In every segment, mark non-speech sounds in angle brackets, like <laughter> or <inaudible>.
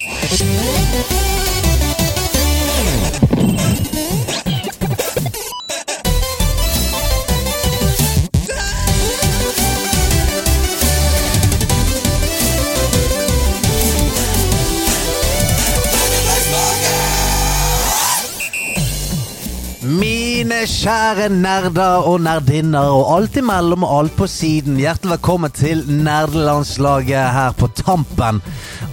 Música kjære nerder og nerdinner og alt imellom og alt på siden. Hjertelig velkommen til nerdelandslaget her på tampen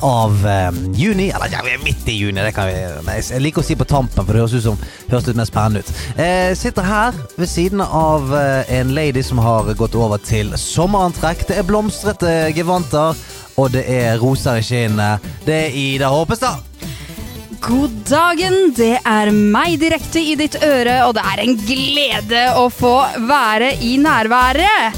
av eh, juni. Eller ja, vi er midt i juni. Det kan vi, nei, jeg liker å si på tampen, for det høres ut som høres litt mer spennende ut. Jeg sitter her ved siden av eh, en lady som har gått over til sommerantrekk. Det er blomstrete gevanter, og det er roser i skinnene. Det er Ida Håpestad. God dagen, det er meg direkte i ditt øre, og det er en glede å få være i nærværet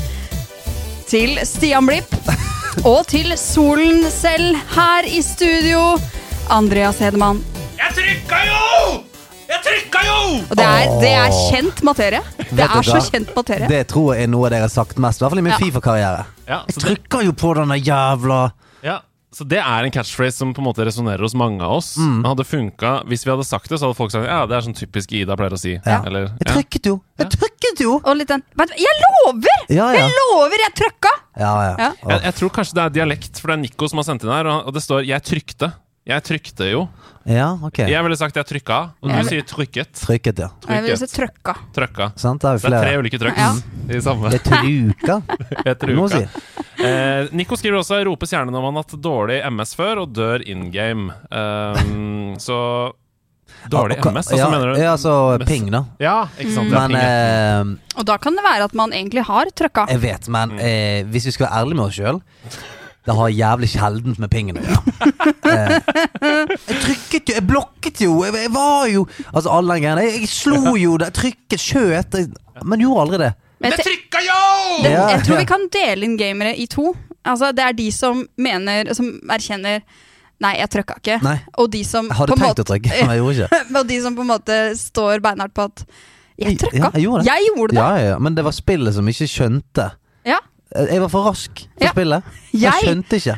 til Stian Blipp <laughs> og til solen selv her i studio, Andreas Hedemann. Jeg trykka jo! Jeg trykka jo! Og det er, det er kjent materie. Det er så kjent materie. Det tror jeg er noe dere har sagt mest, i hvert fall i min Ja. Fifa-karriere. Ja, Jeg trykka trykker jo på denne jævla ja, så det er en catchphrase som på en måte resonnerer hos mange av oss. Mm. Men hadde funka Hvis vi hadde sagt det, så hadde folk sagt ja, det er sånn typisk Ida pleier å si. Ja. Eller, Jeg trykket jo! Jeg trykket jo! Og litt den Jeg lover! Ja, ja. Jeg lover, jeg trøkka! Ja, ja. Ja. Jeg, jeg tror kanskje det er dialekt, for det er Nico som har sendt inn her, og det står 'jeg trykte'. Jeg trykte jo. ja ok. Jeg ville sagt 'jeg trykka', og du sier 'trykket'. Trykket, ja. Jeg vil si Trykket. trøkka. Trøkka. Sant, da er det er tre ulike trykk Ja. i samme. Jeg truka. <laughs> Jeg Det er truka. si. Eh, Nico skriver også 'ropes gjerne når man har hatt dårlig MS før og dør in game'. Um, <laughs> så Dårlig Ja, MS, altså ja, mener du? Ja, altså da. Ja, ikke sant. det er Men eh, Og da kan det være at man egentlig har trøkka. jeg vet, men Mm. eh, hvis vi skal være ærlige med oss sjøl det har jævlig sjeldent med pingen å gjøre. <laughs> Eh, jeg trykket jo, jeg blokket jo, jeg, jeg var jo Altså alle den greiene. Jeg, jeg slo jo det, trykket, skjøt Men gjorde aldri det. Men jeg, Det trykka jo! jeg tror vi <laughs> kan dele inn gamere i to. Altså, det er de som mener Som erkjenner Nei, jeg trykka ikke. Nei. Og de som Jeg hadde tenkt å trykke, men jeg gjorde ikke. <laughs> Og de som på en måte står beinhardt på at Jeg trykka! Ja, jeg gjorde det. Jeg gjorde det. Ja, ja, ja, men det var spillet som ikke skjønte. Ja. Jeg var for rask for Ja. spillet. Jeg Jeg- skjønte ikke.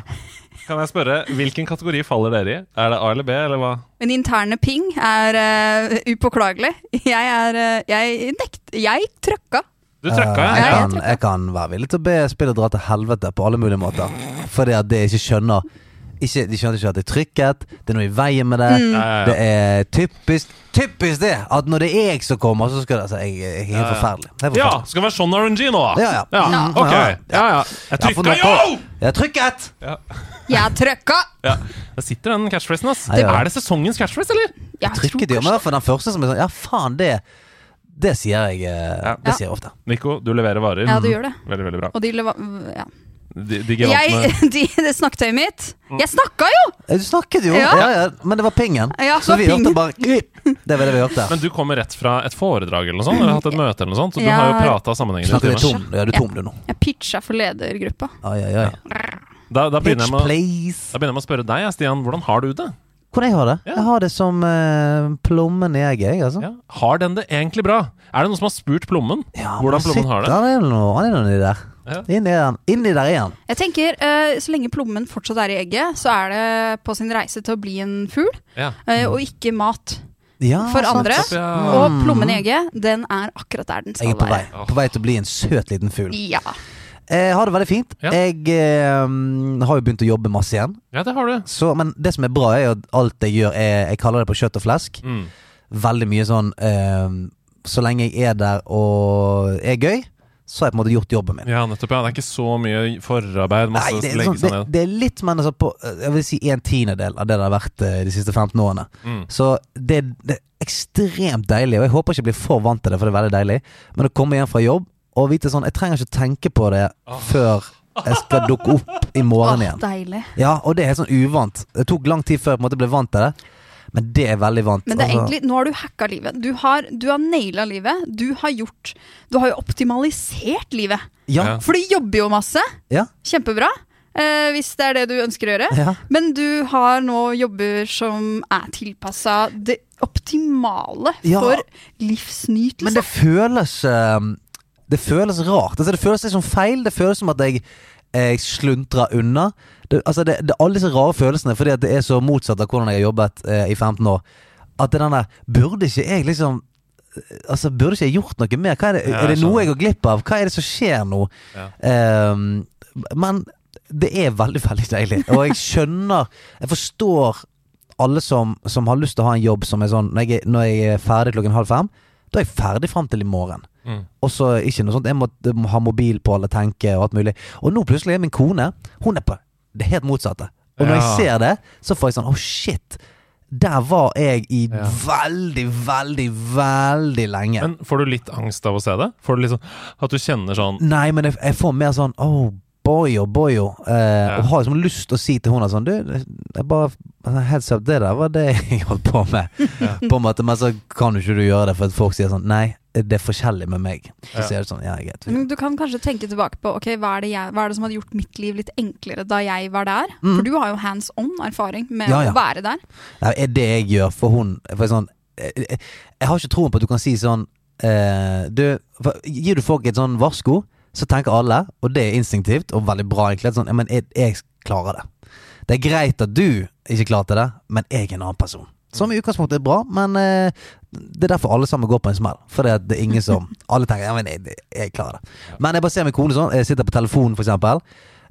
Kan jeg spørre, Hvilken kategori faller dere i? Er det A eller B, eller hva? Min interne ping er uh, upåklagelig. Jeg er uh, Jeg nekt... Jeg trøkka. Du trøkka, ja? jeg, jeg kan, jeg kan være villig til å be spillet dra til helvete på alle mulige måter. Fordi at det ikke skjønner ikke, De skjønte ikke at det er trykket, det er noe i veien med det. Mm. Ja, ja, Det er typisk Typisk det! At når det er jeg som kommer, så skal det altså, jeg, jeg, er helt Det er forferdelig. Ja, skal det være sånn RNG nå? Ja, ja. ja. Mm, Ok. ja. Ja, ja. Jeg Ja, trykka jo! Jeg trykket! trykket! Jeg trykka! Ja. Der sitter den catchphrasen, ass. Ja, ja. Er det sesongens catchphrase, eller? Jeg Trykket jo, men for den første som er sånn Ja, faen, det Det sier jeg eh, Ja. Det sier jeg ofte. Nico, du leverer varer. Ja, du gjør det. Veldig, veldig bra. Og de lever... Ja. De, de Jeg, <laughs> de, det snakketøyet mitt Jeg snakka jo! Du snakket jo, Ja. ja. Ja, men det var pingen. Ja, så vi hørte bare <laughs> Det var det vi hørte. Men du kommer rett fra et foredrag eller noe sånt? Eller hatt et møte eller noe sånt? Så du Ja. har jo prata sammenhengende. I timen. Ja, du er tom, du nå. Jeg pitcha for ledergruppa. Ai, ai, ai. Da, da, begynner Pitch, jeg med, å- da begynner jeg med å spørre deg, Stian. Hvordan har du det? Hvordan jeg har det? Ja. Jeg har det som uh, plommen i egget, jeg, altså. Ja. Har den det egentlig bra? Er det noen som har spurt plommen? Ja, Hvordan plommen har det? sitter- Han er noe, han er noe inni der. Ja. Inni, der. inni der er han. Jeg tenker, eh, Så lenge plommen fortsatt er i egget, så er det på sin reise til å bli en fugl, Ja. eh, og ikke mat. Ja, For sant. andre. Ja. Og plommen i egget, den er akkurat der den Jeg skal er på vei. være. På vei til å bli en søt liten fugl. Ja. Jeg har det veldig fint. Ja. Jeg eh, har jo begynt å jobbe masse igjen. ja, det har du. Så, men det som er bra, er at alt jeg gjør, er Jeg kaller det på kjøtt og flesk. Mm. Veldig mye sånn eh, Så lenge jeg er der og er gøy, så har jeg på en måte gjort jobben min. Ja, nettopp. ja Det er ikke så mye forarbeid. Masse Nei, det er, legge sånn, seg det, ned. det er litt men altså på, Jeg vil si en tiendedel av det det har vært eh, de siste 15 årene. Mm. Så det, det er ekstremt deilig, og jeg håper ikke jeg blir for vant til det, for det er veldig deilig. Men å komme hjem fra jobb og vite sånn Jeg trenger ikke å tenke på det Åh. før jeg skal dukke opp i morgen igjen. <laughs> igjen. deilig. Ja, og det er helt sånn uvant. Det tok lang tid før jeg på en måte ble vant til det, men det er veldig vant. Men det er Altså, egentlig, nå har du hacka livet. Du har, du har naila livet. Du har gjort Du har jo optimalisert livet. ja. For du jobber jo masse. ja, Kjempebra. Eh, hvis det er det du ønsker å gjøre. ja. Men du har nå jobber som er tilpassa det optimale Ja. for livsnytelse. Men det føles eh, Det føles rart. Altså, det føles liksom feil. Det føles som at jeg Jeg sluntrer unna. Det, altså det, det alle disse rare følelsene fordi det er så motsatt av hvordan jeg har jobbet eh, i 15 år. At det er den der Burde ikke jeg liksom Altså, burde ikke jeg gjort noe mer? Er, det, Ja, er det noe jeg går glipp av? Hva er det som skjer nå? Ja. Um, men det er veldig, veldig deilig. Og jeg skjønner Jeg forstår alle som, som har lyst til å ha en jobb som er sånn Når jeg, når jeg er ferdig klokken halv fem, da er jeg ferdig fram til i morgen. Mm. Og så ikke noe sånt Jeg må, må ha mobil på eller tenke og alt mulig. Og nå plutselig er min kone Hun er på det helt motsatte. Og når jeg ser det, så får jeg sånn Oh shit. Der var jeg i Ja. veldig, veldig, veldig lenge. Men får du litt angst av å se det? Får du litt sånn At du kjenner sånn Nei, men jeg, jeg får mer sånn Oh, boyo, boyo. Eh, Ja. Og har liksom lyst til å si til henne sånn Du, jeg bare Heads up, det der var det <laughs> jeg holdt på med. På en måte, Men så kan jo ikke du gjøre det, for at folk sier sånn Nei, det er forskjellig med meg. Så Ja. sånn Ja, Du kan kanskje tenke tilbake på okay, hva er, det jeg, hva er det som hadde gjort mitt liv litt enklere da jeg var der? Mm. For du har jo hands on erfaring med Ja, ja. å være der. Nei, er det jeg gjør for hun for sånn, jeg, jeg, jeg har ikke troen på at du kan si sånn eh, du, for, Gir du folk et sånn varsko, så tenker alle, og det er instinktivt og veldig bra, egentlig, sånn, ja, men jeg, jeg klarer det. Det er greit at du ikke klarte det, men jeg er en annen person. Som i utgangspunktet er bra, men eh, det er derfor alle sammen går på en smell. For det er- ingen som <laughs> Alle tenker ja, men jeg, jeg klarer det. Men jeg bare ser min kone sånn. Jeg sitter på telefonen, for eksempel.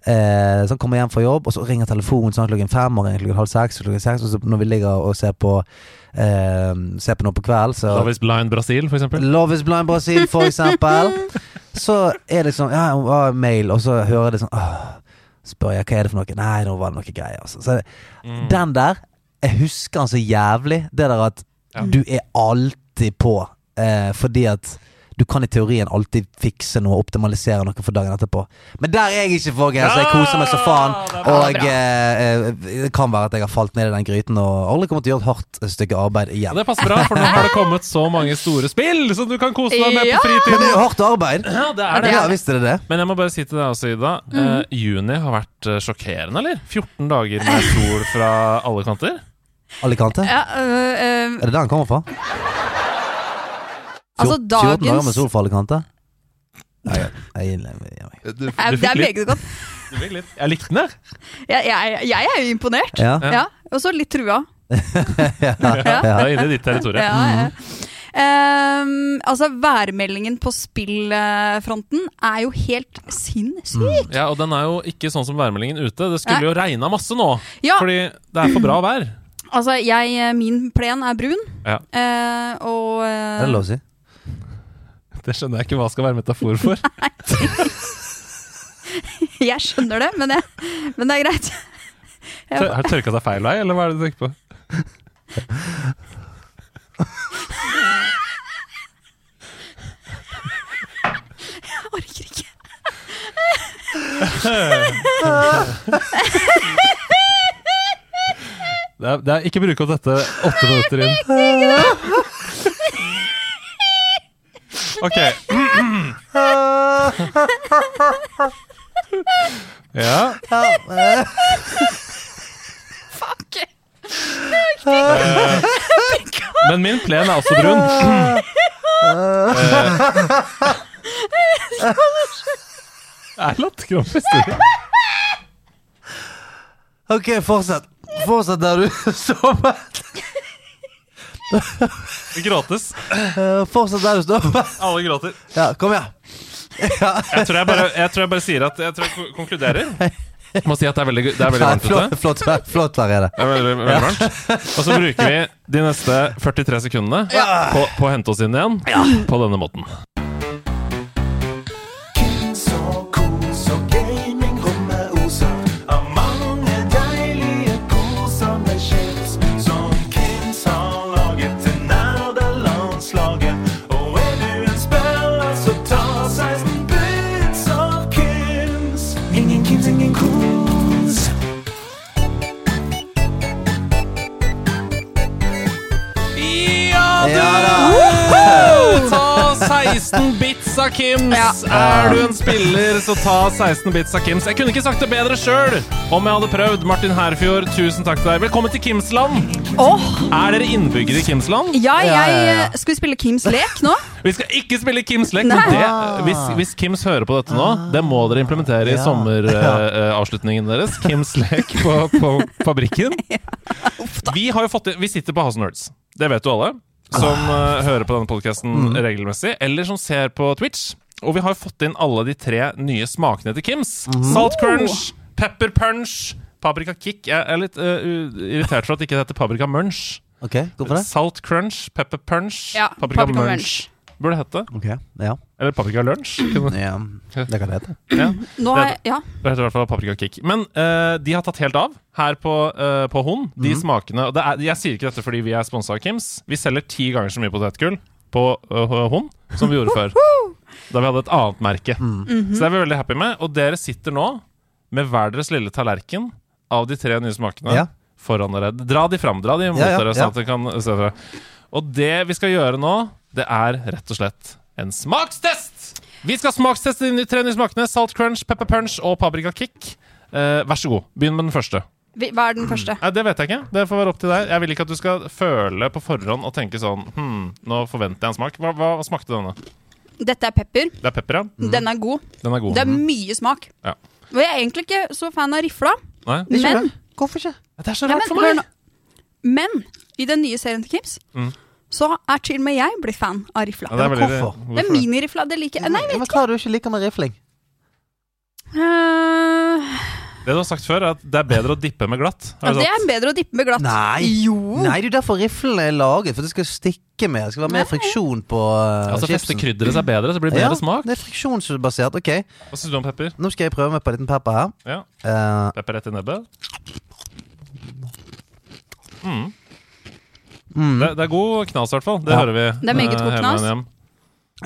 Eh, sånn kommer hjem fra jobb, og så ringer telefonen sånn klokken fem, og ringer klokken halv seks, og klokken seks, og så når vi ligger og ser på eh, Ser på noe på kveld, så Love is Blind Brasil, for eksempel. Love is blind Brasil, for eksempel. <laughs> Så er det sånn Ja, ah, mail, og så hører jeg det sånn åh, Spør jeg hva er det for noe? Nei, nå var det noe greier. Altså. Så Mm. den der Jeg husker den så jævlig. Det der at Ja. du er alltid på. Eh, fordi at du kan i teorien alltid fikse noe optimalisere noe for dagen etterpå. Men der er jeg ikke, folkens. Jeg koser meg så faen. Og eh, eh, det kan være at jeg har falt ned i den gryten og aldri kommer til å gjøre et hardt stykke arbeid igjen. det passer bra, for nå har det kommet så mange store spill som du kan kose deg med på fritiden. Men det er jo hardt arbeid. Ja, det er det. Ja, visste det det? Men jeg må bare si til deg også, Ida. Eh, juni har vært eh, sjokkerende, eller? 14 dager med sol fra alle kanter. Alicante? Ja, øh, øh, Er det der han kommer fra? altså 14 dager med dagens sol fra Alicante? Nei, jeg, jeg, Du, Det meget godt. du fikk litt. Jeg likte den, jeg. Jeg, jeg, jeg er jo imponert. ja. Ja. Ja. Og så litt trua. <laughs> ja. Det er inne i ditt territorium. Ja, ja. Um, altså, værmeldingen på spillfronten er jo helt sinnssyk. Ja, og den er jo ikke sånn som værmeldingen ute. Det skulle Nei. jo regna masse nå, Ja, fordi det er for bra vær. Altså, jeg, min plen er brun, Ja. eh, og eh, Er det lov å si? <laughs> Det skjønner jeg ikke hva skal være metafor for. <laughs> <laughs> jeg skjønner det, men, jeg, men det er greit. Jeg, Tør- Har det tørka seg feil vei, eller hva er det du tenker på? jeg orker ikke. Det er, det er ikke bruk opp dette åtte minutter inn. Ok. Ja. Fuck! eh, Men min plen er også brun. Eh, Er latterkrampe? <laughs> Ok, fortsett. Fortsett <laughs> der du står med. Gratis. Fortsatt fortsett der du stopper. Alle gråter. Ja, kom igjen. Jeg tror jeg bare, jeg tror jeg bare sier at Jeg tror jeg ko- konkluderer. Jeg må si at det er veldig, det er veldig varmt ute. Flott, flott, flott vær er det. Det er veldig, veldig varmt. Og så bruker vi de neste 43 sekundene på, på å hente oss inn igjen på denne måten. Ja. Ta 16 bits av Kims! Ja. Er du en spiller, så ta 16 bits av Kims. Jeg kunne ikke sagt det bedre sjøl om jeg hadde prøvd. Martin Herfjord, tusen takk til deg. Velkommen til Kimsland. Oh. Er dere innbyggere i Kimsland? ja, jeg ja, ja. eh, Skal vi spille Kims lek nå? Vi skal ikke spille Kims lek, men det, hvis, hvis Kims hører på dette nå, det må dere implementere i Ja. sommeravslutningen deres. Kims lek på, på fabrikken. <laughs> Vi har jo fått Vi sitter på House Nerds. Det vet du alle. Som eh, hører på denne podkasten regelmessig, eller som ser på Twitch. Og vi har fått inn alle de tre nye smakene til Kims. Salt crunch, pepper punch, paprika kick. Jeg er litt uh, irritert for at det ikke heter paprika munch. Okay. Salt crunch, pepper punch, Ja, paprika, paprika munch. Burde hete. Okay, ja. Eller paprika lunsj. kunne- ja. Det kan det hete. Ja, Nå er, ja. det heter i hvert fall paprika kick. Men uh, de har tatt helt av her på, uh, på Hon. De smakene og det er, Jeg sier ikke dette fordi vi er sponsa av Kims. Vi selger ti ganger så mye potetgull på uh, Hon som vi gjorde før. Da vi hadde et annet merke. Så det er vi veldig happy med. Og dere sitter nå med hver deres lille tallerken av de tre nye smakene Ja. foran dere. Dra de fram, dra de mot Ja, ja, dere, ja. sånn at dere kan se dere. Og det vi skal gjøre nå, det er rett og slett en smakstest! Vi skal smaksteste de nye- tre nye smakene. Salt crunch, pepper punch og paprika kick. Eh, vær så god, begynn med den første. Hva er den første? Nei, Det vet jeg ikke. Det får være opp til deg. Jeg vil ikke at du skal føle på forhånd og tenke sånn Hm, nå forventer jeg en smak. Hva, hva, hva smakte denne? Dette er pepper. Det er pepper, ja. Den er god. Den er god. Det er mye smak. Ja. Og jeg er egentlig ikke så fan av rifla, Nei? men, Hvorfor ikke? Det er så ja, rart men, for meg! men i den nye serien til Kims Mm. Så er til og med jeg blitt fan av rifla. Ja, det er veldig, hvorfor? det hvorfor er minirifla. Det liker jeg. Nei, jeg men vet hva er det du ikke liker med rifling? ikke. Eh, Det du har sagt før, er at det er bedre å dippe med glatt. ja, Har du det sagt? er bedre å dippe med glatt. Nei. Jo. Nei, det er jo derfor riflene er laget. For det skal stikke mer. Det skal være mer friksjon på uh, Altså Feste krydderet seg bedre, så det blir Ja, bedre smak. det er friksjonsbasert. Ok, Hva syns du om pepper? nå skal jeg prøve meg på en liten pepper her. Ja, Eh, Pepper rett i nebbet. Mm. Mm. Det, det er god knas, i hvert fall. Det Ja. hører vi. Det er meget eh, god knas. hjem.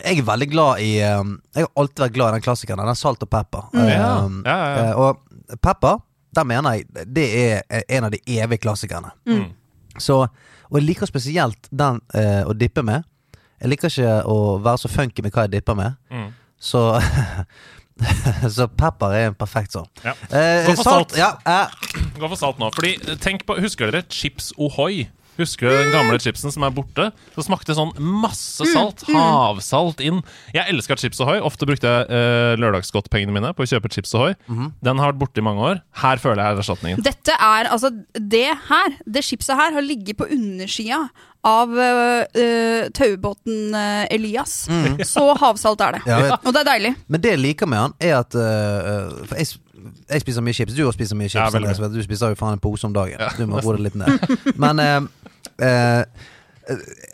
Jeg er veldig glad i um, Jeg har alltid vært glad i den klassikeren. Den salt og pepper. Mm. Ja. Um, Ja, ja, ja. eh, og pepper, der mener jeg det er en av de evige klassikerne. Mm. Så, og jeg liker spesielt den eh, å dippe med. Jeg liker ikke å være så funky med hva jeg dipper med. Mm. Så <laughs> Så pepper er en perfekt sånn. Ja. Eh, Gå for salt. Ja, eh, Gå for salt nå. Fordi, eh, tenk på, Husker dere Chips Ohoi? Husker du den gamle chipsen som er borte? Så smakte sånn masse salt. Havsalt inn. Jeg elska Chips Ahoy. Ofte brukte jeg eh, lørdagsgodtpengene mine på å kjøpe Chips Ahoy. Den har vært borte i mange år. Her føler jeg erstatningen. Dette er altså Det her, det chipset her, har ligget på undersida av øh, øh, taubåten øh, Elias. Så havsalt er det. Ja, vet. Og det er deilig. Men det jeg liker med han, er at eh, For jeg, jeg spiser mye chips. Du også spiser mye chips. Ja, veldig Du spiser jo faen en pose om dagen. du må roe deg litt ned. Men eh, eh,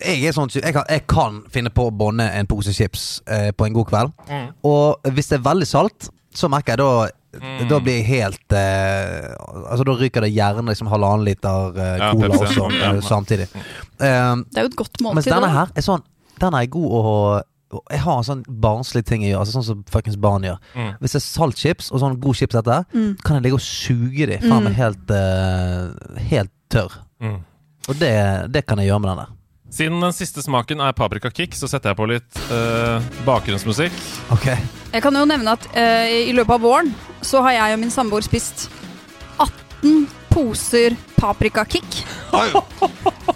jeg er sånn jeg kan, jeg kan finne på å bånde en pose chips eh, på en god kveld. Mm. Og hvis det er veldig salt, så merker jeg da Mm. Da blir jeg helt eh, Altså Da ryker det gjerne liksom halvannen liter eh, Ja, cola også ja. eh, samtidig. Eh, Det er jo et godt mens måltid. denne her er sånn Den er god å Jeg har en sånn barnslig ting jeg gjør, altså sånn som fuckings barn gjør. Mm. Hvis det er saltchips og sånn god chips etter, Mm. kan jeg ligge og suge de. Faen meg helt, uh, helt tørr. Mm. Og det, det kan jeg gjøre med den der. Siden den siste smaken er paprika kick, så setter jeg på litt uh, bakgrunnsmusikk. Ok Jeg kan jo nevne at uh, i løpet av våren så har jeg og min samboer spist 18 poser paprikakick.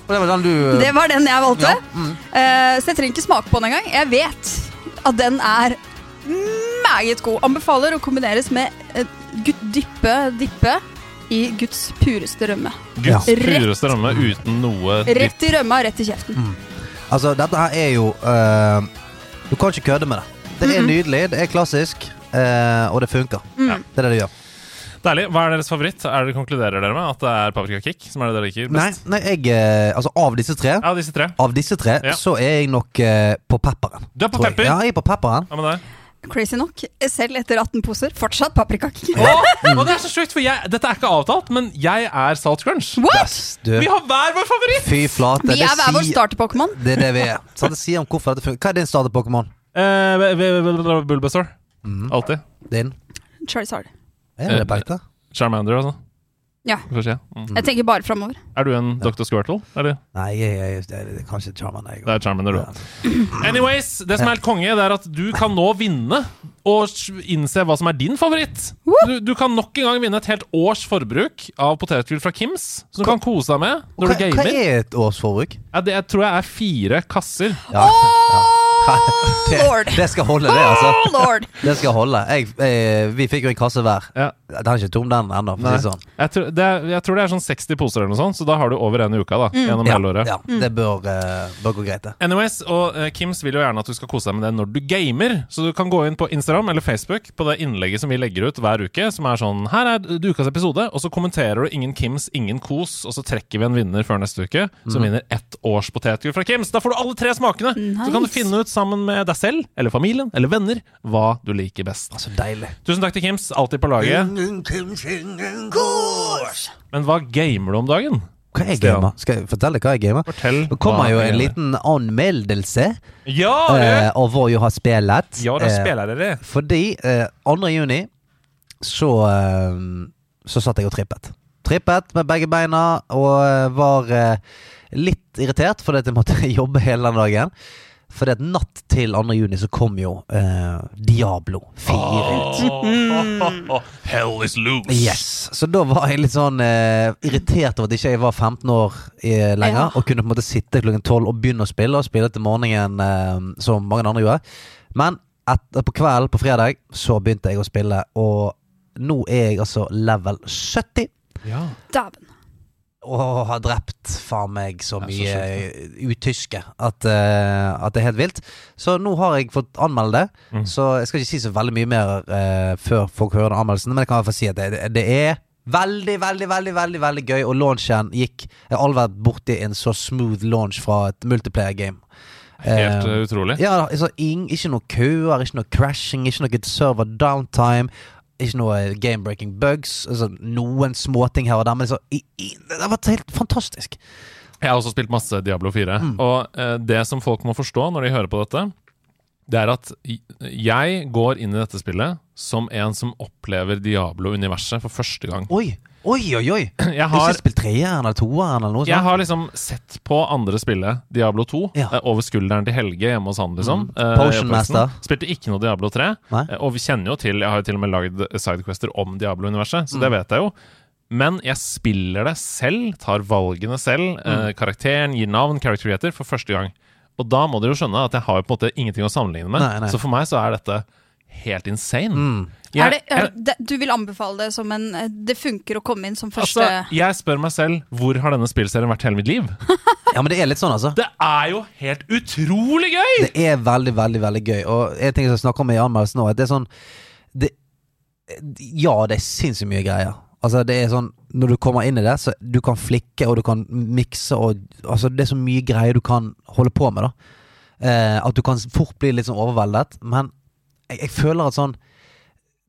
Det var den du <laughs> Det var den jeg valgte. ja, mm. Eh, så jeg trenger ikke smake på den engang. Jeg vet at den er meget god. Anbefaler å kombineres med eh, gutt dyppe, dippe i Guds pureste rømme. Guds Ja. pureste rømme uten noe dypp. Rett i rømma, rett i kjeften. Altså, dette her er jo uh, Du kan ikke kødde med det. Det er Mhm. nydelig, det er klassisk, uh, og det funker. Mm. Det er det det gjør. Deilig. Hva er deres favoritt? Er det Konkluderer dere med at det er paprika kick som er det dere liker Nei, best? nei jeg eh, Altså, av disse tre av disse tre. Av disse tre Ja. så er jeg nok uh, på pepperen. Du er på pepper? jeg. Ja, jeg er på pepperen. Hva med deg? Crazy nok, selv etter 18 poser, fortsatt paprikakick. Å, og det er så sjukt, for jeg, dette er ikke avtalt, men jeg er Salt Crunch. What?! Yes. Vi har hver vår favoritt! Fy flate. Vi er hver vår starter-Pokémon. Det er det vi er. Så det sier om hvorfor dette fungerer. Hva er din starter-Pokémon? Uh, Bulbasaur. Mm. Alltid. Din? Charizard. Er det det? Charmander, altså. Ja. Mm. Jeg tenker bare framover. Er du en Dr. Squirtle? Eller? Nei, jeg, jeg, det er kanskje Charmander. jeg. Det er Charmander, du. Ja. Anyways, det som er helt konge, det er at du kan nå vinne og innse hva som er din favoritt. Du, du kan nok en gang vinne et helt års forbruk av potetgull fra Kims, som du kan kose deg med når Hva, du hva er et årsforbruk? Ja, det jeg tror jeg er fire kasser. Ja, <laughs> det, lord. det skal holde, det, altså. Lord! Det skal holde. Jeg, jeg, vi fikk jo en kasse hver. Ja. Den er ikke tom, den ennå. si Sånn. Jeg, tror, det er, jeg tror det er sånn 60 poser eller noe sånt, så da har du over en i uka da, gjennom hele året. Ja, mm. det bør, uh, bør gå greit, det. Anyways, og uh, Kims vil jo gjerne at du skal kose deg med det når du gamer. Så du kan gå inn på Instagram eller Facebook på det innlegget som vi legger ut hver uke, som er sånn Her er ukas episode, og så kommenterer du 'Ingen Kims, ingen kos', og så trekker vi en vinner før neste uke, som vinner ett års potetgull fra Kims. Da får du alle tre smakene! Så kan du finne ut sammen med deg selv, eller familien, eller venner, hva du liker best. Altså, deilig. Tusen takk til Kims, alltid på laget. Men hva gamer du om dagen? Hva er Stian. gamer? Skal jeg fortelle hva jeg gamer? Fortell. Det kommer jo en gamer. liten anmeldelse Ja! eh, det- av hva jeg har spilt. ja, da Eh, spiller dere. Fordi eh, 2. juni så, eh, så satt jeg og trippet. Trippet med begge beina og eh, var eh, litt irritert fordi jeg måtte <laughs> jobbe hele den dagen. Fordi det natt til 2. juni så kom jo eh, Diablo 4 ut. <laughs> Hell is loose. Yes, Så da var jeg litt sånn eh, irritert over at ikke jeg var 15 år eh, lenger Ja. og kunne på en måte sitte klokken 12 og begynne å spille, og spille til morgenen eh, som mange andre gjorde. Men etter, på kvelden på fredag så begynte jeg å spille, og nå er jeg altså level 70. Ja. Dæven. Og har drept faen meg så så mye sjukt, utyske at, uh, at det er helt vilt. Så nå har jeg fått anmelde det. Mm. Så jeg skal ikke si så veldig mye mer uh, før folk hører den anmeldelsen, men jeg kan i hvert fall si at det, det, er veldig, veldig, veldig veldig veldig gøy. Og launchen gikk Jeg har aldri vært borti en så smooth launch fra et multiplayer-game. Helt uh, utrolig. Ja, altså, ing, ikke noe køer, ikke noe crashing, ikke noe server downtime. Ikke noe game-breaking bugs. Altså, noen småting her og der, men så, i, i, det har vært helt fantastisk. Jeg har også spilt masse Diablo 4. Og eh, det som folk må forstå når de hører på dette, det er at jeg går inn i dette spillet som en som opplever Diablo-universet for første gang. Oi, oi, oi! oi. <clears throat> Jeg Har ikke spilt treeren eller toeren eller noe jeg har liksom sett på andre spille Diablo 2 Ja. eh, over skulderen til Helge hjemme hos han, liksom. Mm. eh, Potion. Master. Spilte ikke noe Diablo 3. Nei? Eh, Og vi kjenner jo til Jeg har jo til og med lagd sidequester om Diablo-universet, så Mm. det vet jeg jo. Men jeg spiller det selv, tar valgene selv. Mm. Karakteren gir navn, character creator, for første gang. Og da må dere jo skjønne at jeg har på en måte ingenting å sammenligne med. Nei, nei. Så for meg så er dette helt insane. Mm. Jeg, er det, er det, du vil anbefale det som en eh, Det funker å komme inn som første altså, jeg spør meg selv hvor har denne spillserien vært hele mitt liv? <laughs> Ja, men det er litt sånn, altså. Det er jo helt utrolig gøy! Det er veldig, veldig veldig gøy. Og en ting jeg snakker om i anmeldelsen nå, at det er sånn det, Ja, det er sinnssykt mye greier. Altså, det er sånn Når du kommer inn i det, så du kan flikke, og du kan mikse, og Altså, det er så mye greier du kan holde på med, da. Eh, at du kan fort bli litt sånn overveldet. Men jeg, jeg føler at sånn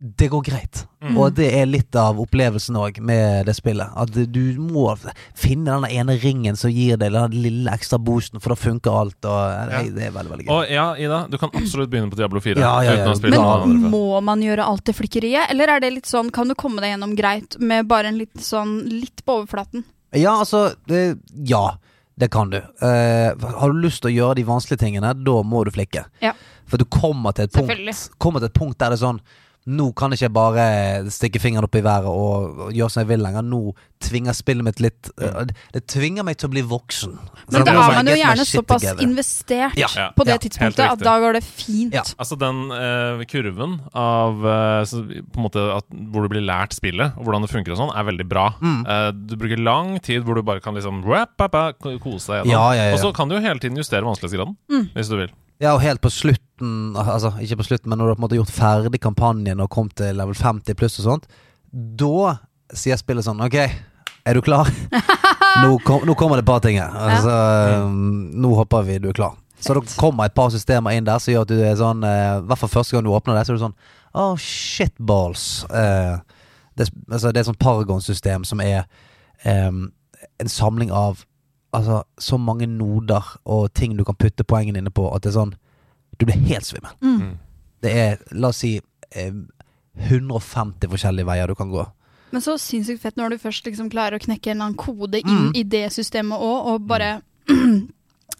det går greit. Mm. Og det er litt av opplevelsen òg med det spillet. At du må finne den ene ringen som gir deg den lille ekstra boosten, for da funker alt. Og det, det er veldig, veldig gøy. Og ja, Ida, du kan absolutt begynne på Diablo 4. Ja, ja, ja. Uten å Men andre må man gjøre alt det flikkeriet, eller er det litt sånn Kan du komme deg gjennom greit med bare en litt sånn litt på overflaten? Ja, altså det, Ja, det kan du. Uh, har du lyst til å gjøre de vanskelige tingene, da må du flikke. Ja. For du kommer til et punkt Kommer til et punkt der det er sånn Nå kan jeg ikke bare stikke fingeren opp i været og, gjøre som jeg vil lenger. Nå tvinger spillet mitt litt eh, Det tvinger meg til å bli voksen. Men da er man jo gjerne såpass together. investert Ja, på det ja, tidspunktet at da går det fint. Ja. Altså den uh, kurven av uh, på en måte at, hvor du blir lært spillet, og hvordan det funker og sånn, er veldig bra. Mm. Uh, du bruker lang tid hvor du bare kan liksom rap, rap, rap, kose deg gjennom. Ja, ja, ja. Og så kan du jo hele tiden justere vanskelighetsgraden, hvis du vil. Ja, og helt på slutten Altså, ikke på slutten, men når du har på en måte gjort ferdig kampanjen og kommet til level 50 pluss og sånt, da sier spillet sånn Ok, er du klar? <laughs> nå, kom, nå kommer det et par ting her. Altså, ja. nå hopper vi, du er klar. Så det kommer et par systemer inn der som gjør at du er sånn eh, I hvert fall første gang du åpner det, så er du sånn Oh, shitballs. Eh, det, altså, det er et sånt Paragon-system som er em, en samling av Altså så mange noder og ting du kan putte poengene inne på, at det er sånn Du blir helt svimmel. Mm. Det er, la oss si, eh, 150 forskjellige veier du kan gå. Men så sinnssykt fett når du først liksom klarer å knekke en eller annen kode inn Mm. i det systemet òg, og bare <clears throat>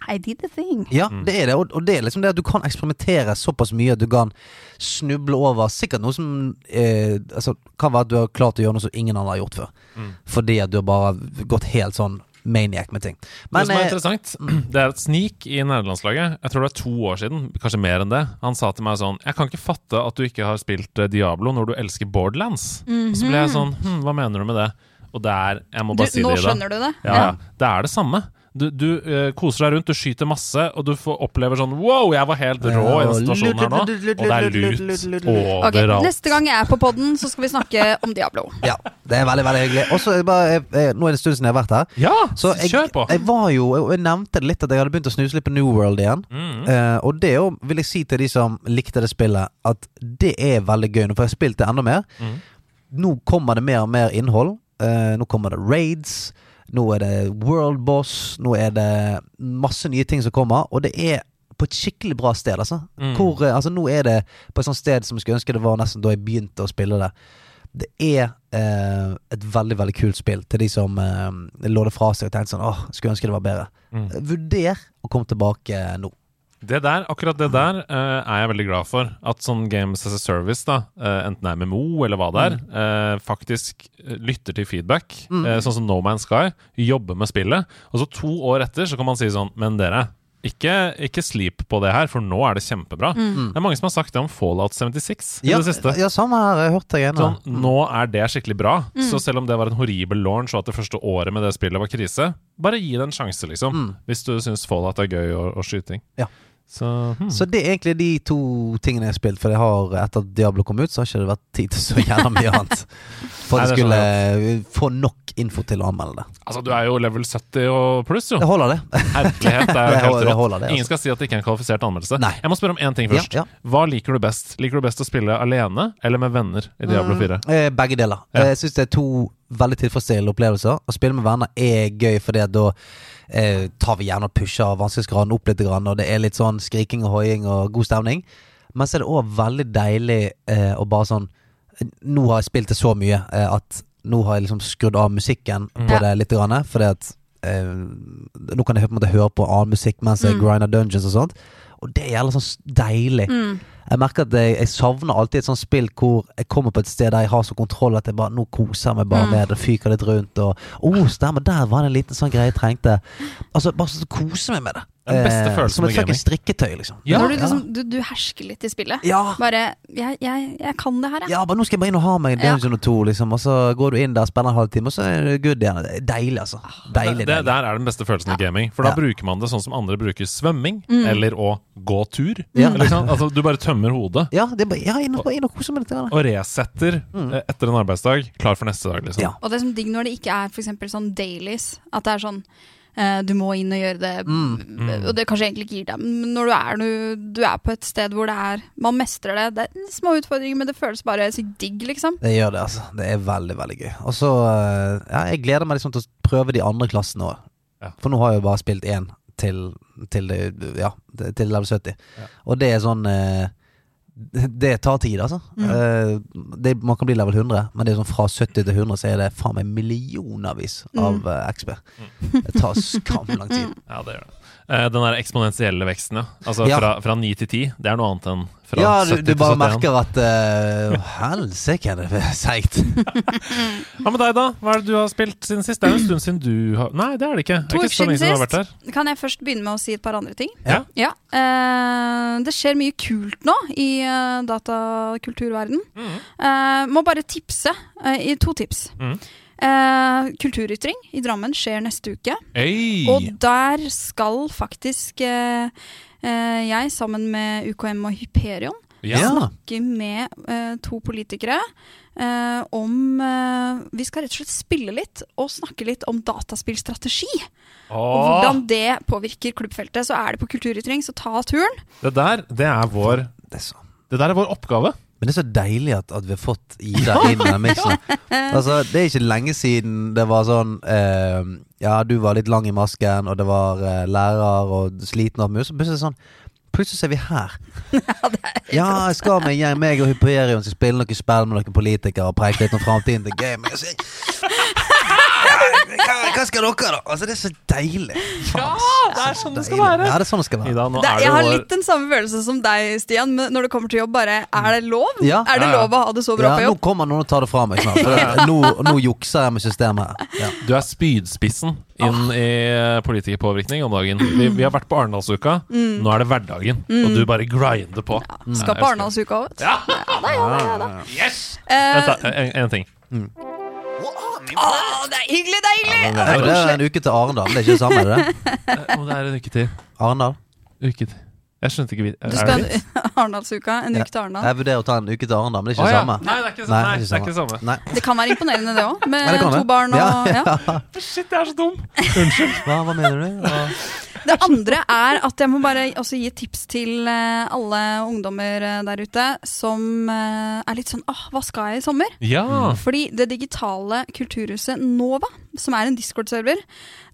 I did the thing. Ja, det er det. Og, og det er liksom det at du kan eksperimentere såpass mye at du kan snuble over sikkert noe som eh, altså, kan være at du har klart å gjøre noe som ingen andre har gjort før. Mm. Fordi at du har bare gått helt sånn maniac med ting. det som er eh, interessant, <clears throat> det er at Sneak i nederlandslaget Jeg tror det er to år siden, kanskje mer enn det. Han sa til meg sånn Jeg kan ikke fatte at du ikke har spilt eh, Diablo når du elsker Borderlands. Og så ble jeg sånn hm, Hva mener du med det? Og det er Jeg må Du, bare si det i dag. skjønner du det? Ja, ja. Det er det samme. Du, du uh, koser deg rundt, du skyter masse, og du får opplever sånn Wow, jeg var helt rå i den situasjonen her nå. Og det er lut Ok, Okay, Neste gang jeg er på podden, så skal vi snakke om Diablo. Ja, det er veldig, veldig hyggelig. Og så er bare jeg- jeg- Nå er det en stund siden jeg har vært her. Ja, Så jeg, kjør på! jeg var jo Jeg jeg nevnte det litt at jeg hadde begynt å snuse litt på New World igjen. Mm. Uh, og det òg vil jeg si til de som likte det spillet, at det er veldig gøy. Nå får jeg spilt det enda mer. Mm. Nå kommer det mer og mer innhold. Uh, nå kommer det raids. Nå er det World Boss. Nå er det masse nye ting som kommer. Og det er på et skikkelig bra sted, altså. Mm. Hvor, eh, altså nå er det på et sånt sted som jeg skulle ønske det var nesten da jeg begynte å spille det. Det er eh, et veldig veldig kult spill til de som eh, lå det fra seg og tenkte sånn åh, skulle ønske det var bedre. Mm. Vurder å komme tilbake nå. Det der, akkurat det der uh, er jeg veldig glad for. At sånn Games as a Service, da, uh, enten det er MMO eller hva det er, uh, faktisk lytter til feedback. Mm. eh, sånn som No Man's Sky. Jobber med spillet. Og så to år etter så kan man si sånn Men dere, ikke, ikke sleep på det her, for nå er det kjempebra. Mm. Det er mange som har sagt det om Fallout 76 i Ja, det siste. ja, sånn har Jeg hørt det igjen. Sånn, nå er det skikkelig bra. Så selv om det var en horribel launch, og at det første året med det spillet var krise, bare gi det en sjanse, liksom. Mm. Hvis du syns Fallout er gøy og, og skyting. Ja. Så, hmm. Så det er egentlig de to tingene jeg har spilt. For jeg har, etter at Diablo kom ut, så har ikke det vært tid til så gjerne mye annet. <laughs> For jeg skulle skulle få nok info til å anmelde det. Altså, du er jo level 70 og pluss, jo. Det holder, det. Herlighet, det er <laughs> jo Det helt rått. altså. Ingen skal si at det ikke er en kvalifisert anmeldelse. Nei. Jeg må spørre om én ting først. ja. Hva liker du best? Liker du best å spille alene eller med venner i Diablo 4? Mm, Begge deler. Ja. Eh, Jeg syns det er to veldig tilfredsstillende opplevelser. Å spille med venner er gøy, fordi at da eh, tar vi gjerne og pusher vanskelighetsgraden opp litt, og det er litt sånn skriking og hoiing og god stemning. Men så er det òg veldig deilig eh, å bare sånn Nå har jeg spilt det så mye eh, at nå har jeg liksom skrudd av musikken på Ja. det litt, fordi at eh, Nå kan jeg på en måte høre på annen musikk mens jeg Mm. grinder dungeons og sånt. Og det er jævla sånn deilig. Mm. Jeg merker at jeg, jeg savner alltid et sånt spill hvor jeg kommer på et sted der jeg har så kontroll at jeg bare nå koser jeg meg bare Mm. med det, fyker litt rundt og Å, oh, stemmer, der var det en liten sånn greie jeg trengte. Altså, bare så kose meg med det. Den beste Eh, som et fuckings strikketøy, liksom. Ja, Når du, liksom, du, du hersker litt i spillet. Ja. Bare jeg, jeg, jeg kan det her, jeg. Ja, bare nå skal jeg bare inn og ha meg Ja. Dungeon ja. to, liksom. Og så går du inn der, spiller en halvtime, og så er det good igjen. Det deilig, altså. Deilig. Det, deilig. der er den beste følelsen i gaming. For da Ja. bruker man det sånn som andre bruker svømming, Mm. eller å gå tur. Ja. Liksom. altså, du bare tømmer hodet. Ja, det er bare, ja inn, og, inn og koser meg litt. grann. Og resetter mm. etter en arbeidsdag, klar for neste dag, liksom. Ja. Og det er som digg når det ikke er for sånn dailies. At det er sånn eh, du må inn og gjøre det, Mm. og det kanskje egentlig ikke gir deg Men når du er, du, du er på et sted hvor det er Man mestrer det. Det er små utfordringer, men det føles bare så digg, liksom. Det gjør det, altså. Det er veldig, veldig gøy. Og så eh, Ja, jeg gleder meg liksom til å prøve de andre klassene òg. Ja. For nå har jeg jo bare spilt én til, til, det- ja, til level 70. Ja. Og det er sånn eh, Det tar tid, altså. Mm. Eh, det, man kan bli level 100, men det er sånn fra 70 til 100 så er det faen meg millionervis av Mm. eh, XP. Det tar skamlang tid. <laughs> Ja, det gjør det. Eh, den der eksponentielle veksten, ja. Altså Ja. fra, fra 9 til 10. Det er noe annet enn fra Ja, 70 Ja, du bare merker at uh, Helsike, det er seigt. <laughs> Hva med deg, da? Hva er det du har spilt siden sist? Det er jo en stund siden du har Nei, det er det ikke. Det To er uker ikke så lenge siden du har vært her. Kan jeg først begynne med å si et par andre ting? Ja. Ja. Uh, det skjer mye kult nå i uh, datakulturverden. Mm. Uh, må bare tipse i to tips. Mhm. Eh, kulturytring i Drammen skjer neste uke. Hey. Og der skal faktisk eh, eh, jeg sammen med UKM og Hyperion ja. snakke med eh, to politikere eh, om eh, Vi skal rett og slett spille litt og snakke litt om dataspillstrategi. Og hvordan det påvirker klubbfeltet. Så er det på Kulturytring, så ta turen. det der, det er vår Det er så Det der er vår oppgave. Men det er så deilig at, at vi har fått Ida inn i den miksen. Altså, det er ikke lenge siden det var sånn eh, Ja, du var litt lang i masken, og det var eh, lærer og sliten og mye. Så plutselig sånn Plutselig er vi her. <laughs> Ja, jeg skal med gjeng, meg og Hyperion skal spille noen spill med noen politikere og preike litt om framtiden til gaming. Hva, skal dere, da? Altså, det er så deilig. Det er sånn det skal være. Ja, det er sånn det skal være. Ida, nå Det, er jeg har vår litt den samme følelsen som deg, Stian, men når det kommer til jobb. bare, Er det lov? Ja. Er det Ja, ja. lov å ha det så bra Ja, på nå jobb? kommer noen og tar det fra meg snart. For det, <laughs> nå, nå jukser jeg med systemet her. Ja. Du er spydspissen inn i politikerpåvirkning om dagen. Vi, vi har vært på Arendalsuka. Nå er det hverdagen, og du bare grinder på. Skal Ja, jeg på Arendalsuka òg. Ja. da, ja, da, ja, da. Yes! Eh, Vent, da. En, en ting. Å, det er hyggelig, det er hyggelig! Ja, det er en uke til Arendal. Det er ikke det samme, er det <laughs> det? Om det er en uke til. Arendal? Uke til. Jeg skjønte ikke vi- Du skal? <laughs> Arendalsuka, en uke til Arendal. Jeg vurderer å ta en uke til Arendal, men det er ikke det ja. samme. Nei, det er ikke det Nei, samme. Nei, det er ikke det samme. Nei. Det kan være imponerende, det òg, med det to barn og ja. ja. <laughs> Shit, jeg er så dum! Unnskyld. Hva, hva mener du? Hva? Det andre er at jeg må bare også gi tips til eh, alle ungdommer eh, der ute som eh, er litt sånn åh, hva skal jeg i sommer? Ja. Fordi det digitale kulturhuset Nova, som er en Discord-server,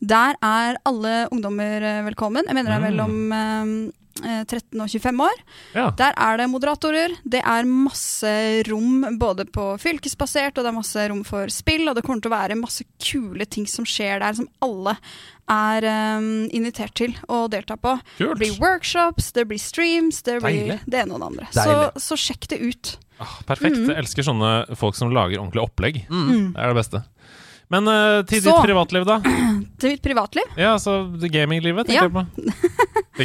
der er alle ungdommer velkommen. Jeg mener det er Mm. mellom 13 og 25 år. ja. Der er det moderatorer. Det er masse rom både på fylkesbasert, og det er masse rom for spill, og det kommer til å være masse kule ting som skjer der, som alle er um, invitert til å delta på. Det blir workshops, det blir streams, det blir Deilig. det ene og det andre. Så, så sjekk det ut. Ah, perfekt. Mm. Jeg elsker sånne folk som lager ordentlig opplegg. Mm. Det er det beste. Men uh, til Så- ditt privatliv, da? <clears throat> Til mitt privatliv. Ja, altså det gaminglivet, tenker Ja. jeg på.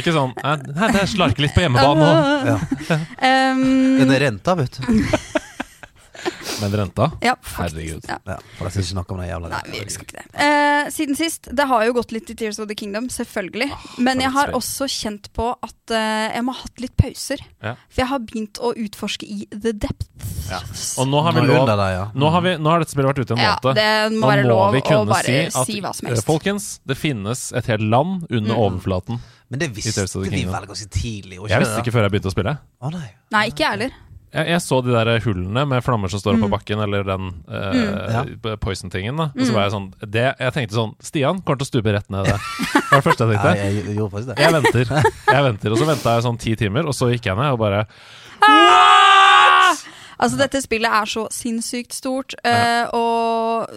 Ikke sånn Nei, det slarker litt på hjemmebane òg. <laughs> Ja. Um, Det er renta, vet du. <laughs> Men renta? ja, faktisk. Herregud. Ja. Ja, for skal ikke snakke om den jævla Nei, vi skal ikke det. Eh, siden sist, det har jo gått litt i Tears of the Kingdom, selvfølgelig. Men jeg har også kjent på at eh, jeg må ha hatt litt pauser. Ja. For jeg har begynt å utforske i The Depths. Ja. Og nå har vi lov deg, ja. Nå har, vi, nå har dette spillet vært ute en Ja, måned. det må Nå være må lov vi å bare si si, hva som eh, helst. folkens, det finnes et helt land under Mm. overflaten. Men det visste vi Kingdom. vel ganske tidlig. Jeg visste ikke før jeg begynte å spille. Å nei. Nei, ikke jeg heller. Jeg, jeg så de der hullene med flammer som står Mm. på bakken, eller den eh, poison-tingen. da Og så Mm. var jeg sånn det, Jeg tenkte sånn Stian kommer til å stupe rett ned det. Det <laughs> var det første jeg Ja, tenkte. jeg, jeg det. Jeg venter. Jeg venter Og så venta jeg sånn ti timer, og så gikk jeg ned og bare Altså, dette spillet er så sinnssykt stort, eh, og,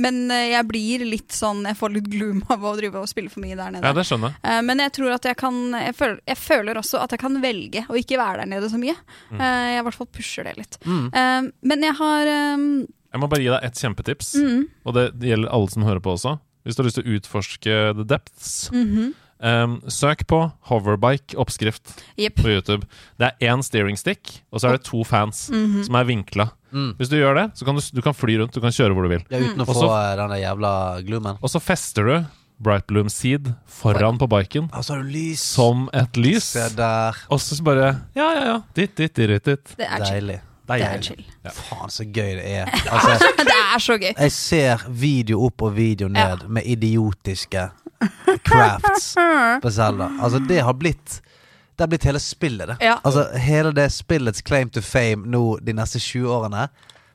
men jeg blir litt sånn Jeg får litt gloom <laughs> av å drive og spille for mye der nede. Ja, det skjønner jeg. Uh, Men jeg tror at jeg kan jeg føler, jeg føler også at jeg kan velge å ikke være der nede så mye. Mm. Eh, Jeg i hvert fall pusher det litt. Mm. Eh, Men jeg har um, Jeg må bare gi deg et kjempetips, mm, og det gjelder alle som hører på også. Hvis du har lyst til å utforske the depths, mhm. Um, søk på hoverbike-oppskrift yep. på YouTube. Det er én steering stick, og så er det to fans Mhm. som er vinkla. Mm. Hvis du gjør det, så kan du, du kan fly rundt, du kan kjøre hvor du vil. Ja, uten å Og få så- eh, den jævla gloomen. Og så fester du Bright Bloom Seed foran på biken Og så har du lys. som et lys. Se der. Og så bare Ja, ja, ja. Ditt, ditt, ditt, ditt. Det er. Deilig. Det er chill. Ja. Faen, så gøy det er. <laughs> Altså, Det er så gøy. jeg ser video opp og video ned med idiotiske crafts <laughs> på Zelda. Altså, det har blitt Det har blitt hele spillet, det. Ja. Altså, hele det spillets claim to fame nå de neste 20 årene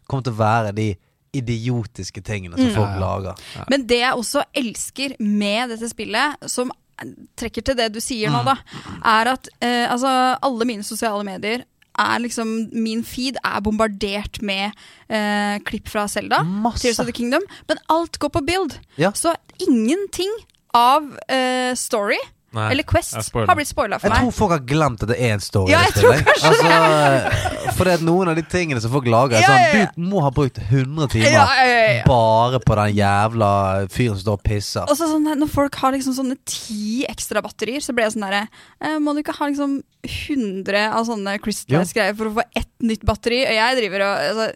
kommer til å være de idiotiske tingene som Mm. folk Ja, ja. lager. Men det jeg også elsker med dette spillet, som trekker til det du sier nå, da, er at eh, altså, alle mine sosiale medier er liksom, Min feed er bombardert med eh, klipp fra Selda, Tears of the Kingdom, men alt går på build. Ja. Så ingenting av uh, story Nei, eller Quest har blitt spoila for meg. Jeg tror folk har glemt at det er en story. Ja. Altså, for det er noen av de tingene som folk lager, er Ja, sånn. Du må ha brukt 100 timer Ja, ja, ja, ja. bare på den jævla fyren som står og pisser. Og så sånn, Når folk har liksom sånne ti ekstra batterier, så blir jeg sånn derre eh, Må du ikke ha liksom 100 av sånne Crystalize-greier for å få ett nytt batteri? Og jeg driver og altså,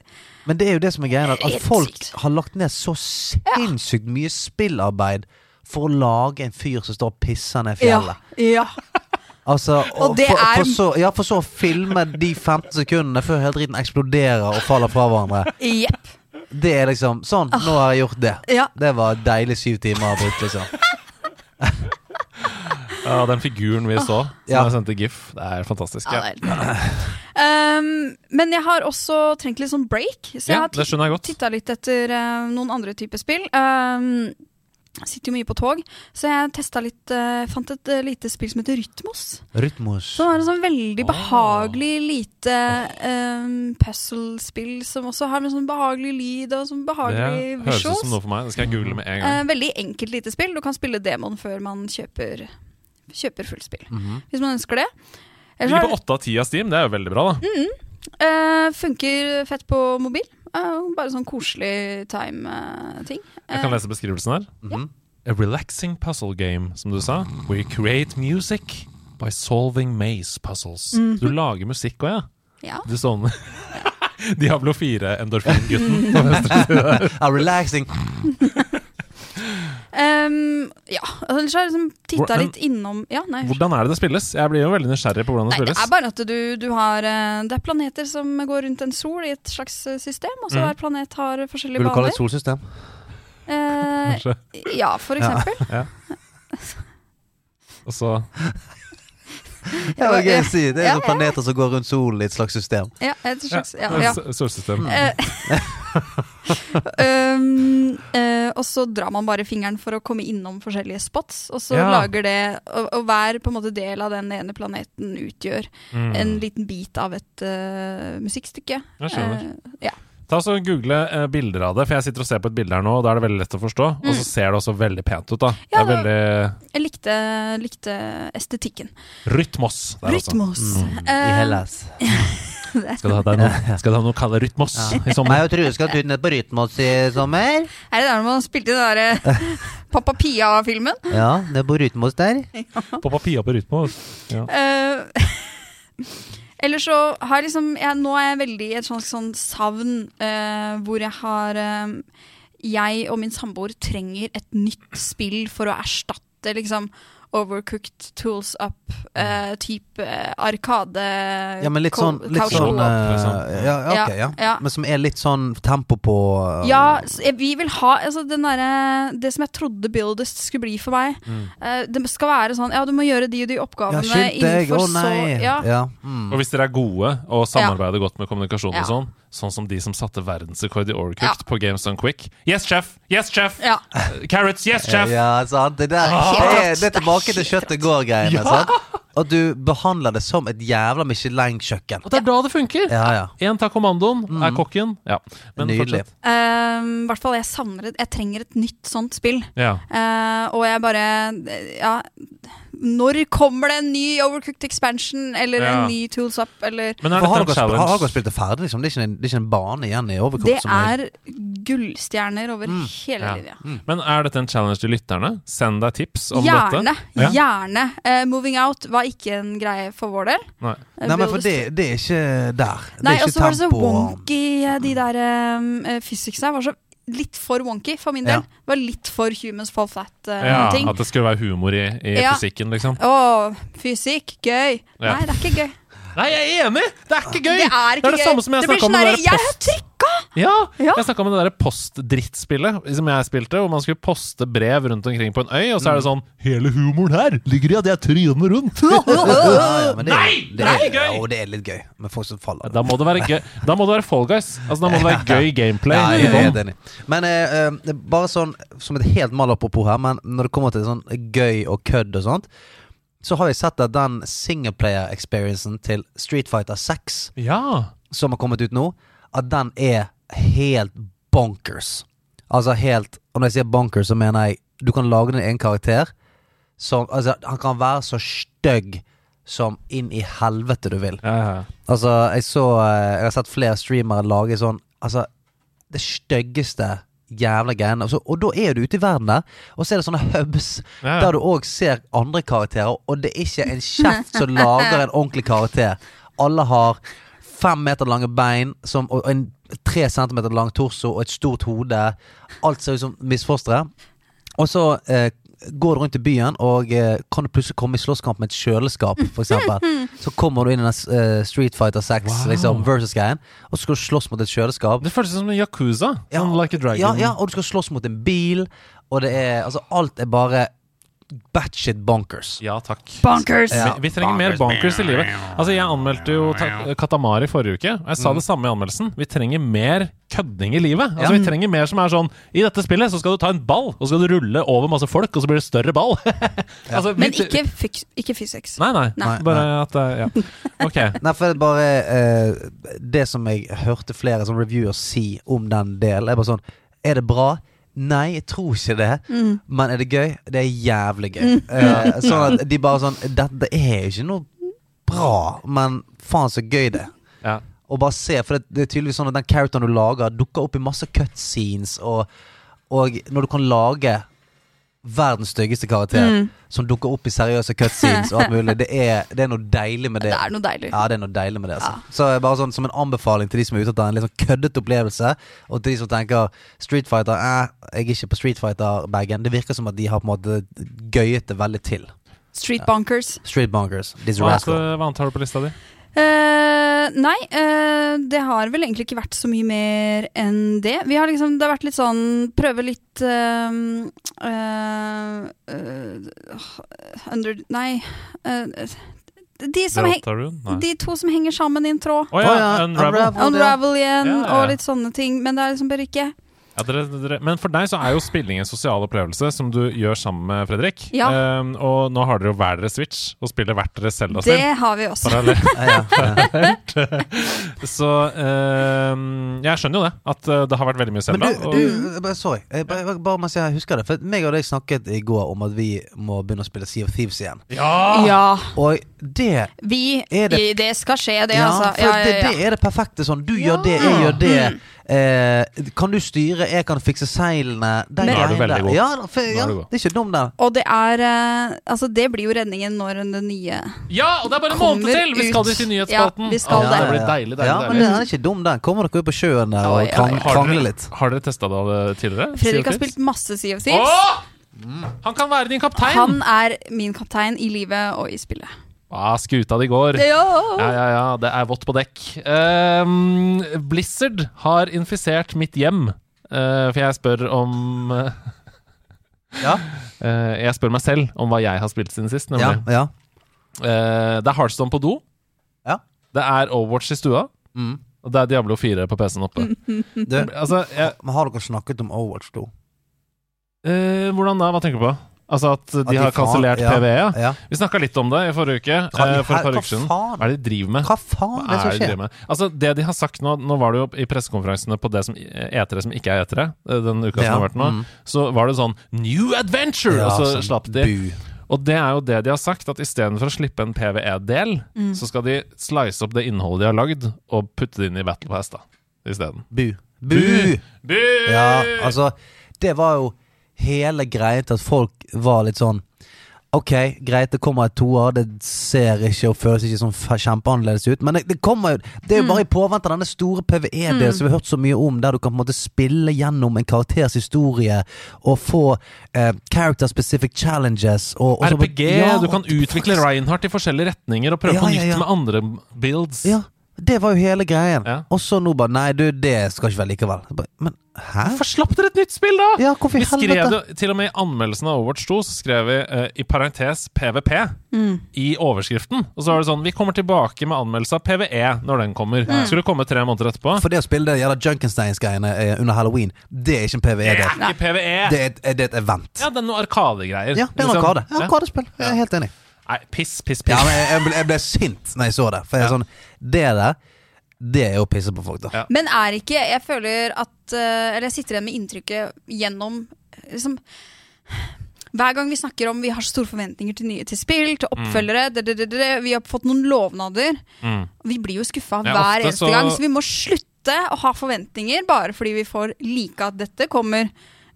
Men det er jo det som er greia, at, at folk har lagt ned så sinnssykt mye spillarbeid for å lage en fyr som står og pisser ned Ja. fjellet. ja. <laughs> Altså, Og det for, er- for, så, ja, for så å filme de 15 sekundene før hele driten eksploderer og faller fra hverandre. Yep. Det er liksom Sånn, nå har jeg gjort det. Ja. Det var deilig syv timer brukt, liksom. <laughs> Ja, den figuren vi så, som Ja. jeg sendte GIF, det er fantastisk. Ja, Ja, det er um, Men jeg har også trengt litt sånn break, så jeg ja har titta litt etter uh, noen andre typer spill. Um, sitter jo mye på tog, så jeg testa litt uh, Fant et uh, lite spill som heter Rytmos. Rytmos. Som er et sånn veldig behagelig behagelig lite um, puzzle-spill som også har en sånn behagelig lyd og sånn behagelig Det visuals. høres ut som noe for meg. Det skal jeg google med en gang. Uh, veldig enkelt lite spill. Du kan spille demon før man kjøper, kjøper fullt spill. Mhm. Hvis man ønsker det. Det Ellers ligger på åtte av ti av Steam. Det er jo veldig bra, da. Eh, funker fett på mobil. Eh, bare sånn koselig time-ting. Jeg kan lese beskrivelsen her. Mhm. A relaxing puzzle game, som du sa. Where you create music by solving maze puzzles. Du lager musikk òg, ja. ja. Du sånn <laughs> Diablo 4-endorfingutten <laughs> på venstre side. Ah, <laughs> relaxing. Ehm, ja. Ellers har jeg liksom titta litt innom Ja, nei. Hvordan er det det spilles? Jeg blir jo veldig nysgjerrig på hvordan det Nei, det spilles. er bare at du, du har eh, Det er planeter som går rundt en sol i et slags eh, system, og så Mm. hver planet har forskjellige Vil du kalle det et solsystem? Uh, ja, for Ja. <laughs> ja. Og så <laughs> Ja, det er gøy å si. Det er Ja, ja. planeter som går rundt solen i et slags system. Ja, et slags ja, ja, ja. Solsystem. Eh, <laughs> <laughs> um, uh, og så drar man bare fingeren for å komme innom forskjellige spots, og så Ja. lager det Og, og hver på en måte del av den ene planeten utgjør Mm. en liten bit av et uh, musikkstykke. Jeg skjønner. Uh, ja. Ta så Google eh, bilder av det, for jeg sitter og ser på et bilde her nå, og da er det veldig lett å forstå. Og så ser det også veldig pent ut, da. Mm. Ja, det er veldig Jeg likte, likte estetikken. Rytmos der. Rytmos. Mm. I Hellas. <laughs> <laughs> Skal du ha deg noe, skal du ha noe å kalle rytmos i sommer? jeg tror du skal ut ned på Rytmos i sommer. Er det der man spilte den derre Pappa Pia-filmen? Ja, det er på Rytmos der. Pappa Pia på rytmos. Ja. <laughs> Uh, Eller så har jeg liksom jeg, Nå er jeg veldig i et sånt sånt savn uh, hvor jeg har eh, Jeg og min samboer trenger et nytt spill for å erstatte liksom Overcooked Tools Up, uh, type uh, Arkade Ja, men litt sånn, litt sånn eh, liksom. ja, ja, ok, ja. ja. Men som er litt sånn tempo på uh, Ja, eh, vi vil ha altså, den derre Det som jeg trodde Buildest skulle bli for meg. Mm. eh, det skal være sånn Ja, du må gjøre de og de Ja, innenfor deg, nei. så Ja. Ja. Mm. Og hvis dere er gode og samarbeider godt med kommunikasjon Ja. og sånn, sånn som de som satte verdensrekord i Overcooked Ja. på Games Done Quick Yes, chef! Yes, chef! ja. Carrots! Yes, chef! Ja, sant. Det, der, Ah. det, er, det er tilbake til kjøttet går-greiene. Ja. sant? Og du behandler det som et jævla Michelin-kjøkken. Og det er da det funker! Ja, ja. Tar kommandoen, Mm. er kokken. Ja, men Nydelig. fortsett. Hvert fall jeg savner Jeg trenger et nytt sånt spill. Ja. Uh, og jeg bare Ja. Når kommer det en ny Overcooked expansion, eller Ja. en ny Tools Up, eller Men er det har dette dere, har dere spilt det ferdig? Liksom? Det, er ikke en, det er ikke en bane igjen i Overcooked? Det som er- er gullstjerner over hele Ja. linja. Men er dette en challenge til lytterne? Send deg tips om dette. Gjerne. Ja. Gjerne. Uh, moving Out var ikke en greie for vår del. Nei. Eh, Nei, men for det, det er ikke der. Det Nei, er og så var det så wonky, eh, de der um, fysicsene var så litt for wonky for min del. Ja. Var litt for humans fall Ja, flat-ting. At det skulle være humor i, i Ja. fysikken, liksom. Å, fysikk, gøy. Ja. Nei, det er ikke gøy. Nei, jeg er enig! Det er ikke gøy! Det er ikke det, er det samme som jeg snakka om sånn der, det Jeg har post... Ja, Ja. jeg snakka om det der post-drittspillet som jeg spilte, hvor man skulle poste brev rundt omkring på en øy, og så er det sånn Hele humoren her ligger i at jeg tryner rundt! <laughs> Ja, ja, det, er- Nei! det Det er gøy! Jo, det er litt gøy med folk som faller. Da må det være gøy Da må det være Fall Guys. Altså, da må det være <laughs> gøy gameplay. Ja, er bånn. Men eh, eh, bare sånn som et helt mal apropos her, men når det kommer til sånn gøy og kødd og sånt, så har jeg sett at den singleplayer-experiencen til Street Fighter 6 Ja. som har kommet ut nå, at den er helt bonkers. Altså helt Og når jeg sier bonkers, så mener jeg du kan lage din egen karakter. Som, altså, han kan være så stygg som inn i helvete du vil. Ja, ja. Altså, jeg så eh, Jeg har sett flere streamere lage sånn Altså, det styggeste jævla greiene. Altså, og da er du ute i verden der, og så er det sånne hubs ja. der du òg ser andre karakterer, og det er ikke en kjeft som <laughs> lager en ordentlig karakter. Alle har fem meter lange bein som, og en tre centimeter lang torso og et stort hode. Alt ser ut som misfostre. Og så eh, går du rundt i byen, og eh, kan du plutselig komme i slåsskamp med et kjøleskap, f.eks. <laughs> Så kommer du inn i den eh, Street Fighter 6 Wow. liksom, versus-greien, og så skal du slåss mot et kjøleskap. Det føles som en Yakuza. Ja, Sånn like a dragon. Ja, ja, og du skal slåss mot en bil, og det er Altså, alt er bare batshit bonkers. Ja takk. Bonkers! Ja. Vi, vi trenger mer bonkers i livet. Altså, Jeg anmeldte jo Katamari forrige uke. og Jeg sa det samme i anmeldelsen. Vi trenger mer kødding i livet. Altså, Ja. Vi trenger mer som er sånn I dette spillet så skal du ta en ball, og så skal du rulle over masse folk, og så blir det større ball. <laughs> altså, vi Men ikke, fyk- ikke physics. Nei, nei. Nei. Bare at det- Ja. <laughs> Ok. Nei, for det er bare uh, Det som jeg hørte flere som reviewer si om den delen, er bare sånn Er det bra? Nei, jeg tror ikke det. Mm. Men er det gøy? Det er jævlig gøy. Eh, sånn at de bare sånn Dette er jo ikke noe bra, men faen så gøy det er. Ja. Og bare se, for det, det er tydeligvis sånn at den characteren du lager, dukker opp i masse cutscenes, og, og når du kan lage verdens styggeste karakter Mm. som dukker opp i seriøse cutscenes og alt <laughs> mulig, det er, det er noe deilig med det. Det er noe deilig. Ja, det er noe deilig med det. Altså. Så bare sånn Som en anbefaling til de som er ute etter en litt sånn køddete opplevelse, og til de som tenker Street Fighter eh, Jeg er ikke på Street Fighter-bagen. Det virker som at de har på en måte gøyet det veldig til. Street Bunkers. Street Bunkers. Hva annet har du på lista di? Eh, nei, uh, det har vel egentlig ikke vært så mye mer enn det. Vi har liksom, det har vært litt sånn Prøve litt uh, eh, eh, Under Nei. de, som? Nei. de to som henger sammen i en tråd. Oh, ja, ja, Unravel. Unravel. Unravel igjen, Ja, ja. og litt sånne ting. Men det er liksom bare ikke Ja, dere, dere, men for deg så er jo spilling en sosial opplevelse som du gjør sammen med Fredrik. Ja. Um, og nå har dere jo hver deres Switch og spiller hvert deres Zelda-spill. Det har vi også. Parallelt. <laughs> <laughs> Så um, jeg skjønner jo det, at eh, det har vært veldig mye Men Zelda. du, og- du bare, sorry. Jeg, bare, bare mens jeg husker det. For meg og deg snakket i går om at vi må begynne å spille Sea of Thieves igjen. ja! Ja. Og det Vi Er det- Det skal skje, det, ja, altså. for Ja, ja, Det, ja. det er det perfekte sånn. Du gjør det, jeg gjør det. Eh, kan du styre, jeg kan fikse seilene. Den Men- Nå er du veldig der. god. Ja, for, ja, det er ikke dum, den. Og det er eh, Altså, det blir jo redningen når det nye ja, og det er bare en måned til! Vi skal ut. i nyhetsspalten. Ja, vi skal ja, det. det blir deilig, deilig, Ja, men deilig. den er ikke dum, den. Kommer dere ut på sjøen der og krangler litt? har dere testa det tidligere? Fredrik har spilt masse Sea of Thieves. Han kan være din kaptein! Han er min kaptein i livet og i spillet. Ah, skuta di går. Ja, ja, ja. Det er vått på dekk. Um, Blizzard har infisert mitt hjem. uh, for jeg spør om uh, <laughs> Ja, Uh, Jeg spør meg selv om hva jeg har spilt siden sist, ja, nemlig. ja. Eh, det er Heartstone på do. Ja. Det er Overwatch i stua. Mm. Og det er Diablo 4 på PC-en oppe. <laughs> Du, Altså, jeg, men har dere snakket om Overwatch 2? eh, hvordan da? Hva tenker du på? Altså at de At de har kansellert ja. PVE? Ja. Ja. Vi snakka litt om det i forrige uke. Hva, eh, for et par uker siden. Hva er det de driver med? Hva faen er det Hva er det de skjer? med? Altså, det de har sagt nå Nå var det jo i pressekonferansene på det som etere som ikke er etere, eh, den uka som har vært nå, mm. så var det sånn New Adventure! Ja, og så sånn slapp de. bu. Og det er jo det de har sagt, at istedenfor å slippe en PVE-del, så skal de slice opp det innholdet de har lagd, og putte det inn i Battle Pass, da. Isteden. Bu. Bu! Bu! Ja, altså Det var jo hele greia til at folk var litt sånn Ok, greit, det kommer et toer. Det ser ikke og føles ikke sånn kjempeannerledes ut. Men det, det kommer jo Det er jo bare i påvente av denne store PVE-delen som vi har hørt så mye om, der du kan på en måte spille gjennom en karakters historie og få eh, character specific challenges og, og så- RPG, Ja, du kan utvikle Reinhardt i forskjellige retninger og prøve Ja, på ja, nytt ja. med andre builds. Ja, det var jo hele greien. Ja. Og så nå bare Nei, du, det skal ikke være likevel. Bare, Men hæ? Hvorfor slapp dere et nytt spill, da? Ja, hvorfor Vi skrev helvete? det, til og med i anmeldelsen av Overwatch 2 så skrev vi uh, i parentes PVP i overskriften. Og så var det sånn Vi kommer tilbake med anmeldelse av PVE når den kommer. Skulle komme tre måneder etterpå. For det å spille det gjelder Junkensteins-greiene eh, under halloween, det er ikke en PVE. Det Det, er ikke PVE! det, er, et, det er et event. Ja, det er noe arkadegreier. Ja, det er en Liksom. arkade. Ja, Ja. Arkadespill. Jeg er helt enig. Nei, piss, piss, piss. Ja, men jeg, jeg, ble, jeg ble sint når jeg så det. For jeg er Ja. sånn Det er det Det er jo å pisse på folk, da. Ja. Men er ikke Jeg føler at eh, Eller jeg sitter igjen med inntrykket gjennom liksom hver gang vi snakker om vi har store forventninger til nye til spill, til oppfølgere det, det, det, det, Vi har fått noen lovnader. Mm. Vi blir jo skuffa Ja, hver eneste så- gang, så vi må slutte å ha forventninger bare fordi vi får like at dette kommer.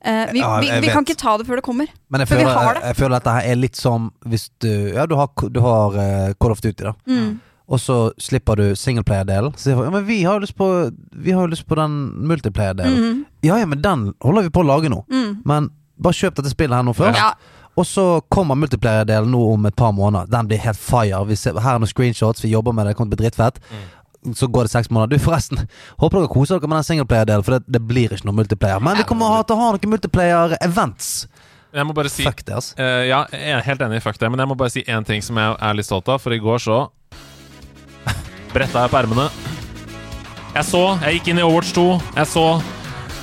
Uh, vi, Ja, vi, vi kan ikke ta det før det kommer. Men jeg føler, har jeg, det. jeg føler dette er litt som hvis du Ja, du har, du har uh, Call of Duty, da. Mm. Og så slipper du singleplayer-delen. Så ja, men vi har jo lyst på Vi har jo lyst på den multiplayer-delen. Mm. Ja ja, men den holder vi på å lage nå. Mm. Men bare kjøp dette spillet her nå først. Ja. Og så kommer multiplayer-delen nå om et par måneder. Den blir helt fire. Vi ser, her er noen screenshots, vi jobber med det, det kommer til å bli drittfett. Så går det seks måneder. Du, forresten, <laughs> håper dere koser dere med den singleplayer-delen, for det, det blir ikke noe multiplayer. Men vi kommer ha, til å ha noen multiplayer-events. Jeg må bare si Fuck det, altså. Uh, ja, jeg er helt enig, i fuck det. Men jeg må bare si én ting som jeg er litt stolt av. For i går så bretta jeg opp ermene. Jeg så, jeg gikk inn i Overwatch 2. Jeg så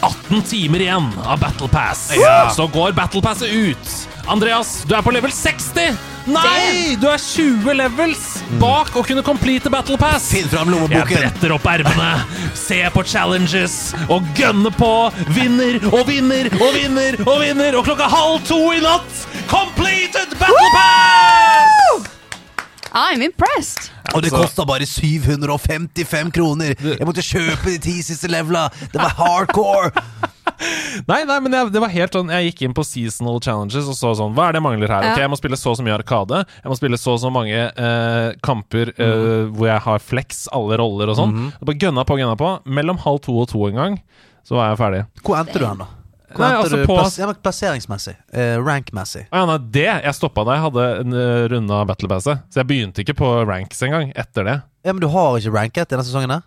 18 timer igjen av Battle Pass. Så går Battle Passet ut. Andreas, du er på level 60! Nei! Du er 20 levels bak å kunne complete Battle Pass. Finn fram Jeg bretter opp ermene, ser på challenges og gønner på. Vinner og vinner og vinner og vinner. Og klokka halv to i natt completed Battle Pass! I'm impressed. Og det kosta bare 755 kroner! Jeg måtte kjøpe de ti siste levela! Det var hardcore! <laughs> Nei, nei, men jeg, det var helt sånn Jeg gikk inn på seasonal challenges og så sånn Hva er det jeg mangler her? Ja. Ok, Jeg må spille så og så mye Arkade. Jeg må spille så og så mange eh, kamper eh, hvor jeg har flex, alle roller og sånn. Jeg Bare gønna på, gønna på. Mellom halv to og to en gang så var jeg ferdig. Hvor endte du hen, da? Hvor Nei, altså på- plass, ja, men plasseringsmessig? Eh, Rank-messig? Å ja, nei, det Jeg stoppa da jeg hadde en uh, runda Battle Passet. Så jeg begynte ikke på ranks engang etter det. Ja, men du har ikke ranket denne sesongen? her?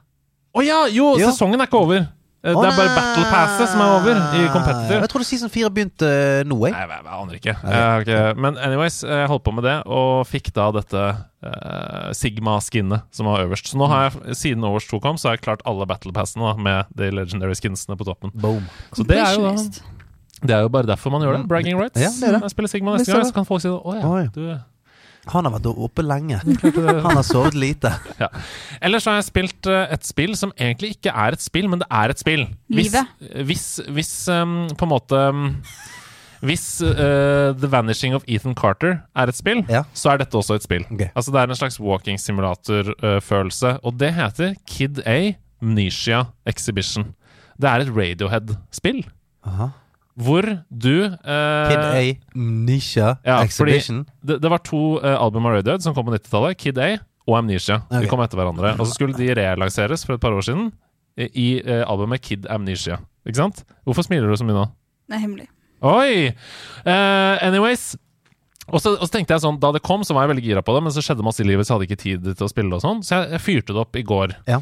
Å ja, jo, jo, sesongen er ikke over. Eh, det er bare. Battle Passet som er over i competitive. Jeg trodde season 4 begynte eh, nå, jeg. Nei, jeg, jeg aner ikke. Jeg Okay. ikke. Men anyways, jeg holdt på med det, og fikk da dette uh, Sigma-skinnet som var øverst. Så nå har jeg, siden Overwatch 2 kom, så har jeg klart alle Battle Passene da, med de legendary skinsene på toppen. Boom. Så det er jo da Det er jo bare derfor man gjør det. Bragging rights. Ja, det det. Jeg spiller Sigma neste gang, så kan folk si Å ja, du Han har vært oppe lenge. Han har sovet lite. <laughs> Ja. Ellers har jeg spilt eh, et spill som egentlig ikke er et spill, men det er et spill. Hvis, Livet. hvis, hvis um, på en måte um, Hvis uh, The Vanishing of Ethan Carter er et spill, Ja. så er dette også et spill. Okay. Altså Det er en slags walking simulator-følelse, og det heter Kid A Mnesia Exhibition. Det er et Radiohead-spill. Aha. Hvor du eh, Kid A Amnesia, ja, Exhibition. Det, det var to uh, album av Radiohead som kom på 90-tallet. Kid A og Amnesia. De kom etter hverandre. Og så skulle de relanseres for et par år siden i, i eh, albumet Kid Amnesia. Ikke sant? Hvorfor smiler du så mye nå? Det er hemmelig. Oi! Uh, anyways. Og så, og så tenkte jeg sånn, Da det kom, så var jeg veldig gira på det, men så skjedde masse i livet, så jeg hadde ikke tid til å spille og sånn. Så jeg, jeg fyrte det opp i går. Ja.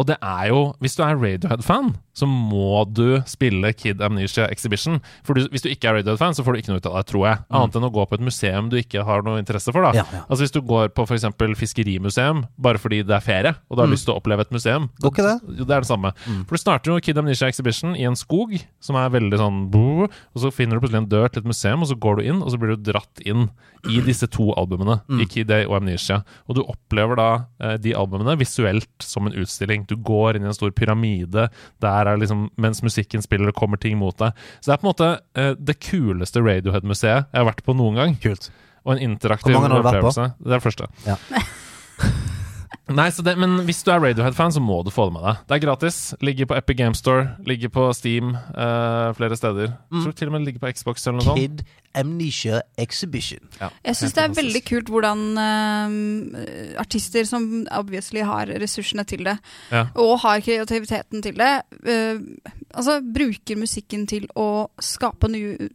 Og det er jo Hvis du er Radiohead-fan, så må du spille Kid Amnesia Exhibition. For du, hvis du ikke er Radiohead-fan, så får du ikke noe ut av det, tror jeg. Annet enn å gå på et museum du ikke har noe interesse for, da. Mm. Ja, ja. Altså Hvis du går på f.eks. fiskerimuseum bare fordi det er ferie, og du har lyst til å oppleve et museum Mm. Går ikke det? Jo, det er det samme. For du starter jo Kid Amnesia Exhibition i en skog, som er veldig sånn Og så finner du plutselig en dør til et museum, og så går du inn, og så blir du dratt inn i disse to albumene, i Kid Day og Amnesia. Og du opplever da eh, de albumene visuelt som en utstilling. Du går inn i en stor pyramide, der er liksom mens musikken spiller, det kommer ting mot deg. Så det er på en måte eh, det kuleste Radiohead-museet jeg har vært på noen gang. Kult. Og en interaktiv opplevelse. Det er det første. Ja. <laughs> Nei, så det, Men hvis du er Radiohead-fan, så må du få det med deg. Det er gratis. Ligger på Epic Game Store, ligger på Steam uh, flere steder. Mm. Jeg tror til og med det ligger på Xbox eller noe sånt. Kid Amnesia Exhibition. Ja, Jeg syns det er fantastisk. veldig kult hvordan uh, artister som obviously har ressursene til det, Ja. og har kreativiteten til det, uh, altså bruker musikken til å skape nye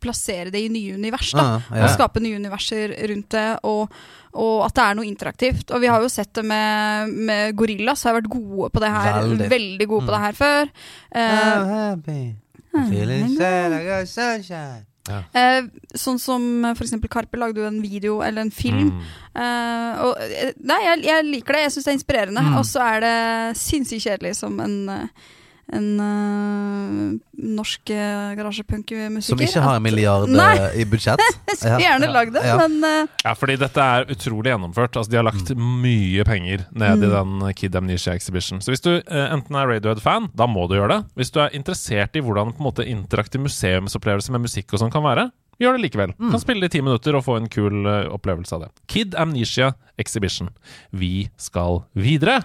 Plassere det i nye univers. da Ah, ja. Og skape nye universer rundt det, og, og at det er noe interaktivt. Og vi har jo sett det med, med Gorillas, har vært gode på det her. Veldig. Veldig, gode på det her før. Uh, I'm. Feeling sad, I got sunshine. eh, sånn som eksempel Karpe lagde jo en video, eller en film. Mm. Eh, og, eh, nei, jeg, jeg liker det. Jeg syns det er inspirerende. Mm. Og så er det sinnssykt kjedelig som en eh, en uh, norsk uh, garasjepunkmusiker. Som ikke har en milliard Nei. eh, i budsjett. <laughs> Jeg skulle Ja. gjerne lagd det, Ja. men uh, Ja, fordi dette er utrolig gjennomført. Altså, de har lagt mye penger ned i den Kid Amnesia Exhibition. Så hvis du uh, enten er Radiohead-fan, da må du gjøre det. Hvis du er interessert i hvordan på en måte interaktiv museumsopplevelse med musikk og sånn kan være, gjør det likevel. Kan spille det i ti minutter og få en kul eh, opplevelse av det. Kid Amnesia Exhibition. Vi skal videre.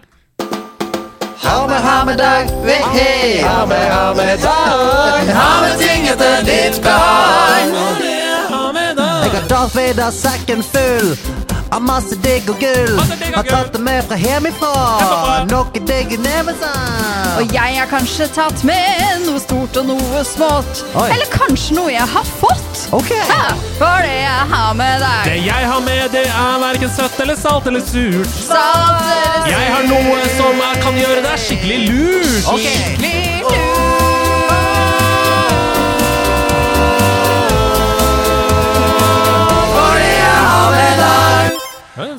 Ha med, ha med dag, hei! Ha med, ha med dag. Ha med ting etter ditt behag. Jeg har Darth Vader-sekken full av masse digg og gull. Har tatt det med fra hjemmefra. Noe digg i nevesan. Og jeg har kanskje tatt med noe stort og noe smått. Oi. Eller kanskje noe jeg har fått. Ok. Ja, for det jeg har med deg. Det jeg har med, det er verken søtt eller salt eller surt. Salt eller surt. Jeg har noe som jeg kan gjøre deg skikkelig lurt. Ok. skikkelig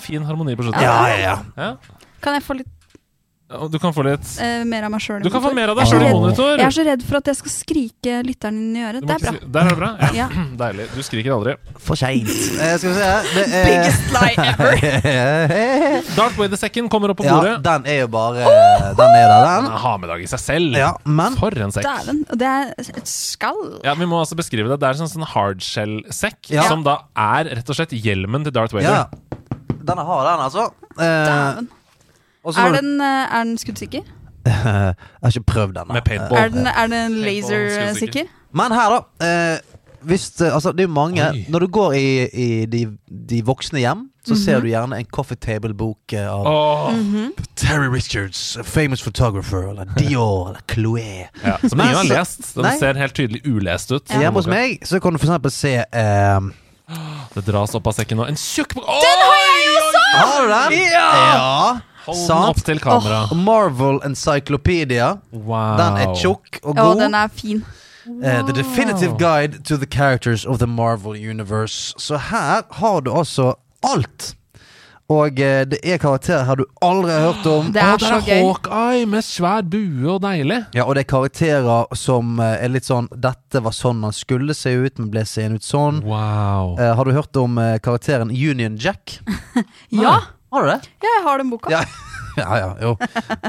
fin harmoni på slutten. Ja, ja, ja. Ja. Kan jeg få litt Du kan få litt eh, mer av meg sjøl Du kan få mer av deg sjøl i monitor. Jeg er så redd for at jeg skal skrike lytteren inn i øret. Det er bra. Der er det bra. Ja. Ja. <clears throat> Deilig. Du skriker aldri. For seint. Eh, skal vi se Det er Biggest lie ever. <laughs> Darth Vader Second kommer opp på bordet. Ja, den er jo bare Den er der, Den den. er ha-med-dag i seg selv. Ja, men For en sekk. Dæven. Det er et skall. Ja, Vi må altså beskrive det. Det er en sånn, sånn hardshell-sekk, Ja. som da er rett og slett hjelmen til Darth Vader. ja. Denne har den, altså. Eh, Dæven. Er den, eh, er den skuddsikker? <laughs> Jeg har ikke prøvd den. Med paintball. Er den, er den lasersikker? Men her, da. Eh, hvis, altså, det er jo mange Oi. Når du går i, i de, de voksne hjem, så Mhm. ser du gjerne en coffee table-bok av av mm -hmm. Terry Richards, famous photographer, eller Dior, eller Chloé. ja, som ingen har lest. Den Nei. ser helt tydelig ulest ut. Hjemme hos meg så kan du for eksempel se eh, Det dras opp av sekken nå. En tjukk bok! Den har! Har du den? Ja! Hold den Sant. opp til kamera. Marvel Encyclopedia. Wow. Den er tjukk og Å, god. den er fin. Eh, the Definitive Guide to the Characters of the Marvel Universe. Så her har du altså alt. Og eh, det er karakterer her du aldri har hørt om. <gasps> Det er ah, så er gøy. Hawkeye med svær bue og deilig. Ja, og det er karakterer som eh, er litt sånn Dette var sånn han skulle se ut, men ble seende ut sånn. Wow. Eh, har du hørt om eh, karakteren Union Jack? <laughs> Ja, Har du det? Ja, jeg har den boka. Ja, <laughs> ja, ja jo.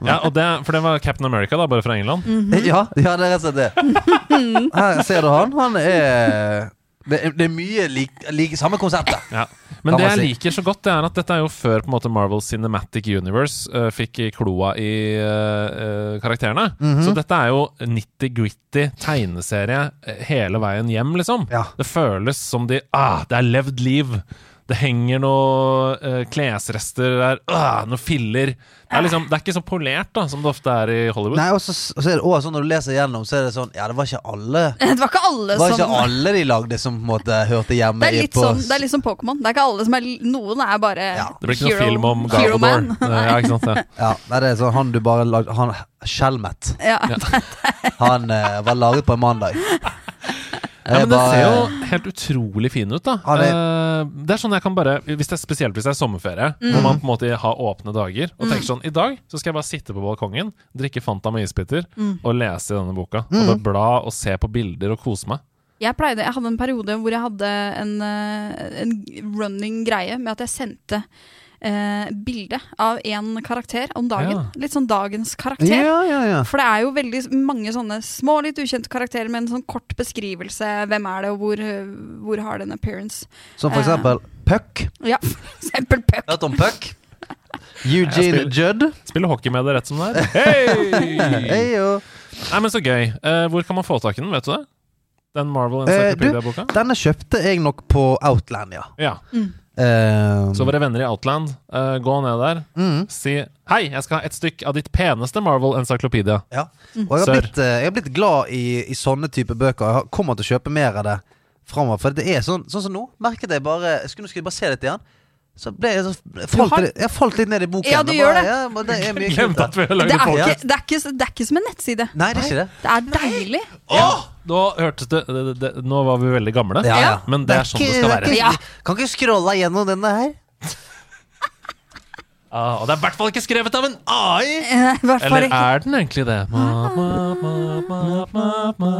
Ja, og det, for det var Captain America, da, bare fra England. Mhm. <laughs> Ja, ja, det er rett og slett det. Her ser du han. Han er Det det er mye like, like samme konseptet. Ja. Men det jeg si. liker så godt, det er at dette er jo før på en måte Marvel Cinematic Universe uh, fikk kloa i uh, karakterene. karakterene. -hmm. Så dette er jo nitty-gritty tegneserie hele veien hjem, liksom. Ja. Det føles som de Ah, det er levd liv! Det henger noen uh, klesrester der, ah, noen filler. Det er liksom, det er ikke så polert da som det ofte er i Hollywood. Nei, og så, og så er det også sånn når du leser gjennom, så er det sånn Ja, det var ikke alle <laughs> Det var ikke alle Det var som ikke alle de lagde som på en måte hørte hjemme det er, i litt på sånn, det er litt som Pokémon. Det er ikke alle som er Noen er bare Ja. Det blir ikke noen hero- film om. Eh, <laughs> Ja, ikke sant? Ja. <laughs> Ja, nei, det er sånn han du bare lagde Han Skjelmet. Ja. Han uh, var laget på en mandag. Ja, men Det den er ser jo helt utrolig fin ut, da. Ja, det- Eh, det er sånn jeg kan bare hvis det er, Spesielt hvis det er sommerferie, Mm. hvor man på en måte har åpne dager. Og tenker sånn I dag så skal jeg bare sitte på balkongen, drikke Fanta med isbiter Mm. og lese i denne boka. Mm. Og bare bla og se på bilder og kose meg. Jeg pleide, jeg hadde en periode hvor jeg hadde en, eh, en running greie med at jeg sendte eh, bilde av en karakter om dagen. Ja. Litt sånn dagens karakter. Ja, ja, ja. For det er jo veldig mange sånne små, litt ukjente karakterer med en sånn kort beskrivelse. Hvem er det, og hvor, hvor har det en appearance? Som for Eh. eksempel Puck. Ja, <laughs> for eksempel Puck. Hørt om Puck? <laughs> Eugene spiller- Judd. Spiller hockey med det rett som det er. Hei! hey. <laughs> Nei, men så gøy. Eh, hvor kan man få tak i den, vet du det? Den Marvel Eh, Encyclopedia-boka? Denne kjøpte jeg nok på Outland, ja. ja. Eh, Så våre venner i Outland, uh, gå ned der. mm, Si Hei, jeg skal ha et stykk av ditt peneste Marvel Encyclopedia. ja. Og jeg har, blitt, eh, jeg har blitt glad i, i sånne type bøker. Jeg har- kommer til å kjøpe mer av det framover. For det er sånn, sånn som nå. Merket jeg bare jeg skulle, skulle jeg bare se litt igjen. Så ble jeg så falt, har- Jeg falt litt ned i boken. Ja, du gjør gjør bare, det. Ja, det er mye kult. at vi har Det er, ikke, det, er ikke, det er ikke som en nettside. Nei, det er ikke det. Det er deilig. Åh, nå hørtes det, det, det Nå var vi veldig gamle, Ja, ja. men det er sånn det skal være. Ja. Kan ikke scrolle gjennom denne her. <laughs> Ah, og det er i hvert fall ikke skrevet av en AI! <laughs> Nei, I hvert fall Eller ikke. er den egentlig det? Ma, ma, ma, ma, ma, ma.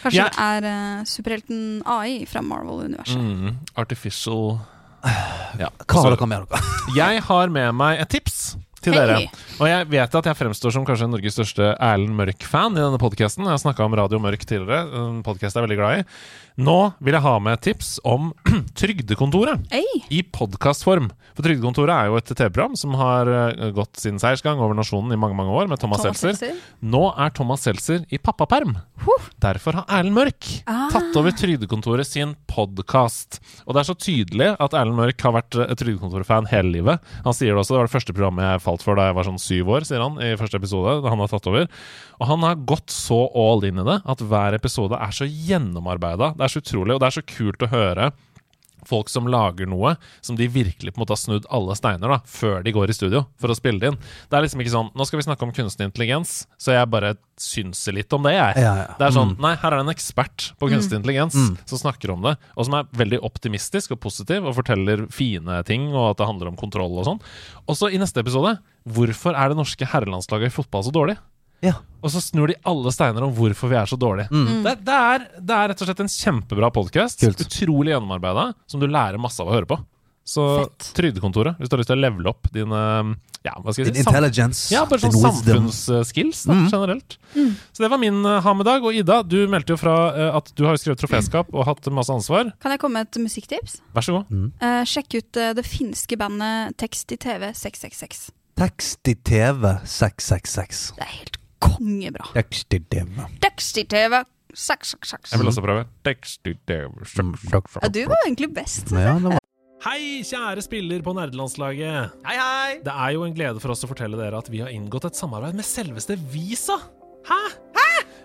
Kanskje Ja. det er eh, superhelten AI fra Marvel-universet. Mm, artificial <sighs> ja. Hva Så har dere med dere? Jeg har med meg et tips til Hei. dere. Og jeg vet at jeg fremstår som kanskje Norges største Erlend Mørk-fan i denne podkasten. Jeg har snakka om Radio Mørk tidligere, en podkast jeg er veldig glad i. Nå vil jeg ha med et tips om <clears throat> Trygdekontoret. Ei. i podkastform. For Trygdekontoret er jo et TV-program som har eh, gått sin seiersgang over nasjonen i mange mange år, med Thomas, Thomas Seltzer. Nå er Thomas Seltzer i pappaperm. Huh. Derfor har Erlend Mørk Ah. tatt over Trygdekontoret sin podkast. Og det er så tydelig at Erlend Mørk har vært eh, Trygdekontoret-fan hele livet. Han sier det også, det var det første programmet jeg falt for da jeg var sånn syv år, sier han i første episode. da han har tatt over. Og han har gått så all in i det at hver episode er så gjennomarbeida. Det er så utrolig, og det er så kult å høre folk som lager noe som de virkelig på en måte har snudd alle steiner da, før de går i studio for å spille det inn. Det er liksom ikke sånn Nå skal vi snakke om kunstig intelligens, så jeg bare synser litt om det, jeg. Ja, ja. Det er sånn Nei, her er det en ekspert på kunstig intelligens som snakker om det, og som er veldig optimistisk og positiv og forteller fine ting, og at det handler om kontroll og sånn. Og så i neste episode Hvorfor er det norske herrelandslaget i fotball så dårlig? Ja. Og så snur de alle steiner om hvorfor vi er så dårlige. Det, det, er, det er rett og slett en kjempebra podkast. Utrolig gjennomarbeida, som du lærer masse av å høre på. Så Fett. Trygdekontoret, hvis du har lyst til å levele opp dine ja, hva skal jeg si, Din intelligence, ja, bare sånn samfunnsskills mm. generelt. Så det var min uh, ham i dag. Og Ida, du meldte jo fra uh, at du har skrevet troféskap og hatt masse ansvar. Kan jeg komme med et musikktips? Vær så god. Eh, sjekk ut eh, det finske bandet Tekst i TV 666. Tekst i TV 666. Det er helt kongebra. I TV. saks, TV 666. Jeg vil også prøve. Tekst i TV. Ja, du var egentlig best. Ja, det var Hei, kjære spiller på nerdelandslaget. Hei, hei! Det er jo en glede for oss å fortelle dere at vi har inngått et samarbeid med selveste Visa. Hæ?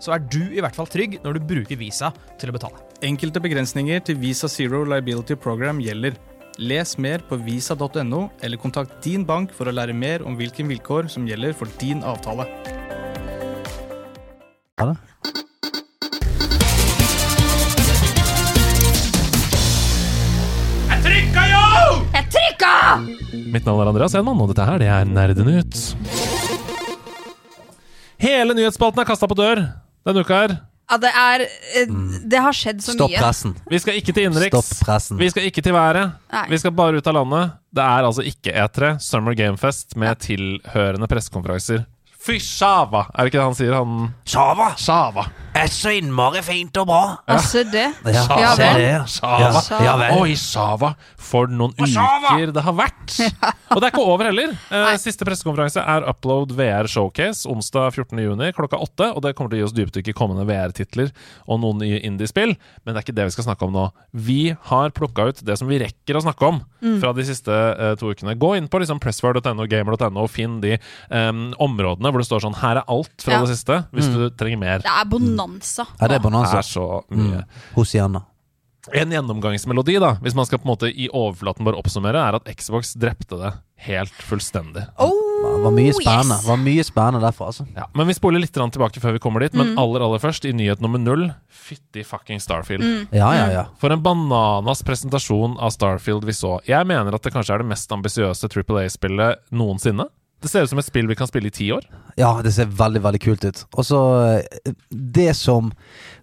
så er du i hvert fall trygg når du bruker Visa til å betale. Enkelte begrensninger til Visa Zero Liability Program gjelder. Les mer på visa.no, eller kontakt din bank for å lære mer om hvilke vilkår som gjelder for din avtale. Ja, det. Jeg trykka! Mitt navn er Andreas Enman, og dette her, det er Nerdenytt. Hele nyhetsspalten er kasta på dør denne uka her. Ja, det er eh, Det har skjedd så Stopp mye. pressen. Vi skal ikke til innenriks. Stopp pressen. Vi skal ikke til været. Nei. Vi skal bare ut av landet. Det er altså ikke E3, Summer Game Fest, med tilhørende pressekonferanser. Fy sjava, er det ikke det han sier? Han Sjava Sjava. er så innmari fint og bra. Altså, det. Ja, Ja se vel. det. Sjava. Ja, ja. Oi, Sjava. For noen uker det har vært. <laughs> Og det er ikke over heller. Eh, siste pressekonferanse er Upload VR Showcase onsdag 14.6 klokka 8. Og det kommer til å gi oss dypdykk i kommende VR-titler og noen nye indie-spill. Men det er ikke det vi skal snakke om nå. Vi har plukka ut det som vi rekker å snakke om fra de siste eh, to ukene. Gå inn på liksom pressword.no, gamer.no og finn de um, områdene hvor det står sånn Her er alt fra Ja. det siste, hvis du trenger mer. Det er bonanza. Ja, det er Det bonanza. er så mye. Hosianna. En gjennomgangsmelodi, da, hvis man skal på en måte i overflaten bare oppsummere, er at Xbox drepte det helt fullstendig. Oh, Det var mye spennende. yes. Var mye spennende derfor, altså. Ja, men vi spoler litt tilbake før vi kommer dit. Mm. Men aller aller først, i nyhet nummer null, fytti fucking Starfield. Mm. Ja, ja, ja. For en bananas presentasjon av Starfield vi så. Jeg mener at det kanskje er det mest ambisiøse Triple A-spillet noensinne. Det ser ut som et spill vi kan spille i ti år. Ja, det ser veldig, veldig kult ut. Og så eh, Det som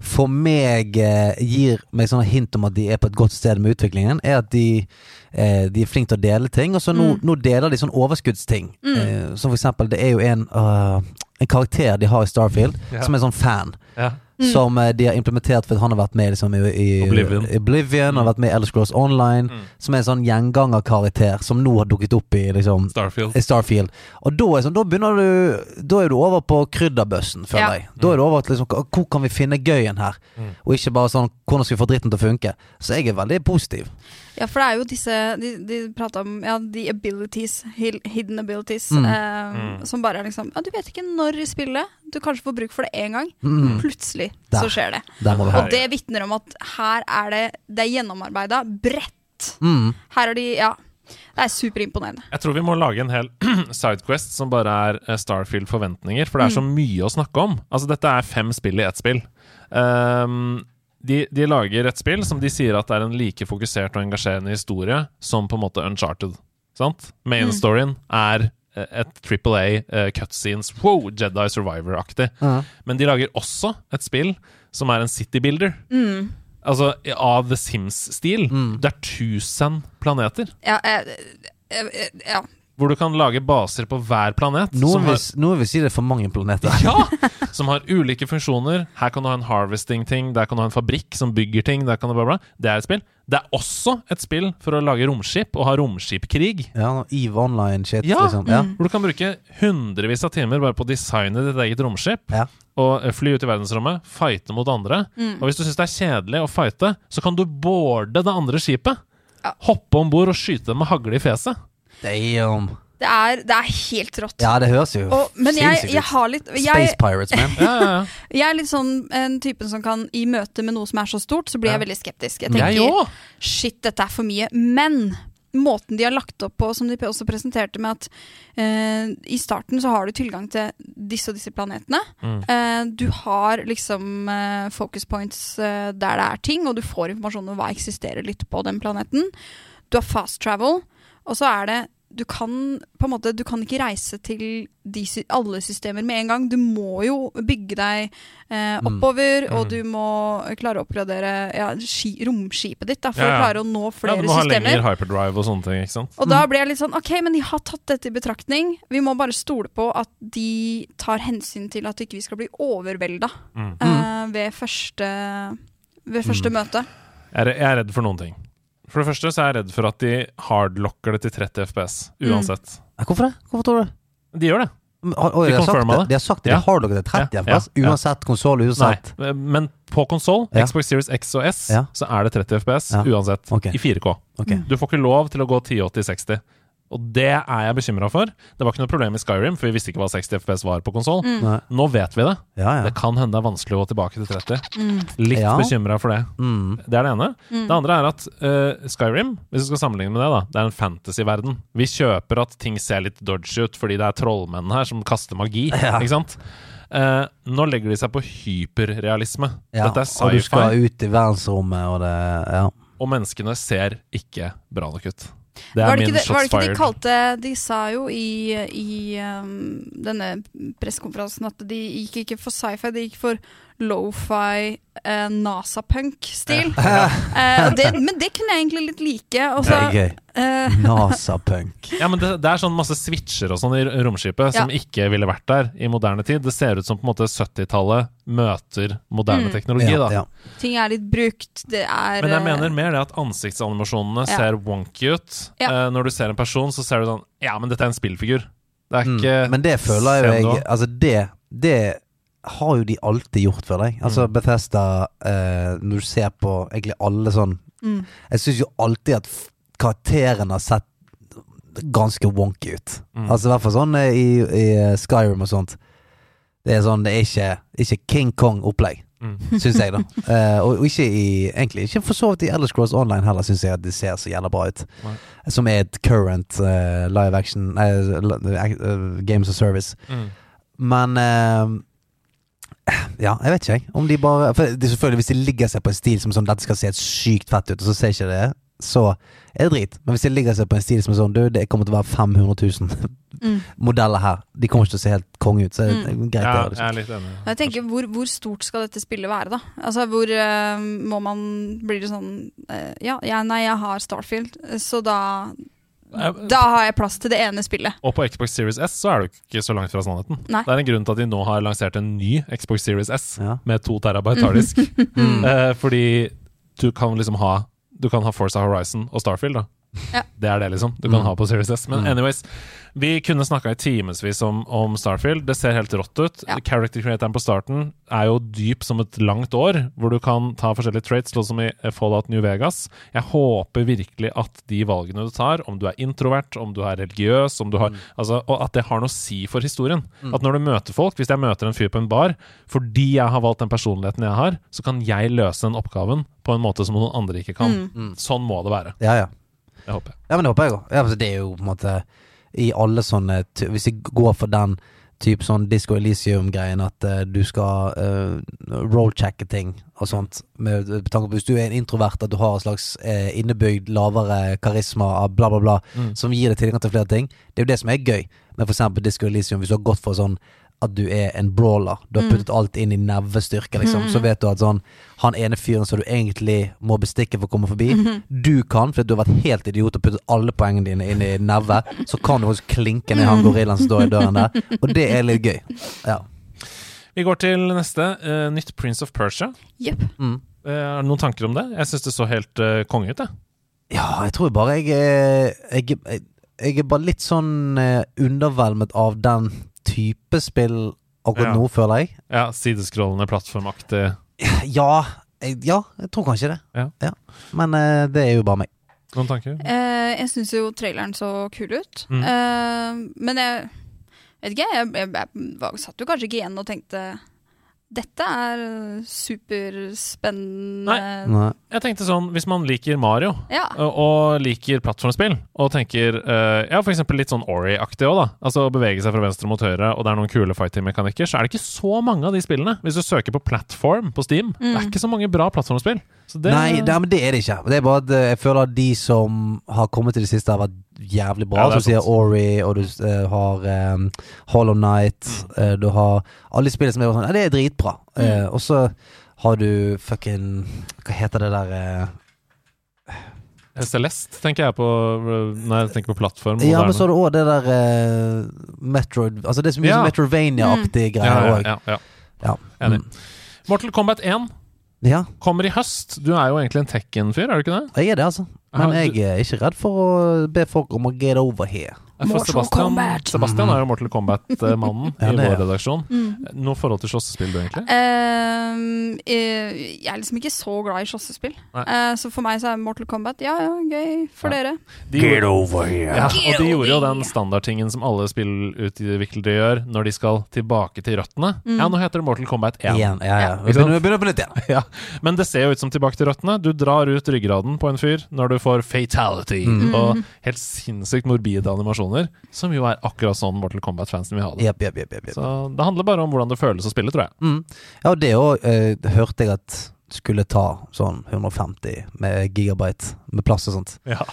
for meg eh, gir meg sånne hint om at de er på et godt sted med utviklingen, er at de, eh, de er flinke til å dele ting. Og så nå, nå deler de sånn overskuddsting. Eh, som for eksempel, det er jo en, uh, en karakter de har i Starfield, Ja. som er sånn fan. Ja. Som eh, de har implementert fordi han har vært med liksom, i, i Oblivion. Oblivion og har vært med i Elder Scrolls Online. Mm. Som er en sånn gjengangerkarakter som nå har dukket opp i liksom, Starfield. i Starfield. Og da, sånn, da begynner du Da er du over på krydderbøssen, føler Ja. jeg. Da er du over til liksom, hvor kan vi finne gøyen her? Mm. Og ikke bare sånn hvordan skal vi få dritten til å funke? Så jeg er veldig positiv. Ja, for det er jo disse De, de prata om ja, the abilities, hidden abilities, Mm. eh, Mm. som bare er liksom Ja, du vet ikke når i spillet. Du kanskje får bruk for det én gang. Mm. Plutselig Der. så skjer det. Og det vitner om at her er det Det er gjennomarbeida bredt. mm. Her er de Ja. Det er superimponerende. Jeg tror vi må lage en hel <clears throat> Sidequest som bare er eh, Starfield-forventninger, for det er så Mm. mye å snakke om. Altså, dette er fem spill i ett spill. Ehm, de, de lager et spill som de sier at er en like fokusert og engasjerende historie som på en måte Uncharted. Sant? Main Mm. storyen er eh, et Triple A uh, cutscenes, wow, Jedi Survivor-aktig. Ja. Men de lager også et spill som er en city builder. Mm. Altså av The Sims-stil. Mm. Det er 1000 planeter. Ja, eh, eh, eh, ja. Hvor du kan lage baser på hver planet. Noen vil, har, noen vil si det er for mange planeter. ja! <laughs> Som har ulike funksjoner. Her kan du ha en harvesting-ting, der kan du ha en fabrikk som bygger ting. Der kan du bla bla. Det er et spill. Det er også et spill for å lage romskip og ha romskipkrig. Ja, Eve Online-shit, Ja. liksom. Ja. Mm. Hvor du kan bruke hundrevis av timer bare på å designe ditt eget romskip. Ja. Og eh, fly ut i verdensrommet, fighte mot andre. Mm. Og hvis du syns det er kjedelig å fighte, så kan du boarde det andre skipet. Ja. Hoppe om bord og skyte dem med hagle i fjeset. Damn. Det er, det er helt rått. Ja, det høres jo Og, men jeg, sinnssykt jeg har litt jeg, Space Pirates, man. <laughs> Ja, ja, ja. jeg er litt sånn en typen som kan I møte med noe som er så stort, så blir Ja. jeg veldig skeptisk. Jeg tenker shit, dette er for mye. Men måten de har lagt opp på, som de også presenterte med at eh, i starten så har du tilgang til disse og disse planetene. Mm. Eh, du har liksom eh, focus points eh, der det er ting, og du får informasjon om hva eksisterer litt på den planeten. Du har fast travel, og så er det du kan måte, du kan ikke reise til de, alle systemer med en gang. Du må jo bygge deg eh, Mm. oppover, og Mm. du må klare å oppgradere ja, ski, romskipet ditt da, for Ja, ja. å klare å nå flere systemer. Ja, du må ha systemer. lengre hyperdrive og sånne ting. ikke sant? Og da blir jeg litt sånn Ok, men de har tatt dette i betraktning. Vi må bare stole på at de tar hensyn til at ikke vi skal bli overvelda Mm. eh, ved første, ved første møte. Jeg, er, jeg er redd for noen ting. For det første så er jeg redd for at de hardlocker det til 30 FPS Mm. uansett. Mm. Hvorfor det? Hvorfor tror du det? De gjør det. De de, har sagt confirma det. det. de har sagt det. Ja. De hardlocker det til 30 Ja, FPS, ja, ja. uansett konsoll, Nei, uansett men på konsoll. Xbox Series X og S, så er det 30 FPS uansett. Okay. I 4K. Okay. Du får ikke lov til å gå 1080-60. Og det er jeg bekymra for. Det var ikke noe problem i Skyrim, for vi visste ikke hva 60 FPS var på konsoll. Mm. Nå vet vi det. Ja, ja. Det kan hende det er vanskelig å gå tilbake til 30. Mm. Litt Ja. bekymra for det. Mm. Det er det ene. Mm. Det andre er at uh, Skyrim, hvis du skal sammenligne med det, da, det er en fantasy-verden. Vi kjøper at ting ser litt dodgy ut fordi det er trollmenn her som kaster magi. <laughs> Ja. Ikke sant? Uh, nå legger de seg på hyperrealisme. ja. Dette er sci-fi. Og du skal ut i verdensrommet, og det Ja. og menneskene ser ikke bra nok ut. Det er Var det, min ikke var det shots ikke de kalte De sa jo i, i um, denne pressekonferansen at de gikk ikke for sci-fi, de gikk for lofi, eh, NASA-punk-stil. Eh, og det- men det kunne jeg egentlig litt like. Også, Det eh, NASA-punk. Ja, men det, det er sånn masse switcher og sånn i romskipet som ikke ville vært der i moderne tid. Det ser ut som på en måte 70-tallet møter moderne Mm. teknologi. Ja, da ja. ting er litt brukt. Det er Men jeg eh, mener mer det at ansiktsanimasjonene Ja. ser wonky ut. Ja. Eh, når du ser en person, så ser du sånn Ja, men dette er en spillfigur. Det er Mm. ikke Men det føler jo jeg Altså, det Det har jo de alltid gjort, føler jeg. Altså, Mm. Bethesda, eh, når du ser på egentlig alle sånn mm. Jeg syns jo alltid at karakterene har sett ganske wonky ut. Mm. Altså i hvert fall sånn eh, i, i Skyrim og sånt. Det er sånn, det er ikke, ikke King Kong-opplegg. Mm. <laughs> syns jeg, da. uh, og, og ikke i Egentlig ikke for så vidt i Elder Cross Online heller, syns jeg at det ser så jævla bra ut. Right. Som er et current uh, live action uh, eh, Games of Service. Mm. Men eh, Ja, jeg vet ikke, jeg. Om de bare For det er selvfølgelig Hvis de ligger seg på en stil som sånn dette skal se helt sykt fett ut, og så ser ikke det, så er det drit. Men hvis de ligger seg på en stil som er sånn Du, det kommer til å være 500 000 Mm. <laughs> modeller her. De kommer ikke til å se helt konge ut, så er det Mm. greit. Ja, det, jeg liksom. er litt enig. Jeg tenker, hvor, hvor stort skal dette spillet være, da? Altså, hvor uh, må man Blir det sånn uh, ja, ja, nei, jeg har Starfield, så da Da har jeg plass til det ene spillet. Og på Xbox Series S så er du ikke så langt fra sannheten. Nei. Det er en grunn til at de nå har lansert en ny Xbox Series S Ja. med to terabyte harddisk. <laughs> Mm. eh, fordi du kan liksom ha Du kan ha Forza Horizon og Starfield, da. Ja. Det er det, liksom. Du kan Mm. ha på Series S. Men Mm. anyways, vi kunne snakka i timevis om, om Starfield. Det ser helt rått ut. Ja. Character creatoren på starten er jo dyp som et langt år, hvor du kan ta forskjellige traits, sånn som i Fallout New Vegas. Jeg håper virkelig at de valgene du tar, om du er introvert, om du er religiøs, om du har, altså, og at det har noe å si for historien. At når du møter folk, hvis jeg møter en fyr på en bar, fordi jeg har valgt den personligheten jeg har, så kan jeg løse den oppgaven på en måte som noen andre ikke kan. Mm. Sånn må det være. Ja, ja. Det håper jeg. Ja, men det håper jeg òg. Ja, altså, det er jo på en måte i alle sånne Hvis jeg går for den type sånn Disco Elysium-greien at uh, du skal uh, rollchecke ting og sånt med, med tanke på Hvis du er en introvert, at du har en slags uh, innebygd lavere karisma av bla, bla, bla, Mm. som gir deg tilgang til flere ting, det er jo det som er gøy. med eksempel Disco Elysium, hvis du har gått for sånn at du er en brawler, du har Mm. puttet alt inn i nevestyrke, liksom, så vet du at sånn Han ene fyren som du egentlig må bestikke for å komme forbi, Mhm. du kan, fordi du har vært helt idiot og puttet alle poengene dine inn i nevet, så kan du faktisk klinke ned han gorillaen som står i døren der, og det er litt gøy. Ja. Vi går til neste. Uh, nytt Prince of Persia. Yep. Mm. Uh, er det noen tanker om det? Jeg syns det så helt uh, konge ut, jeg. Ja, jeg tror bare jeg Jeg, jeg, jeg er bare litt sånn underveldet av den type spill akkurat Ja. nå, føler jeg. Ja, Sideskrollende, plattformaktig. Ja, ja, jeg tror kanskje det. Ja. Men uh, det er jo bare meg. Noen tanker? Uh, jeg syns jo traileren så kul ut. Mm. Uh, men jeg vet ikke, jeg, jeg, jeg jeg satt jo kanskje ikke igjen og tenkte dette er superspennende. Nei. Jeg tenkte sånn, Hvis man liker Mario Ja. og, og liker plattformspill, og tenker uh, Ja, for eksempel litt sånn Ori-aktig òg, da. Altså å bevege seg fra venstre mot høyre, og det er noen kule fighting-mekanikker, så er det ikke så mange av de spillene. Hvis du søker på platform på Steam, det er ikke så mange bra plattformspill. Så det, Nei, det, men det er det ikke. Det er bare at eh, jeg føler at de som har kommet til det siste, har vært jævlig bra. Ja, som sier. Ori, og du uh, har um, Hollow Night. eh, du har alle de spillene som er sånn Ja, det er dritbra. Eh, og så har du fucking Hva heter det der Celeste tenker jeg på Nei, jeg tenker på plattform. Ja, men så har du òg det der Metroid Altså det er så mye Ja. sånn Metrovania-aktige mm. greier ja, òg. ja, ja. Ja. Enig. Mm. Mortal Kombat 1 ja. kommer i høst. Du er jo egentlig en Tekken-fyr, er du ikke det? Jeg er det, altså. Men jeg er ikke redd for å be folk om å get over here. For Sebastian, Sebastian er jo Mortal Kombat-mannen <laughs> Ja, i vår redaksjon. Mm. Noe forhold til slåssespill, du, egentlig? Eh, jeg er liksom ikke så glad i slåssespill. Eh, så for meg så er Mortal Kombat ja, ja, gøy for Ja. dere. De gjorde, over here. ja, og de gjorde jo den standardtingen som alle spillutviklere gjør når de skal tilbake til røttene. Mm. Ja, nå heter det Mortal Kombat 1. Igjen. Ja, ja. Ja. Vi begynner, begynner på nytt igjen. <laughs> Ja, Men det ser jo ut som tilbake til røttene. Du drar ut ryggraden på en fyr når du får fatality Mm. og helt sinnssykt morbide animasjoner, som jo er akkurat sånn Mortal Kombat-fansen vil ha det. Yep, yep, yep. Så det handler bare om hvordan det føles å spille, tror jeg. Mm. Ja, og det òg eh, hørte jeg at skulle ta sånn 150 med gigabyte med plass og sånt. Ja.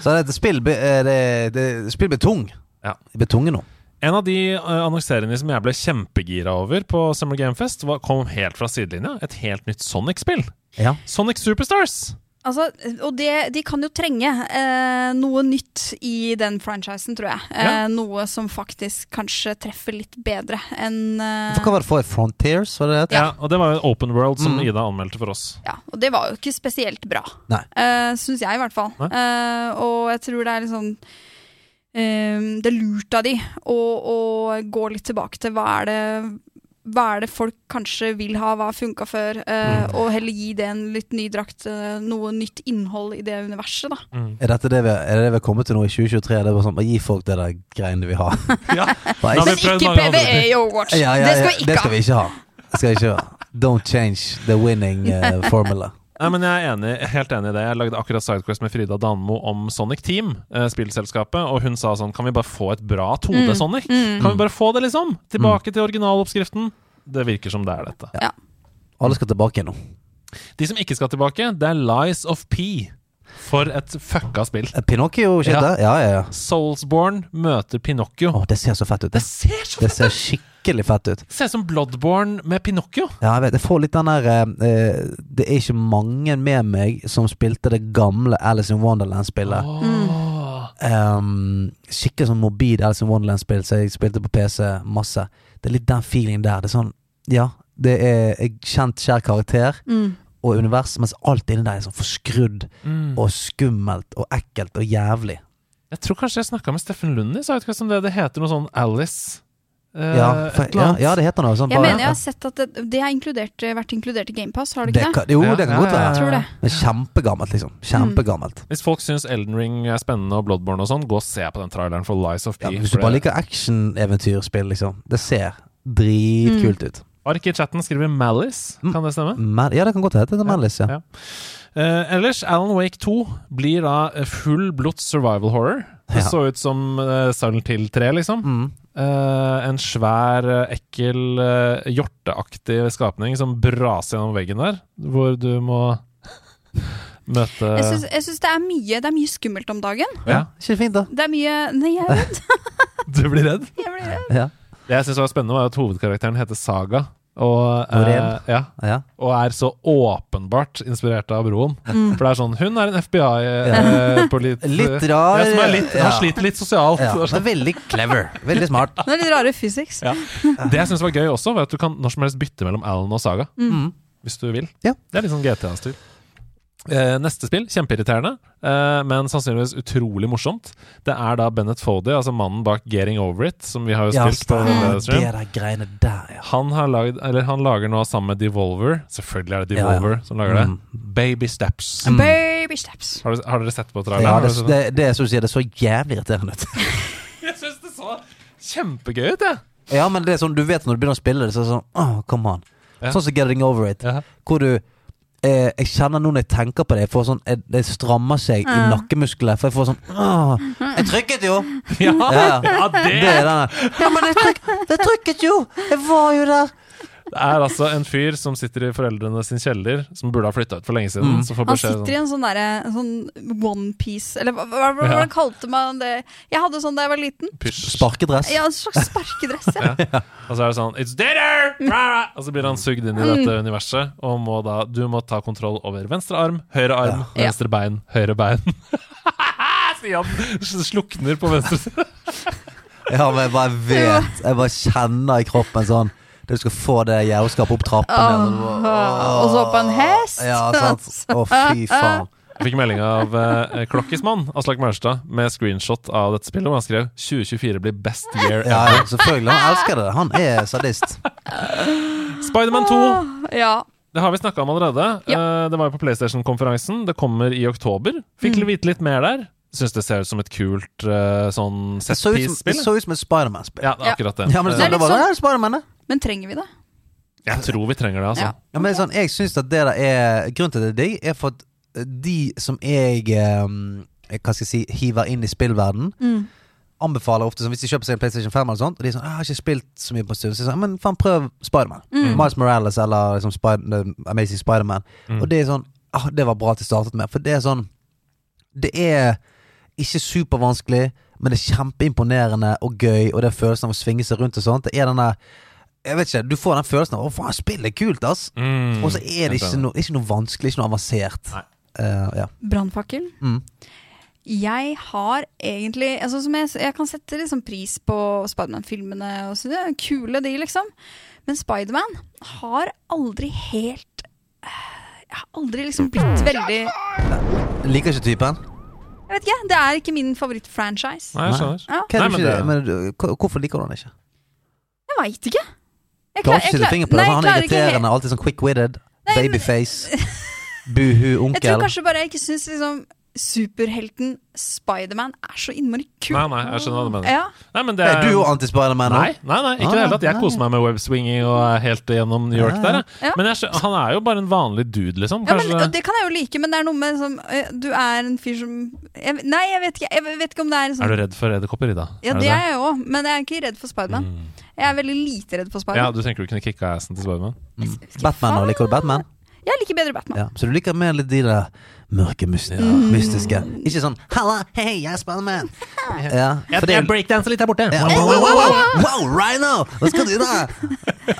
Så det, spill, eh, det, det, spill blir tung. Ja. Det blir tunge nå. En av de uh, annonseriene som jeg ble kjempegira over på Summer Game Fest, var, kom helt fra sidelinja. Et helt nytt Sonic-spill. Ja. Sonic Superstars. Altså, og det, de kan jo trenge eh, noe nytt i den franchisen, tror jeg. Eh, Noe som faktisk kanskje treffer litt bedre enn eh, hva var det for Frontiers? Var det det? Ja. Ja. og det var jo Open World som Mm. Ida anmeldte for oss. Ja, og det var jo ikke spesielt bra. Uh, Syns jeg, i hvert fall. Eh, og jeg tror det er litt sånn eh, Det er lurt av de å, å gå litt tilbake til hva er det hva er det folk kanskje vil ha, hva funka før, eh, Mm. og heller gi det en litt ny drakt, eh, noe nytt innhold i det universet, da. Mm. Er dette det vi, er det det vi har kommet til nå i 2023? Det er bare sånn, bare Gi folk det der greiene de vil ha. Ja. <laughs> Bare, har Men ikke PVE i Overwatch! ja, ja, det skal ja, vi ikke det ha! skal vi ikke ha. Det skal vi ikke ha. Don't change the winning uh, formula. <laughs> Nei, men Jeg er enig, helt enig i det. Jeg lagde akkurat Sidequest med Frida Danmo om Sonic Team, eh, spillselskapet, og hun sa sånn Kan vi bare få et bra 2D-Sonic? Kan vi bare få det, liksom? Tilbake til originaloppskriften? Det virker som det er dette. Ja. Alle skal tilbake nå. De som ikke skal tilbake, det er Lies of P. For et fucka spill. Eh, Pinocchio-shit Ja. Ja, ja, ja. Soulsborne møter Pinocchio. Å, det ser så fett ut. Det Det, ser så det ser skikkelig fett ut. Det ser ut som Bloodborne med Pinocchio. Ja, jeg vet, jeg får litt den der eh, eh, Det er ikke mange med meg som spilte det gamle Alice in Wonderland-spillet. Åh. Um, skikkelig sånn morbid Alice in Wonderland-spill så jeg spilte på PC masse. Det er litt den feelingen der. Det er sånn Ja, det er kjent, kjær karakter Mm. Og univers, mens alt inni deg er sånn forskrudd Mm. og skummelt og ekkelt og jævlig. Jeg tror kanskje jeg snakka med Steffen Lund i Sidecast om det. Det heter noe sånn Alice. Eh, Ja, for, et eller ja, annet. ja, det heter noe sånn Jeg bare- mener jeg har sett at det, det har inkludert, vært inkludert i GamePass, har det det ikke det? kan, Jo, Ja, det kan ja, godt ja, være. Jeg tror det. Men kjempegammelt, liksom. Kjempegammelt. Hvis folk syns Elden Ring er spennende og Bloodborne og sånn, gå og se på den traileren for Lies of P. Ja, hvis du bare liker actioneventyrspill, liksom. Det ser dritkult ut. Ark i chatten skriver Malice. Mm. Kan det stemme? Mal ja, det kan godt hete det. Mellis, ja. Ja. Uh, ellers, Alan Wake 2 blir da eh, full blods survival horror. Det Ja. så ut som uh, Silent Hill 3, liksom. Mm. Uh, en svær, ekkel, uh, hjorteaktig skapning som braser gjennom veggen der, hvor du må <laughs> møte Jeg syns, det, er mye, det er mye skummelt om dagen. Ja, Ikke fint, da? Det er mye Nei, jeg er redd. <laughs> du blir redd? Jeg blir redd. Ja. Det jeg syns var spennende, var at hovedkarakteren heter Saga. Og, eh, ja, ja. og er så åpenbart inspirert av broen. Mm. For det er sånn Hun er en FBI eh, på litt <laughs> Litt rar. ja, som er litt, ja. Han sliter litt sosialt. Sånn. veldig clever. Veldig smart. Det er litt rare physics. Ja. Det jeg syns var gøy også, var at du kan når som helst bytte mellom Alan og Saga. Mm. Hvis du vil. Ja. Det er litt sånn GTA-stil. Eh, neste spill, kjempeirriterende, eh, men sannsynligvis utrolig morsomt. Det er da Bennett Foddy, altså mannen bak Getting Over It, som vi har jo Ja, spilt på det Stream. der ja. Han, har laget eller han lager nå sammen med Devolver Selvfølgelig er det Devolver Ja, ja. som lager det. Mm. Baby Steps. Baby steps. Har, har dere sett på Ja, det, det, det er som du sier, det så jævlig irriterende ut. <laughs> Jeg syns det så kjempegøy ut, jeg. Ja, men det er sånn, du vet når du begynner å spille det, så er det sånn oh, come on. Ja. Sånn som Getting Over It. Ja. Hvor du eh, Jeg kjenner nå når jeg tenker på det, jeg får sånn jeg, Det strammer seg i nakkemusklene. For jeg får sånn Åh, Jeg trykket jo! Ja, Ja. ja, det Det er denne Ja, men jeg, tryk, jeg trykket jo! Jeg var jo der! Det er altså en fyr som sitter i foreldrene sin kjeller, som burde ha flytta ut for lenge siden. Mm. Han sitter i en sånn derre sånn onepiece Eller hva, hva, hva, Ja. kalte man det? Jeg hadde sånn da jeg var liten. Pysj. Sparkedress. Ja, En slags sparkedress. Ja. <laughs> Og så er det sånn It's dinner! Og så blir han sugd inn i dette universet, og må da, du må ta kontroll over venstre arm, høyre arm, Ja. venstre bein, høyre bein. <laughs> Stian slukner på venstre side. Ja, men jeg bare <laughs> vet Jeg bare kjenner i kroppen sånn Du skal få det jævelskapet opp trappen. Oh, Og så på en hest. Ja, sant. Å, fy <laughs> faen. Jeg fikk melding av eh, Klokkismann, Aslak Maurstad, med screenshot av dette spillet, hvor han skrev 2024 blir best year Ja, ever. ja, selvfølgelig. Han elsker det. Han er sadist. Spiderman 2 Ja. Det har vi snakka om allerede. Eh, det var jo på PlayStation-konferansen. Det kommer i oktober. Fikk Mm. vite litt mer der. Syns det ser ut som et kult uh, sånn Det så det set-piece-spill. så ut som et Spiderman-spill. Ja, det akkurat det. Ja, men det, Det det, det, det, var, sånn- det er Spiderman, det. Men trenger vi det? Jeg tror vi trenger det, altså. Ja. Ja, men sånn, jeg synes at det der er Grunnen til det er digg, er for at de som jeg eh, Hva skal jeg si hiver inn i spillverden, Mm. anbefaler ofte sånn, Hvis de kjøper seg en PlayStation 5, eller sånt, og de er sånn 'Jeg har ikke spilt så mye på en stund', så sånn, men faen, prøv Spiderman. Mm. Miles Morales eller liksom Spider, Amazing Spiderman. Mm. Og det er sånn ah, Det var bra at jeg startet med, for det er sånn Det er ikke supervanskelig, men det er kjempeimponerende og gøy, og det er følelsen av å svinge seg rundt og sånt. Det er denne Jeg vet ikke, Du får den følelsen av 'Å, faen, spillet er kult', ass. Mm. Og så er det ikke noe, ikke noe vanskelig, ikke noe avansert. Eh, ja. Brannfakkel. Mm. Jeg har egentlig altså som jeg, jeg kan sette liksom pris på Spiderman-filmene. Det er kule, de, liksom. Men Spiderman har aldri helt eh, Jeg har aldri liksom blitt veldig Liker ikke typen? Jeg vet ikke, Det er ikke min favorittfranchise. Nei, jeg skjønner. Ja, Nei, men det- men hvorfor liker du den ikke? jeg veit ikke. Jeg Klarer ikke å sette fingeren på det. Nei, Han er irriterende, alltid sånn quick-witted. Babyface. <laughs> Buhu onkel. Jeg tror kanskje bare jeg ikke syns liksom superhelten Spiderman er så innmari kul. Nei, nei, jeg skjønner hva du mener. Ja. Nei, men det Er du anti-Spiderman nå? Nei, nei, nei, ikke i det hele tatt. Jeg Ah, koser meg med webswinging og er helt gjennom New York Ja, der. ja. Men jeg, han er jo bare en vanlig dude, liksom. Ja, men, det kan jeg jo like, men det er noe med som eh, Du er en fyr som jeg, Nei, jeg vet ikke. Jeg vet ikke om det er liksom Er du redd for edderkopper, Ida? Ja, Er det, det er jeg òg, men jeg er ikke redd for Spiderman. Mm. Jeg er veldig lite redd for Spiderman. Ja, Du tenker du kunne kicka assen til Spiderman? Batman nå, liker du Batman? Jeg liker bedre Batman. Ja, så du liker mer litt de der mørke, mystiske. mystiske. Ikke sånn 'halla, hei, jeg er Spiderman'. <laughs> Ja, jeg det er breakdanser litt her borte. ja, wow, wow, wow, wow, wow, Rhino! Hva skal du da?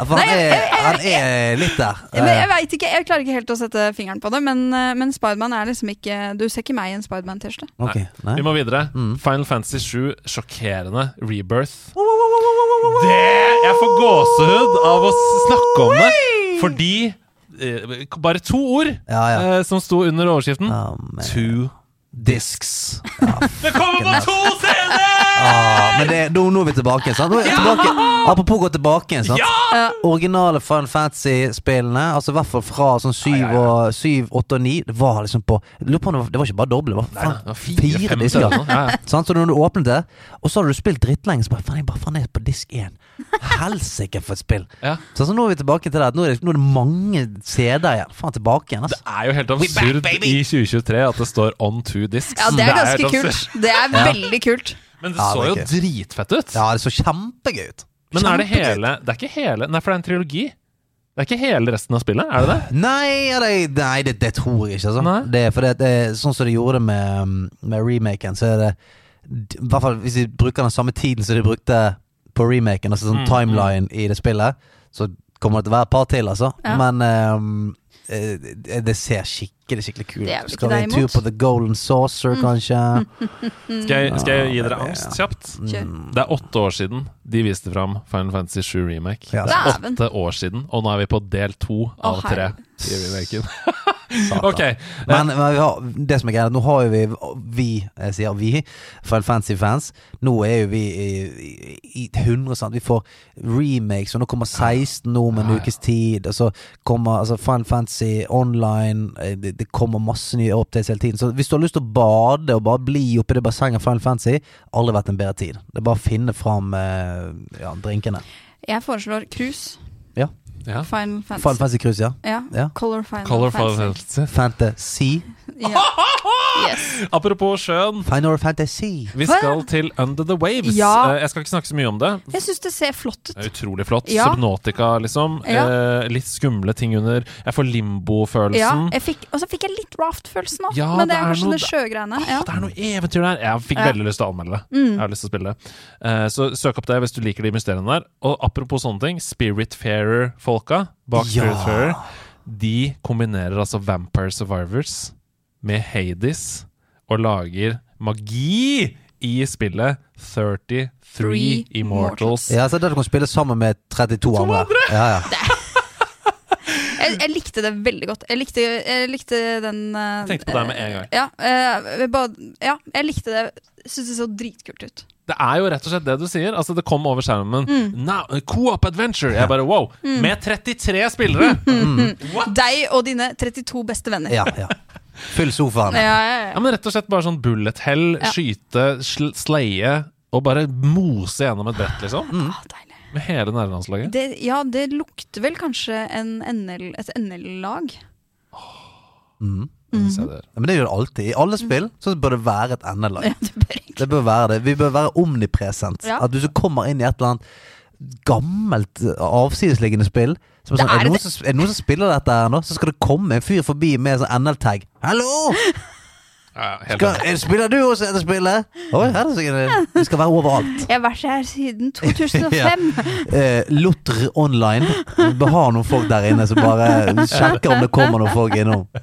For han Nei, jeg- er, han er litt der. Men jeg veit vet ikke, jeg klarer ikke helt å sette fingeren på det, men, eh, men Spiderman er liksom ikke Du ser ikke meg i en Spiderman-T-skjorte. Okay, nei. Vi må videre. Mm. Final Fantasy 7, sjokkerende rebirth. Det Jeg får gåsehud av å snakke om det, fordi eh, Bare to ord Ja, ja. eh, som sto under overskriften. Two Discs. Det kommer på to CD! Ah, men det, nå, nå er vi tilbake. Sant? Nå er vi tilbake. Apropos gå tilbake igjen. Sant? Ja. Originale Final Fantasy-spillene, altså i hvert fall fra sånn 7, og, 7 8 og 9, det var liksom på lurer på om det, var, ikke bare doble, det var, Nei, faen, det var fire, fire disker. Ja, ja. Sant? Så når du åpnet det, og så hadde du spilt drittlenge, så bare faen, jeg bare faen, jeg er på disk 1. Helsike for et spill. <laughs> Ja. Så, altså, nå er vi tilbake til det. Nå er det, nå er det mange CD-er igjen. Faen, tilbake igjen, Det altså. er jo helt absurd i 2023 at det står 'on two discs'. Ja, det er ganske helt kult. Det er veldig kult. Men det så det jo gøy. dritfett ut. Ja, det så kjempegøy ut. Men er det hele Det er ikke hele Nei, for det er en trilogi. Det er ikke hele resten av spillet, er det det? Nei, nei, nei det, det tror jeg ikke. Altså. Nei. Det, for det, det sånn som de gjorde med, med remaken, så er det I hvert fall hvis de bruker den samme tiden som de brukte på remaken, altså sånn Mm, timeline i det spillet, så kommer det til å være et par til, altså. Ja. Men ehm, eh, det, det ser skikkelig skikkelig kult ut. Skal vi en tur på The Golden Saucer, kanskje? <laughs> Skal jeg, skal jeg gi dere angst kjapt? Kjør. Det er åtte år siden de viste fram Final Fantasy 7 Remake. Ja. Det er åtte år siden, og nå er vi på del to av tre i remaken. <laughs> Satan. ok, Men, men ja, det som er greia, nå har jo vi Vi, jeg sier vi, Final Fantasy-fans. Nå er jo vi i, i, i 100 sant? Vi får remakes, og nå kommer 16 nå med en ukes tid. Og så kommer altså, Final Fantasy online. eh, Det, det kommer masse nye updates hele tiden. Så hvis du har lyst til å bade og bare bli oppi det bassenget Final Fantasy, aldri vært en bedre tid. Det er bare å finne fram eh, ja, drinkene. Jeg foreslår cruise. Ja. Final Fantasy. Final Fantasy Cruise, ja. Ja. Ja. Color Final Color Fantasy. Fantasy. Ja. <laughs> Yes. Apropos sjøen. Final Fantasy. Vi skal til Under the Waves. Ja. Eh, Jeg skal ikke snakke så mye om det. Jeg syns det ser flott ut. utrolig flott. Ja. Subnotica, liksom. Ja. Eh, litt skumle ting under. Jeg får limbo-følelsen. og så fikk jeg litt Raft-følelsen òg, Ja, men det det er kanskje noe- det sjøgreiene. Ja. Det er noe eventyr der. Jeg fikk Ja. veldig lyst til å anmelde det. Mm. Jeg har lyst til å spille det. Eh, så søk opp det hvis du liker de mysteriene der. Og apropos sånne ting, Spiritfarer-folka bak Ja. Spiritfarer, de kombinerer altså Vampire Survivors med Hades og lager magi i spillet 33 Three Immortals. Ja, så det du kan spille sammen med 32 andre. Ja, ja. <laughs> Jeg, jeg likte det veldig godt. Jeg likte, jeg likte den uh, Jeg tenkte på deg med en gang. Ja, uh, bare, ja jeg likte det. Syns det så dritkult ut. Det er jo rett og slett det du sier. Altså Det kom over skjermen. Mm. Now, Co-op adventure! Jeg bare wow! Med 33 spillere! <laughs> Deg og dine 32 beste venner. ja, ja. Fyll sofaen. Ja, ja, Ja, ja. men Rett og slett bare sånn bullet hell, Ja. skyte, sl sleie og bare mose gjennom et brett, liksom. Å, deilig. Med hele nerdelandslaget. Det, ja, det lukter vel kanskje en NL, et NL-lag. Mhm. Mm. det er. Ja, Men det gjør det alltid. I alle spill så bør det være et endelag. <laughs> Ja, det. Det bør være det. Vi bør være omnipresent. Ja. At hvis du kommer inn i et eller annet gammelt avsidesliggende spill som er, sånn, er, det noen som, er det noen som spiller dette her nå? Så skal det komme en fyr forbi med sånn NL-tag. Hallo! Ja, helt Skal, er, spiller du også dette spillet? Oi, her er det sikkert <laughs> Vi skal være overalt. Jeg har vært her siden 2005. <laughs> Eh, Lutr Online. Vi har noen folk der inne som bare sjekker om det kommer noen folk innom. <laughs>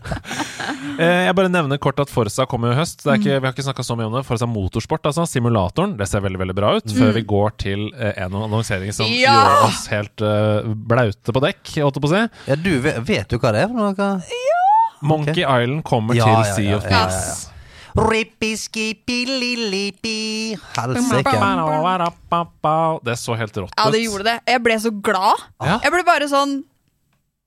Eh, Jeg bare nevner kort at Forsa kommer i høst. Det er ikke, vi har ikke snakka så mye om det. Forsa Motorsport, altså. Simulatoren. Det ser veldig veldig bra ut. Før vi går til eh, en annonsering som Ja! gjør oss helt eh, blaute på dekk, holdt jeg på å si. Ja, du vet, vet du hva det er for noe? Monkey Island kommer Ja, til ja, Sea ja, of ja, ja, Thieves. Rippi-skippi-lillipi Helsike. Det så helt rått ut. Ja, det gjorde det. Jeg ble så glad. Ja. Jeg ble bare sånn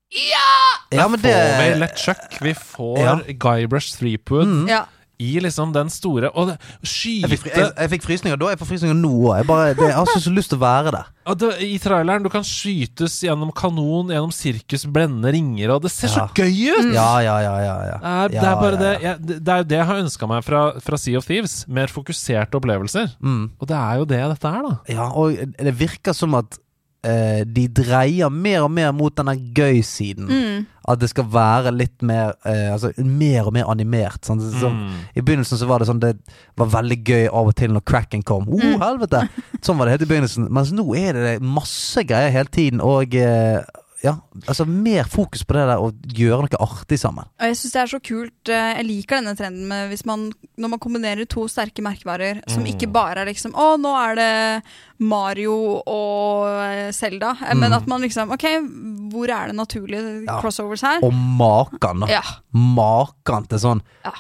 Ja! Ja, men det Får vi lett Chuck, vi får Ja. Guybrush Threepwood Mm. ja. I liksom den store Og skyte Jeg fikk, fri- jeg, jeg fikk frysninger da. Jeg får frysninger nå òg. Jeg, bare- det- jeg har så lyst til å være der. det, I traileren du kan skytes gjennom kanon, gjennom sirkus, blende ringer, og det ser så gøy ut! Ja, ja, ja. ja, ja. Er, det er bare ja, det jeg, Det det er jo det jeg har ønska meg fra, fra Sea of Thieves. Mer fokuserte opplevelser. Mm. Og det er jo det dette er, da. Ja, og det virker som at eh, de dreier mer og mer mot denne gøy-siden. Mm. At det skal være litt mer eh, Altså mer og mer animert. Sånn, som, Mm. I begynnelsen så var det sånn Det var veldig gøy av og til når cracken kom. Oh, Mm. helvete! Sånn var det helt i begynnelsen. Mens nå er det masse greier hele tiden, og eh, ja, altså mer fokus på det der å gjøre noe artig sammen. Jeg syns det er så kult. eh, Jeg liker denne trenden med hvis man, når man kombinerer to sterke merkevarer som Mm. ikke bare er liksom Å, nå er det Mario og Selda. Men Mm. at man liksom Ok, hvor er det naturlige Ja. crossovers her? Og maken, da. Ja. Maken til sånn Ja.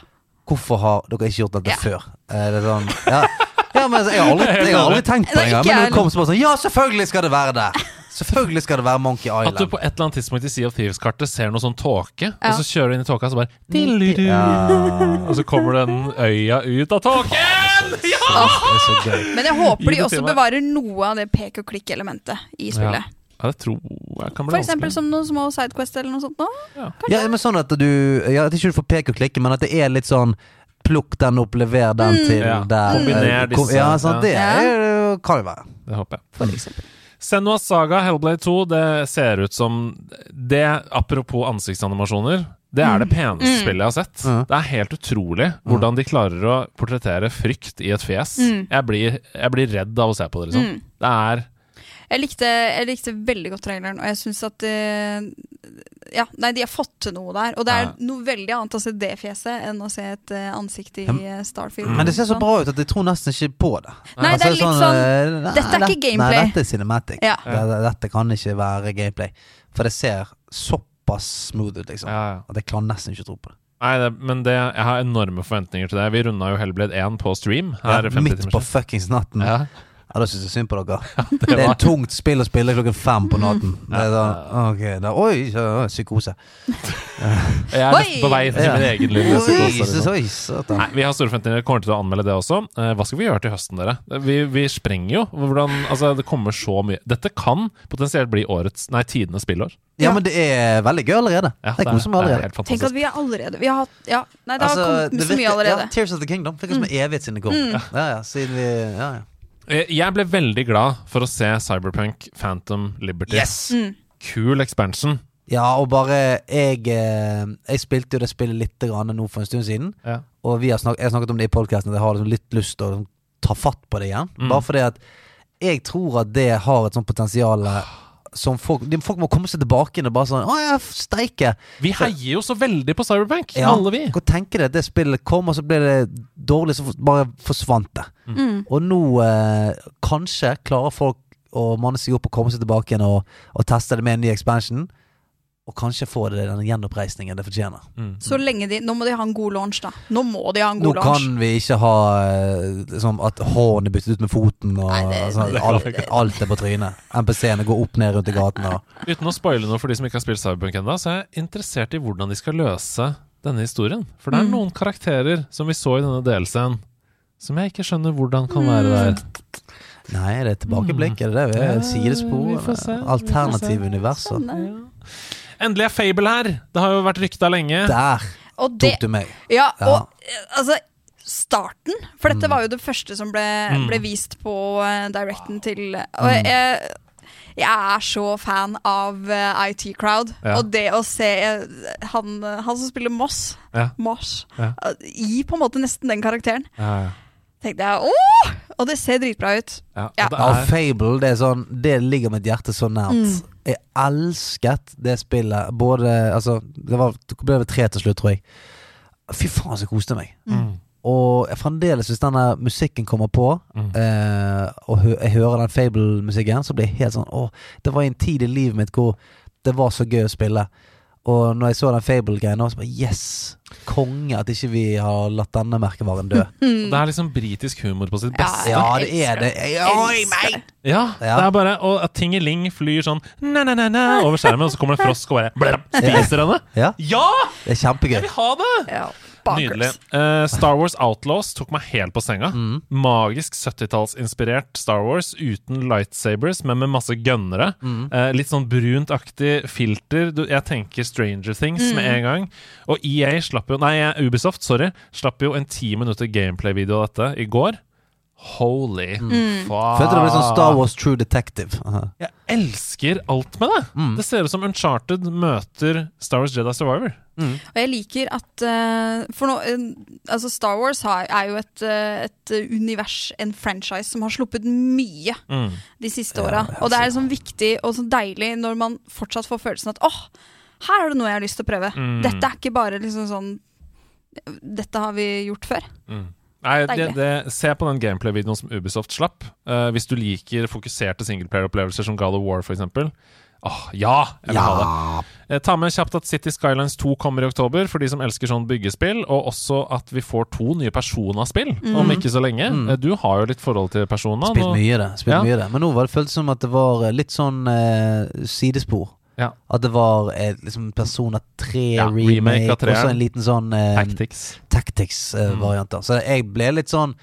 Hvorfor har dere ikke gjort dette Ja. før? Er det sånn Ja, ja men jeg har aldri, <laughs> jeg har aldri tenkt på det engang. Men det kom sånn Ja, selvfølgelig skal det være det! <laughs> Selvfølgelig skal det være Monkey Island. At du på et eller annet tidspunkt i Sea of Thieves-kartet ser noe sånn tåke, Ja. og så kjører du inn i tåka, og så bare. Ja. Og så kommer den øya ut av tåken! Ja! er. Men jeg håper de også bevarer noe av det pek og klikk-elementet i spillet. Ja, det tror jeg kan bli For eksempel vanskelig. som noen små sidequest eller noe sånt. Nå. Ja, men sånn at du Ja, at ikke du får peke og klikke, men at det er litt sånn Plukk den opp, lever den Mm. til Ja, der. kombiner disse, Ja, sånn, det ja. er, kan jo være. Det håper jeg. For eksempel. Senua's Saga Hellblade 2, det ser ut som Det, apropos ansiktsanimasjoner, det er det peneste Mm. spillet jeg har sett. Mm. Det er helt utrolig hvordan de klarer å portrettere frykt i et fjes. Mm. Jeg, blir, jeg blir redd av å se på det, liksom. Mm. Det er Jeg likte, jeg likte veldig godt traileren, og jeg syns at eh, Ja, nei, de har fått til noe der. Og det er Ja. noe veldig annet å se det fjeset enn å se et eh, ansikt i eh, Starfield. Men det ser så Sånn. bra ut at jeg tror nesten ikke på det. Nei, det er litt sånn sånn nei, dette er ikke gameplay. Nei, dette er cinematic. Ja. Det- Dette kan ikke være gameplay. For det ser såpass smooth ut, liksom. ja, ja. At jeg klarer nesten ikke å tro på det. Nei, det, men det, jeg har enorme forventninger til det. Vi runda jo Hellblade 1 på stream. Her ja, midt på fuckings natten. Ja. Ja, da syns jeg synd på dere. <laughs> det Det er var- et tungt spill å spille klokken fem på natten. Det er da, sånn, ok, da, Oi, psykose. <laughs> Jeg er nesten på vei til Ja. min egen lille psykose. liksom. oi. Nei, Vi har store forventninger. Kommer til å anmelde det også. Eh, hva skal vi gjøre til høsten, dere? Vi, vi sprenger jo. Hvordan, altså, det kommer så mye Dette kan potensielt bli årets Nei, tidenes spillår. Ja, men det er veldig gøy allerede. Ja, det er, det er allerede. helt Tenk at vi er allerede Vi har hatt Ja, nei, det har Altså, kommet det så mye allerede. Ja, Tears of the Kingdom. fikk oss med evighet siden det kom. Ja, ja, siden vi Ja, ja. Eh, Jeg ble veldig glad for å se Cyberpunk Phantom Liberty. Yes! Mm. Kul expansion. Ja, og bare Jeg, eh, jeg spilte jo det spillet litt grann nå for en stund siden. Ja. Og vi har snakket, jeg har snakket om det i podkasten, at jeg har liksom litt lyst til å ta fatt på det igjen. Mm. Bare fordi at jeg tror at det har et sånt potensial som folk de, Folk må komme seg tilbake igjen og bare sånn Å ja, steike! Vi heier jo så veldig på Cyberbank, Ja. alle vi. Hva tenker deg at det spillet kom, og så ble det dårlig, så bare forsvant det. Mm. Og nå eh, kanskje klarer folk å manne seg opp og komme seg tilbake igjen og, og teste det med en ny expansion. Og kanskje få det den gjenoppreisningen det fortjener. Mm. Så lenge de Nå må de ha en god launch, da. Nå må de ha en Nå god launch. kan vi ikke ha eh, liksom, at hånden er byttet ut med foten, og Nei, det- sånn, det- alt, alt er på trynet. NPC-ene går opp ned rundt i gaten. Og, Uten å spoile noe for de som ikke har spilt Cyberpunk ennå, så er jeg interessert i hvordan de skal løse denne historien. For det er Mm. noen karakterer som vi så i denne DLC-en, som jeg ikke skjønner hvordan kan være der. nei, det er det tilbakeblikk? Er det det? Ja, Sidespor? Alternative se. universer? Sånn, Endelig er Fable her! Det har jo vært rykta lenge. Der Og det tok du meg. Ja, Ja. og eh, altså Starten, for dette Mm. var jo det første som ble, Mm. ble vist på uh, directen til Og Mm. jeg, jeg er så fan av uh, IT Crowd. Ja. Og det å se eh, han, eh, han som spiller Moss, Ja. Moss Ja. eh, i på en måte nesten den karakteren, Ja, ja. tenkte jeg åh! Og det ser dritbra ut. Ja, Ja. og er, Fable, det er sånn Det ligger mitt hjerte så nært. Mm. Jeg elsket det spillet. Både Altså, det, var, det ble vel tre til slutt, tror jeg. Fy faen, så koste jeg meg. mm, Og jeg fremdeles, hvis denne musikken kommer på, mm. eh, og hø jeg hører den Fable-musikken, så blir jeg helt sånn Å, det var en tid i livet mitt hvor det var så gøy å spille. Og når jeg så den Fable-greia nå, så bare Yes! Konge at ikke vi har latt denne merkevaren dø. <laughs> Det er liksom britisk humor på sitt beste. Ja, det er det. Oi, det. Ja, det er bare Og Tingeling flyr sånn na-na-na-na over skjermen, og så kommer det en frosk og bare blapp, spiser henne. Ja, Ja! det er Jeg vil ha det! Ja. Bonkers. Nydelig. Uh, Star Wars Outlaws tok meg helt på senga. Mm. Magisk 70-tallsinspirert Star Wars uten lightsabers, men med masse gønnere. Mm. Uh, litt sånn bruntaktig filter. Du, jeg tenker Stranger Things med en gang. Og EA slapp jo Nei, Ubisoft, sorry, slapp jo en ti minutter gameplay-video av dette i går. Holy Mm. fuck. Følte det ble sånn Star Wars True Detective. Aha. Jeg elsker alt med det! Mm. Det ser ut som Uncharted møter Star Wars Jedi Survivor. Og jeg liker at uh, For nå uh, Altså, Star Wars har, er jo et, eh, et univers, en franchise, som har sluppet mye Mm. de siste åra. ja, Og det er sånn viktig og så deilig når man fortsatt får følelsen at åh, her er det noe jeg har lyst til å prøve. Mm. Dette er ikke bare liksom sånn Dette har vi gjort før. Mm. Nei, det, det, Se på den gameplay-videoen som Ubisoft slapp. Uh, hvis du liker fokuserte singleplayer-opplevelser som God of War, f.eks. Åh, ja! Jeg vil ha det. Ja. Eh, ta med kjapt at City Skylines 2 kommer i oktober, for de som elsker sånn byggespill. Og også at vi får to nye Persona-spill om ikke så lenge. Mm. Eh, Du har jo litt forhold til Persona. Spilt mye mye det. Spilt Ja. mye det. Men nå var det føltes som at det var eh, litt sånn eh, sidespor. Ja. At det var eh, liksom Persona 3 Ja, remake remake, av og så en liten sånn eh, Tactics. Tactics-varianter. Så jeg ble litt sånn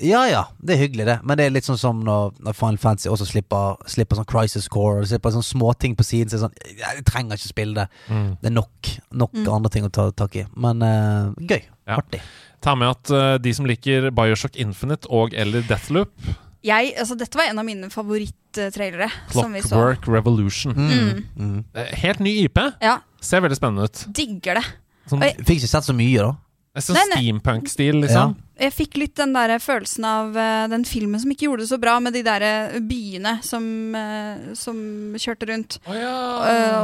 ja ja, det er hyggelig, det. Men det er litt sånn som når, når Final Fantasy også slipper, slipper sånn Crisis Core. Og slipper sånne småting på siden. Så er det sånn Jeg trenger ikke spille det. Mm. Det er nok, nok andre ting å ta tak i. Men uh, gøy. Ja. Artig. Ta med at uh, de som liker Bioshock Infinite og eller Deathloop, Jeg, altså, dette var en av mine favoritttrailere. som vi så. Clockwork Revolution Mm. Mm. Eh, Helt ny IP. Ja, Ser veldig spennende ut. digger det. Sånn, jeg, Fikk ikke sett så mye, da. nei. steampunk-stil, liksom. Jeg fikk litt den der følelsen av uh, den filmen som ikke gjorde det så bra, med de der eh, byene som, uh, som kjørte rundt. oh, ja.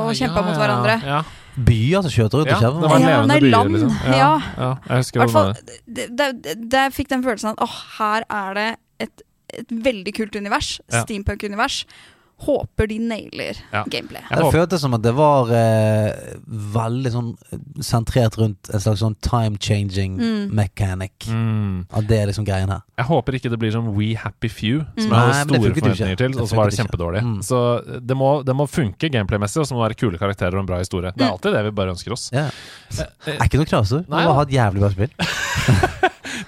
uh, og kjempet mot hverandre. Ja, Byer som kjørte rundt ja. og det kjører. var Ja, levende nei, byer, land. liksom. Ja. ja, jeg husker Hvertfall, det. det- det- det- Der fikk den følelsen at åh, her er det et, veldig kult univers. Ja. Steampunk-univers. Håper de nailer Ja. gameplay. Jeg Det føltes som at det var eh, veldig sånn eh, sentrert rundt en slags sånn time changing Mm. mechanic. Mm. At det er liksom greien her. Jeg håper ikke det blir som We Happy Few, som Mm. jeg hadde store forventninger til, og så var det kjempedårlig. Mm. Så det må, det må funke gameplay-messig, og så må det være kule karakterer og en bra historie. Det er Mm. alltid det vi bare ønsker oss. Yeah. Eh, eh, Er ikke noe kraser. Nei, Bare da. ha et jævlig bra spill. <laughs>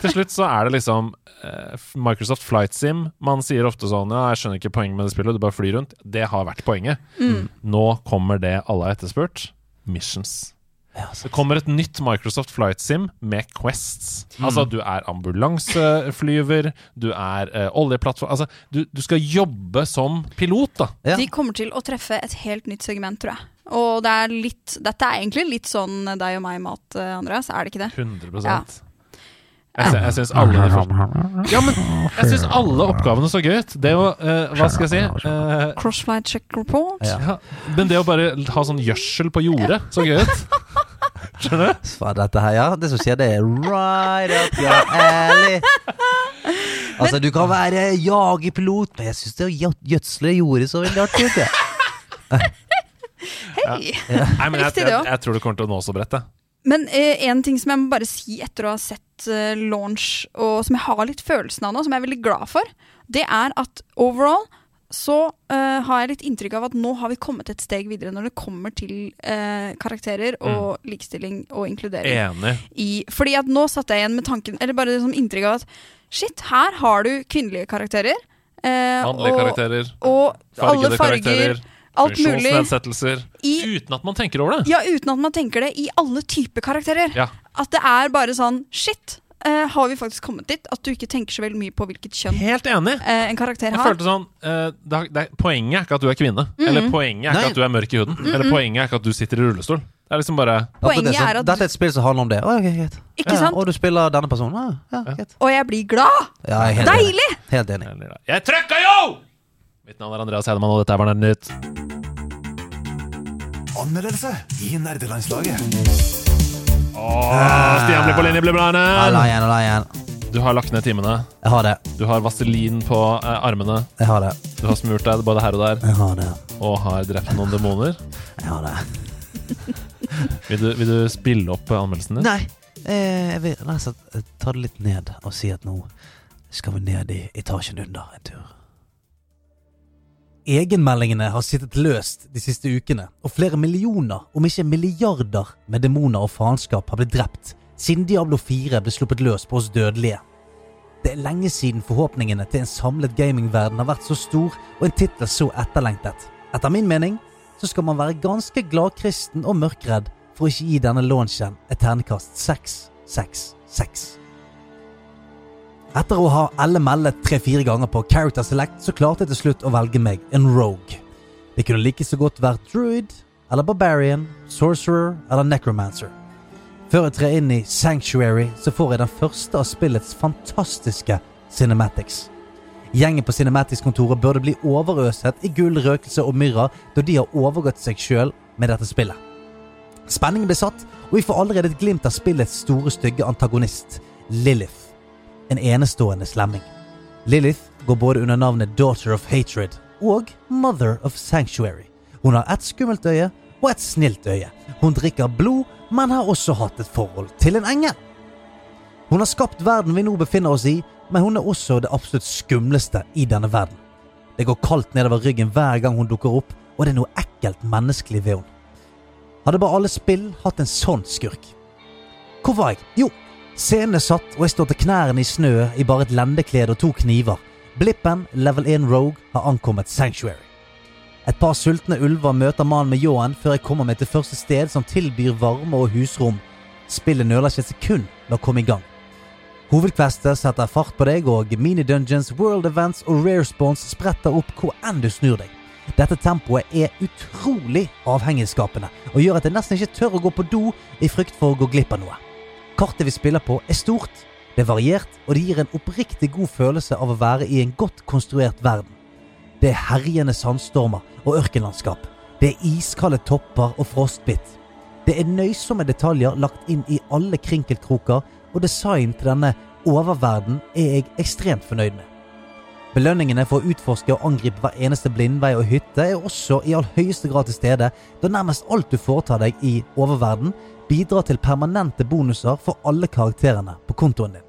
Til slutt så er det liksom eh, Microsoft Flight Sim. Man sier ofte sånn Ja, jeg skjønner ikke poenget med det spillet, du bare flyr rundt. Det har vært poenget. Mm. Nå kommer det alle har etterspurt. Missions. Det kommer et nytt Microsoft Flight Sim med Quests. Altså, du er ambulanseflyver, du er uh, oljeplattform Altså, du, du skal jobbe som pilot, da. Ja. De kommer til å treffe et helt nytt segment, tror jeg. Og det er litt, dette er egentlig litt sånn deg og meg-mat, eh, Andreas. Er det ikke det? 100 Ja. Jeg, jeg syns alle Ja, men jeg syns alle oppgavene så gøy ut. Det å eh, Hva skal jeg si? Eh, Crossflight check report. Ja. ja, men det å bare ha sånn gjødsel på jordet, så gøy ut. Skjønner du? <laughs> Svar dette her, ja. Det som skjer, det er right up your alley. <laughs> Altså, du kan være jagerpilot, men jeg syns det å gjø- gjødsle jordet så veldig artig ut. det. <laughs> Hei! Nei, men jeg, Riktig det jeg, også. jeg tror det kommer til å nå så bredt, jeg. Men eh, en ting som jeg må bare si etter å ha sett eh, launch, og som jeg har litt følelsen av nå, som jeg er veldig glad for, det er at overall så eh, har jeg litt inntrykk av at nå har vi kommet et steg videre når det kommer til eh, karakterer og likestilling og inkludering. Enig. I, fordi at nå satt jeg igjen med tanken, eller bare som inntrykk av at shit, her har du kvinnelige karakterer. eh, Mannlige karakterer, og alle fargede farger, karakterer, alt mulig. funksjonsnedsettelser. I, Uten at man tenker over det. ja, uten at man tenker det i alle typer karakterer. Ja. At det er bare sånn Shit, Uh, har vi faktisk kommet dit? At du ikke tenker så veldig mye på hvilket kjønn Helt enig. Uh, en karakter Jeg følte sånn uh, det, det, Poenget er ikke at du er kvinne. Mhm. Eller poenget er ikke at du er mørk i huden. Eller poenget er ikke at du sitter i rullestol. Det er liksom bare Poenget det, er at Dette er et spill som handler om det. Oh, okay, greit. Ikke Ja, sant? og du spiller denne personen. Ah, ja, greit. Og jeg blir glad! Ja, jeg helt Deilig! Enig. Helt enig. Jeg trykka jo! Mitt navn er Andreas Hedemann, og dette er Nerdenytt. Nytt. Anmeldelse i nerdelandslaget. Åh, Stian blir på linje, blir Hala la igjen, la igjen. Du har lagt ned timene. Jeg har det. Du har vaselin på eh, armene. Jeg har det. Du har smurt deg både her og der, Jeg har det. og har drept noen demoner. Jeg har det. <laughs> Vil du, vil du spille opp eh, anmeldelsen din? Nei, eh, jeg vil altså, eh, ta det litt ned og si at nå skal vi ned i etasjen under en tur. Egenmeldingene har sittet løst de siste ukene, og flere millioner, om ikke milliarder, med demoner og faenskap har blitt drept siden Diablo 4 ble sluppet løs på oss dødelige. Det er lenge siden forhåpningene til en samlet gamingverden har vært så stor og en tittel så etterlengtet. Etter min mening så skal man være ganske gladkristen og mørkredd for å ikke gi denne launchen et ternekast 666. Etter å ha elle-melle tre-fire ganger på Character Select, så klarte jeg til slutt å velge meg en Rogue. Det kunne like så godt vært Druid, eller Barbarian, Sorcerer eller Necromancer. Før jeg trer inn i Sanctuary, så får jeg den første av spillets fantastiske cinematics. Gjengen på Cinematics-kontoret burde bli overøset i gull, røkelse og myrra da de har overgått seg sjøl med dette spillet. Spenningen blir satt, og vi får allerede et glimt av spillets store, stygge antagonist, Lilith. En enestående slemming. Lilith går både under navnet Daughter of Hatred og Mother of Sanctuary. Hun har ett skummelt øye og et snilt øye. Hun drikker blod, men har også hatt et forhold til en engel. Hun har skapt verden vi nå befinner oss i, men hun er også det absolutt skumleste i denne verden. Det går kaldt nedover ryggen hver gang hun dukker opp, og det er noe ekkelt menneskelig ved henne. Hadde bare alle spill hatt en sånn skurk. Hvor var jeg? Jo, scenen er satt, og jeg står til knærne i snø i bare et lendeklede og to kniver. Blippen, level 1 Rogue, har ankommet Sanctuary. Et par sultne ulver møter mannen med ljåen før jeg kommer meg til første sted som tilbyr varme og husrom. Spillet nøler ikke et sekund med å komme i gang. Hovedkvester setter fart på deg, og mini-dungeons, world events og rare spawns spretter opp hvor enn du snur deg. Dette tempoet er utrolig avhengighetsskapende, og gjør at jeg nesten ikke tør å gå på do i frykt for å gå glipp av noe. Kartet vi spiller på, er stort, det er variert, og det gir en oppriktig god følelse av å være i en godt konstruert verden. Det er herjende sandstormer og ørkenlandskap. Det er iskalde topper og frostbitt. Det er nøysomme detaljer lagt inn i alle krinkelkroker, og design til denne oververden er jeg ekstremt fornøyd med. Belønningene for å utforske og angripe hver eneste blindvei og hytte er også i all høyeste grad til stede, da nærmest alt du foretar deg i oververden, bidrar til permanente bonuser for alle karakterene på kontoen din.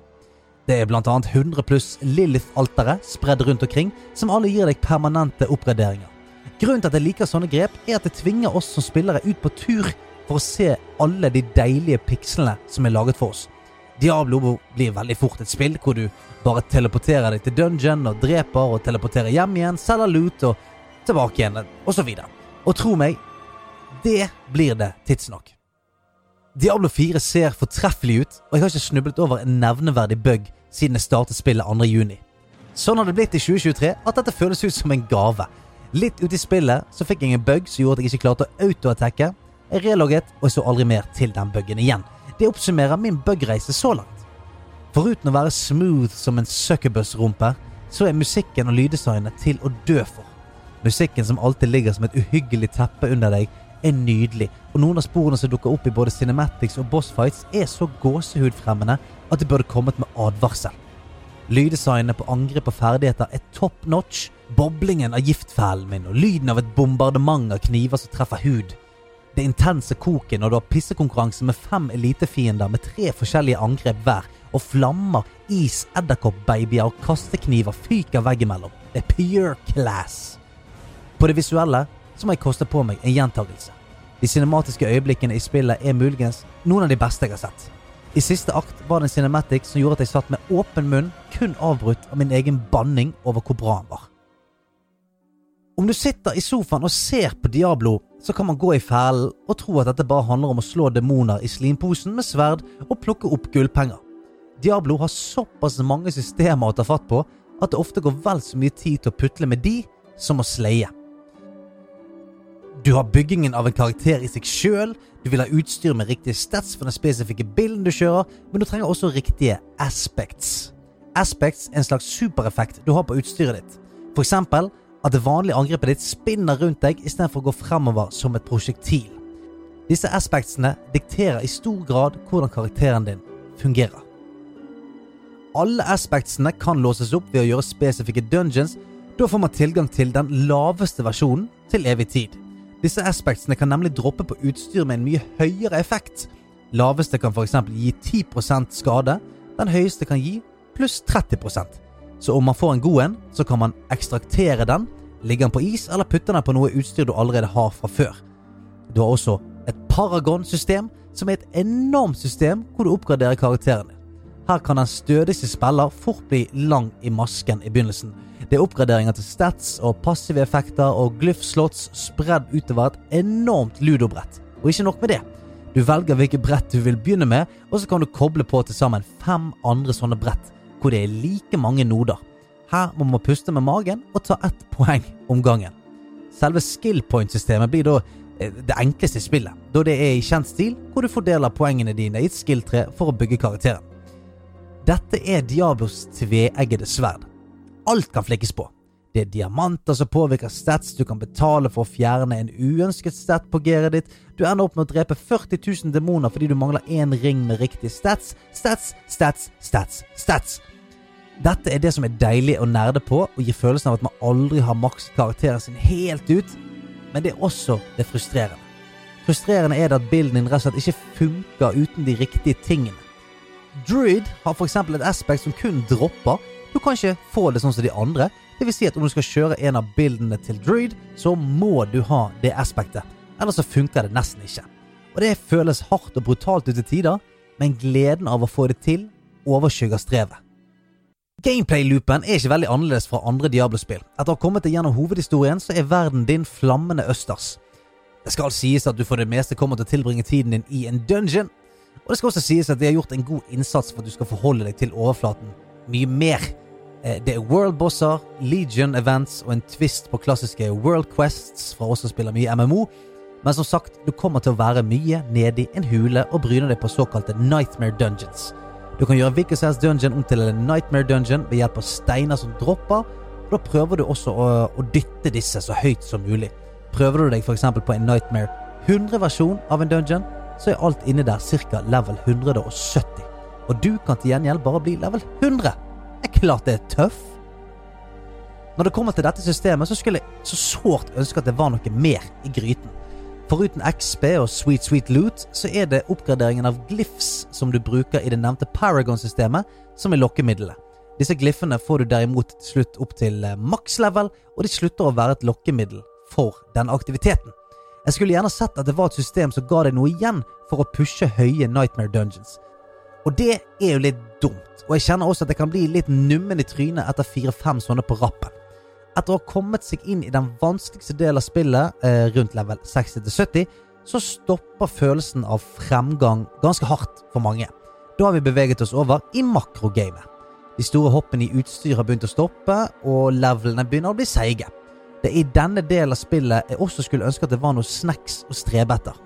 Det er annet 100 pluss Lilith-altere spredd rundt omkring, som alle gir deg permanente oppgraderinger. Grunnen til at jeg liker sånne grep, er at det tvinger oss som spillere ut på tur for å se alle de deilige pikslene som er laget for oss. Diablo blir veldig fort et spill hvor du bare teleporterer deg til dungeon og dreper og teleporterer hjem igjen, selger loot og tilbake igjen, og så. Og tro meg, det blir det tidsnok. Diablo 4 ser fortreffelig ut, og jeg har ikke snublet over en nevneverdig bug siden jeg startet spillet 2. juni. Sånn har det blitt i 2023 at dette føles ut som en gave. Litt ute i spillet så fikk jeg en bug som gjorde at jeg ikke klarte å autoattacke. Jeg relogget, og jeg så aldri mer til den bugen igjen. Det oppsummerer min bugreise så langt. Foruten å være smooth som en succubus-rumpe, så er musikken og lyddesignet til å dø for. Musikken som alltid ligger som et uhyggelig teppe under deg, er nydelig, og noen av sporene som dukker opp i både cinematics og bossfights, er så gåsehudfremmende at det burde kommet med advarsel. Lyddesignet på angrep og ferdigheter er top notch. Boblingen av giftfellen min og lyden av et bombardement av kniver som treffer hud. Det intense koket når du har pissekonkurranse med fem elitefiender med tre forskjellige angrep hver, og flammer, is, edderkoppbabyer og kastekniver fyker veggimellom. Det er pure class. På det visuelle så må jeg koste på meg en gjentagelse. De cinematiske øyeblikkene i spillet er muligens noen av de beste jeg har sett. I siste akt var det en cinematic som gjorde at jeg satt med åpen munn, kun avbrutt av min egen banning over hvor bra han var. Om du sitter i sofaen og ser på Diablo, så kan man gå i fellen og tro at dette bare handler om å slå demoner i slimposen med sverd og plukke opp gullpenger. Diablo har såpass mange systemer å ta fatt på at det ofte går vel så mye tid til å putle med de som å sleie. Du har byggingen av en karakter i seg sjøl, du vil ha utstyr med riktige stats for den spesifikke bilden du kjører, men du trenger også riktige aspects. Aspects er en slags supereffekt du har på utstyret ditt. For eksempel at det vanlige angrepet ditt spinner rundt deg istedenfor å gå fremover som et prosjektil. Disse aspectsene dikterer i stor grad hvordan karakteren din fungerer. Alle aspectsene kan låses opp ved å gjøre spesifikke dungeons. Da får man tilgang til den laveste versjonen til evig tid. Disse aspectsene kan nemlig droppe på utstyr med en mye høyere effekt. Laveste kan f.eks. gi 10% skade, den høyeste kan gi pluss 30% Så om man får en god en, så kan man ekstraktere den, ligge den på is eller putte den på noe utstyr du allerede har fra før. Du har også et paragon-system som er et enormt system hvor du oppgraderer karakterene. Her kan den stødigste spiller fort bli lang i masken i begynnelsen. Det er oppgraderinger til stats og passive effekter og glyph-slots spredd utover et enormt ludobrett. Og ikke nok med det. Du velger hvilket brett du vil begynne med, og så kan du koble på til sammen fem andre sånne brett, hvor det er like mange noder. Her må man puste med magen og ta ett poeng om gangen. Selve skill point-systemet blir da eh, det enkleste spillet, da det er i kjent stil, hvor du fordeler poengene dine i et skill-tre for å bygge karakteren. Dette er Diablos tveeggede sverd. Alt kan flikkes på. Det er diamanter som påvirker stats, du kan betale for å fjerne en uønsket stat på gearet ditt, du ender opp med å drepe 40 000 demoner fordi du mangler én ring med riktig stats, stats, stats, stats, stats. Dette er det som er deilig å nerde på, og gir følelsen av at man aldri har maks karakteren sin helt ut, men det er også det frustrerende. Frustrerende er det at bilden din rett og slett ikke funker uten de riktige tingene. Druid har f.eks. et aspect som kun dropper. Du kan ikke få det sånn som de andre. Det vil si at om du skal kjøre en av bildene til Druid, så må du ha det aspektet. Ellers så funker det nesten ikke. Og det føles hardt og brutalt ut til tider, men gleden av å få det til overskygger strevet. Gameplay-loopen er ikke veldig annerledes fra andre Diablo-spill. Etter å ha kommet deg gjennom hovedhistorien, så er verden din flammende østers. Det skal sies at du for det meste kommer til å tilbringe tiden din i en dungeon, og det skal også sies at de har gjort en god innsats for at du skal forholde deg til overflaten mye mer. Eh, Det er world-bosser, legion events og en twist på klassiske world quests fra oss som spiller mye MMO, men som sagt, du kommer til å være mye nedi en hule og bryne deg på såkalte nightmare dungeons. Du kan gjøre hvilken som helst dungeon om til en nightmare dungeon ved hjelp av steiner som dropper, og da prøver du også å, å dytte disse så høyt som mulig. Prøver du deg f.eks. på en nightmare 100-versjon av en dungeon, så er alt inne der ca. level 170. Og du kan til gjengjeld bare bli level 100. Det er klart det er tøff. Når det kommer til dette systemet, så skulle jeg så sårt ønske at det var noe mer i gryten. Foruten XP og Sweet Sweet Loot, så er det oppgraderingen av glyphs som du bruker i det nevnte Paragon-systemet, som er lokkemiddelet. Disse glyffene får du derimot til slutt opp til eh, maks level, og de slutter å være et lokkemiddel for denne aktiviteten. Jeg skulle gjerne sett at det var et system som ga deg noe igjen for å pushe høye Nightmare Dungeons. Og det er jo litt dumt, og jeg kjenner også at jeg kan bli litt nummen i trynet etter fire-fem sånne på rappen. Etter å ha kommet seg inn i den vanskeligste delen av spillet, eh, rundt level 60-70, så stopper følelsen av fremgang ganske hardt for mange. Da har vi beveget oss over i makrogamet. De store hoppene i utstyr har begynt å stoppe, og levelene begynner å bli seige. Det er i denne delen av spillet jeg også skulle ønske at det var noe snacks å strebe etter.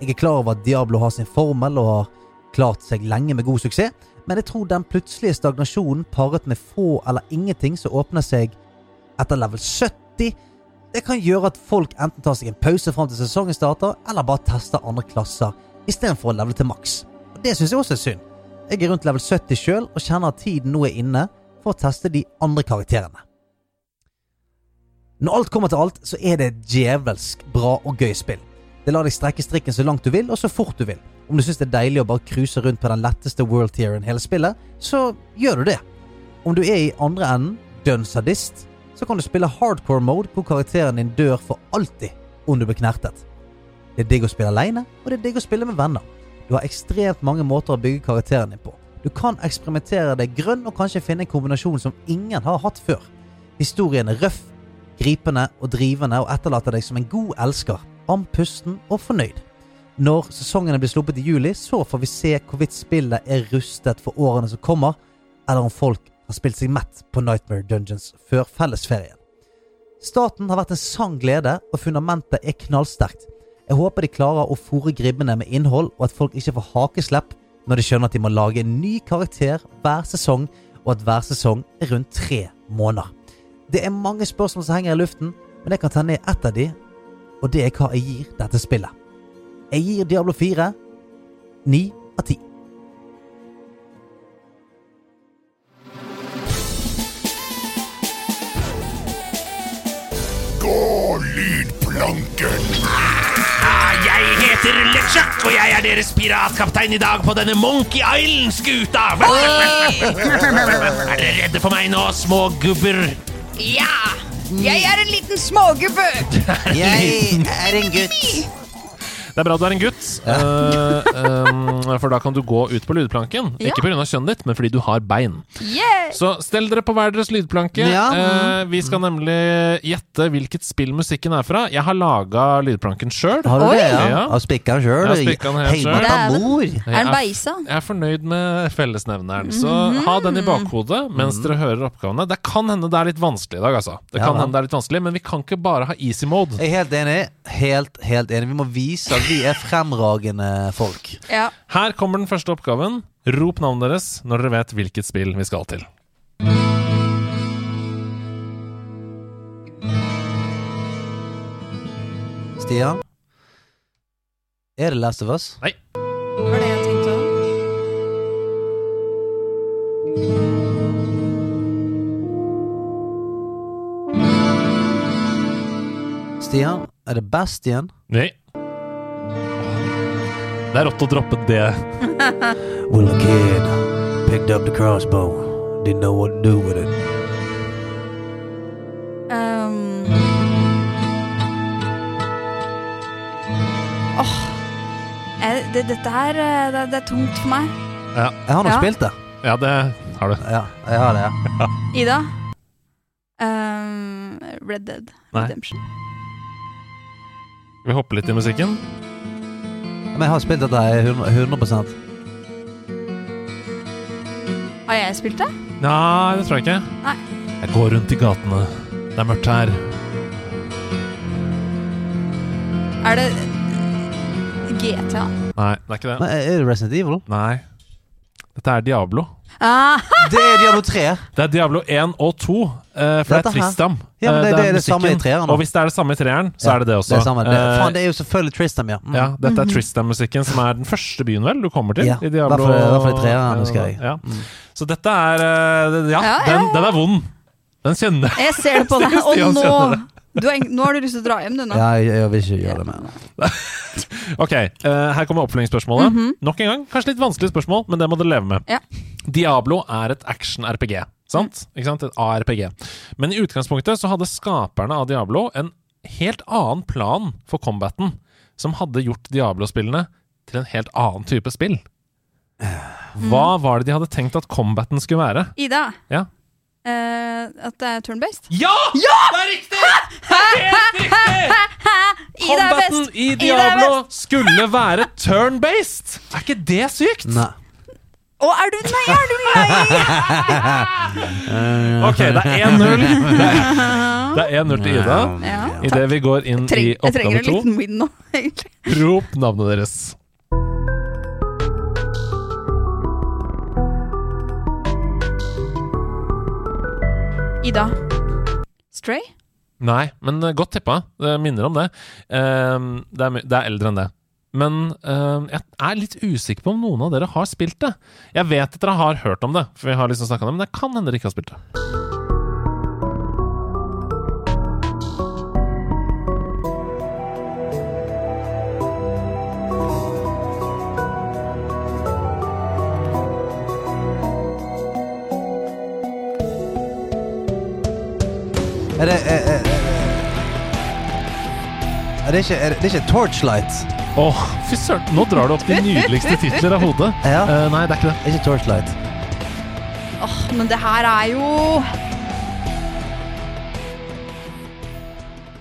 Jeg er klar over at Diablo har sin formel og har klart seg lenge med god suksess, men jeg tror den plutselige stagnasjonen paret med få eller ingenting som åpner seg etter level 70, det kan gjøre at folk enten tar seg en pause fram til sesongen starter, eller bare tester andre klasser istedenfor å levele til maks. Og Det syns jeg også er synd. Jeg er rundt level 70 sjøl og kjenner at tiden nå er inne for å teste de andre karakterene. Når alt kommer til alt, så er det et djevelsk bra og gøy spill. Det lar deg strekke strikken så langt du vil, og så fort du vil. Om du syns det er deilig å bare cruise rundt på den letteste world tieren hele spillet, så gjør du det. Om du er i andre enden, dønn sadist, så kan du spille hardcore mode hvor karakteren din dør for alltid om du blir knertet. Det er digg å spille alene, og det er digg å spille med venner. Du har ekstremt mange måter å bygge karakteren din på. Du kan eksperimentere deg grønn og kanskje finne en kombinasjon som ingen har hatt før. Historien er røff, gripende og drivende og etterlater deg som en god elsker, andpusten og fornøyd. Når sesongene blir sluppet i juli, så får vi se hvorvidt spillet er rustet for årene som kommer, eller om folk har spilt seg mett på Nightmare Dungeons før fellesferien. Starten har vært en sann glede, og fundamentet er knallsterkt. Jeg håper de klarer å fòre gribbene med innhold, og at folk ikke får hakeslepp når de skjønner at de må lage en ny karakter hver sesong, og at hver sesong er rundt tre måneder. Det er mange spørsmål som henger i luften, men jeg kan ta ned ett av de, og det er hva jeg gir dette spillet. Jeg gir Diablo 4 ni av ti. Gå lydplanken! Jeg heter LeChuck, og jeg er deres piratkaptein i dag på denne Monkey Island-skuta. <laughs> Er dere redde for meg nå, små gubber? Ja! Jeg er en liten smågubbe! <laughs> Jeg er en gutt. Det er bra du er en gutt, uh, um, for da kan du gå ut på lydplanken. Ja. Ikke pga. kjønnet ditt, men fordi du har bein. Yeah! Så stell dere på hver deres lydplanke. Ja. Uh, vi skal nemlig gjette hvilket spill musikken er fra. Jeg har laga lydplanken sjøl. Har du Oi. det, ja? Har spikka den sjøl? Jeg. Heimata mor. Er den beisa? Jeg er fornøyd med fellesnevneren, så ha den i bakhodet mens dere hører oppgavene. Det kan hende det er litt vanskelig i dag, altså. Det Ja, kan da. hende det er litt vanskelig, men vi kan ikke bare ha easy mode. Jeg er helt enig. Helt, helt enig. Vi må vise at vi er fremragende folk. Ja. Her kommer den første oppgaven. Rop navnet deres når dere vet hvilket spill vi skal til. Stian? Er det Last of Us? Det var det jeg tenkte òg. Stian? Er det Bastian? Nei. Det er rått å droppe det. Well, a kid picked up the crossbow. Didn't know what to do with it. Um. Oh. Jeg, det, dette her eh, det, det er tungt for meg. Jeg har nå Ja. spilt det. Ja, det har du. Ja, jeg har det, ja. <laughs> Ida? Um, Red Dead Nei. Redemption. Vi hopper litt i musikken. Men jeg har spilt dette her 100, 100% Har jeg spilt det? Nei, det tror jeg ikke. Nei. Jeg går rundt i gatene. Det er mørkt her. Er det GTA? Nei, det er ikke det. Men er det Resident Evil? Nei. Dette er Diablo. Ah, Det er Diablo 3. Det er Diablo 1 og 2, uh, for det er. Tristam. Ja, men det, det- det er det samme i treeren. Og hvis det er det samme i treeren, så Ja, er det det også. Det er, samme. det, Eh, faen, det er jo selvfølgelig Tristam, ja. Mm. ja, dette er Tristam-musikken, som er den første byen vel du kommer til Ja, i Diablo. Derfor, derfor i treeren, husker jeg. Ja. Så dette er eh, det- Ja, Ja, ja, den, den er vond. Den kjenner jeg. jeg ser det på deg, <laughs> og nå du har, Nå har du lyst til å dra hjem, du nå. Ja, jeg, jeg vil ikke gjøre det mer. <laughs> Ok, uh, her kommer oppfølgingsspørsmålet. Mhm. Nok en gang, kanskje litt vanskelig spørsmål, men det må dere leve med. Ja. Diablo er et action-RPG, sant? Ikke sant? Et ARPG. Men i utgangspunktet så hadde skaperne av Diablo en helt annen plan for combaten, som hadde gjort Diablo-spillene til en helt annen type spill. <sighs> Hva var det de hadde tenkt at combaten skulle være? Ida, Ja. Eh, at det er turn-based? Ja! Det er riktig! Helt riktig! Ida er Combaten i er Diablo skulle være turn-based! Er ikke det sykt? Nei. Å, er du Nei, er du lei? <laughs> Ok, det er 1-0. <laughs> Det er- Det er 1-0 til Ida. Ja, Idet vi går inn i oppgave to. jeg trenger en liten win nå, <laughs> egentlig. rop navnet deres. Ida. Stray? Nei, men eh, godt tippa. Det minner om det. Ehm, det, er, det er eldre enn det. Men uh, jeg er litt usikker på om noen av dere har spilt det. Jeg vet at dere har hørt om det, for vi har liksom snakket om det, men det kan hende dere ikke har spilt det. Er det er, er, er det ikke, er det, det ikke Torchlight? Åh, fy søren! Nå drar du opp de nydeligste titler av hodet. <laughs> Ja. Uh, nei, det er ikke det. Det er ikke Torchlight. Åh, men det her er jo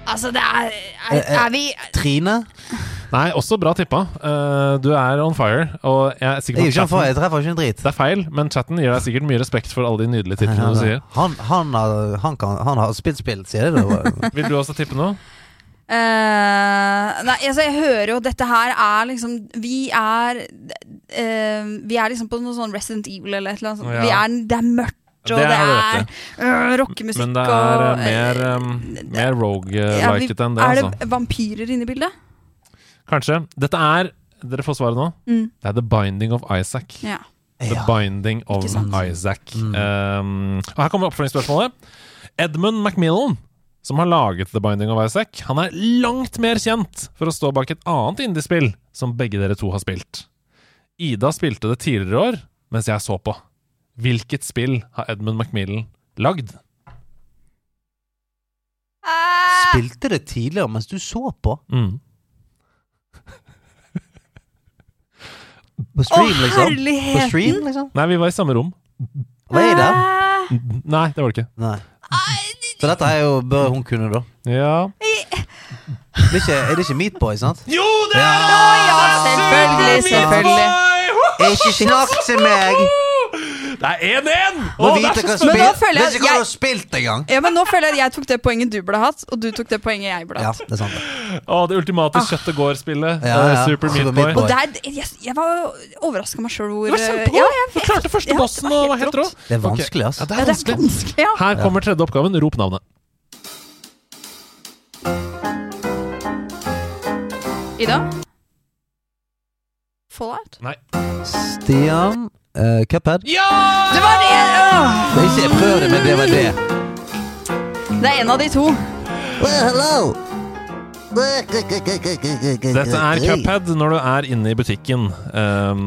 Altså, det er Er, Eh, er vi Trine? Nei, også bra tippa. Uh, du er on fire, og jeg er sikker er på for, chatten jeg treffer ikke en drit. Det er feil, men chatten gir deg sikkert mye respekt for alle de nydelige tippene du sier. Han, han, har, han, kan, han har spilt spill, sier det. <laughs> Vil du også tippe noe? Uh, Nei, altså, jeg hører jo dette her er liksom Vi er uh, Vi er liksom på noe sånn Resident Evil eller et eller annet. Ja. Vi er, det er mørkt, og Det det, er rett øh, rockemusikk Men det er og eh, mer, um, mer rogue-liket enn det, Er altså. det vampyrer inne i bildet? Kanskje. Dette er Dere får svaret nå. Mm. Det er The Binding of Isaac. Ja. The Binding of Isaac. Mm. Um, og her kommer oppfølgingsspørsmålet. Edmund Macmillan, som har laget The Binding of Isaac, han er langt mer kjent for å stå bak et annet indiespill som begge dere to har spilt. Ida spilte det tidligere i år, mens jeg så på. Hvilket spill har Edmund Macmillan lagd? Ah! Spilte det tidligere mens du så på? Mm. På stream, Å, liksom? På herligheten! stream, liksom? Nei, vi var i samme rom. Hva er det? Eh, Nei, det var det ikke. Nei. Så dette er jo bør hun kunne, da. Ja. Det er ikke, er det ikke Meatboy, sant? Jo, det Ja. ja, selvfølgelig, selvfølgelig. Ikke snakk til meg! Det er 1-1! Må det er hva så Men nå føler jeg ikke hva at du jeg har spilt engang! ja, men nå føler jeg at jeg tok det poenget du burde hatt, og du tok det poenget jeg burde Ja, hatt. det er sant. det. Å, det ultimate kjøttet går-spillet. Ja, eh, ja. Super Super Meat Boy. Og der, jeg, jeg var overraska meg sjøl hvor Du var kjempegod! ja, jeg, Du klarte første ja, bossen, det var og hva helt rått. Det er vanskelig, ass. Ja, det Ja, er det er vanskelig. vanskelig, ja. Her kommer tredje oppgaven. Rop navnet. Ida? Fallout? Nei. Stian uh, Cuphead. Ja! Det var det! Åh! Det er ikke prøv det, men det var det. Det er en av de to. Dette er Cuphead når du er inne i butikken um,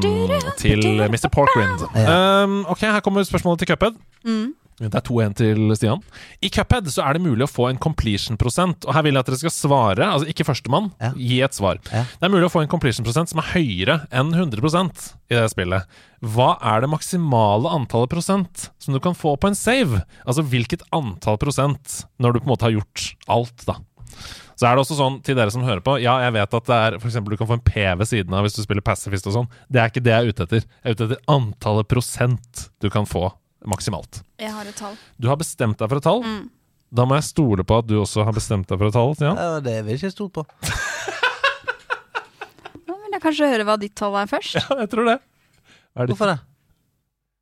til Mr. Porkrind. Um, ok, Her kommer spørsmålet til Cuphead. Mm. Det er 2-1 til Stian. I Cuphead så er det mulig å få en completion-prosent. Og her vil jeg at dere skal svare, altså ikke førstemann, Ja. gi et svar. Ja. Det er mulig å få en completion-prosent som er høyere enn 100% i det spillet. Hva er det maksimale antallet prosent som du kan få på en save? Altså hvilket antall prosent når du på en måte har gjort alt, da. Så er det også sånn til dere som hører på Ja, jeg vet at det er for eksempel, du kan få en P ved siden av hvis du spiller Pacifist og sånn. Det er ikke det jeg er ute etter. Jeg er ute etter antallet prosent du kan få maksimalt. Jeg har et tall. Du har bestemt deg for et tall. Mm. Da må jeg stole på at du også har bestemt deg for et tall. Stian. Ja, det vil jeg ikke stole på. <laughs> Nå vil jeg kanskje høre hva ditt tall er først. Ja, jeg tror det. Er det Hvorfor det?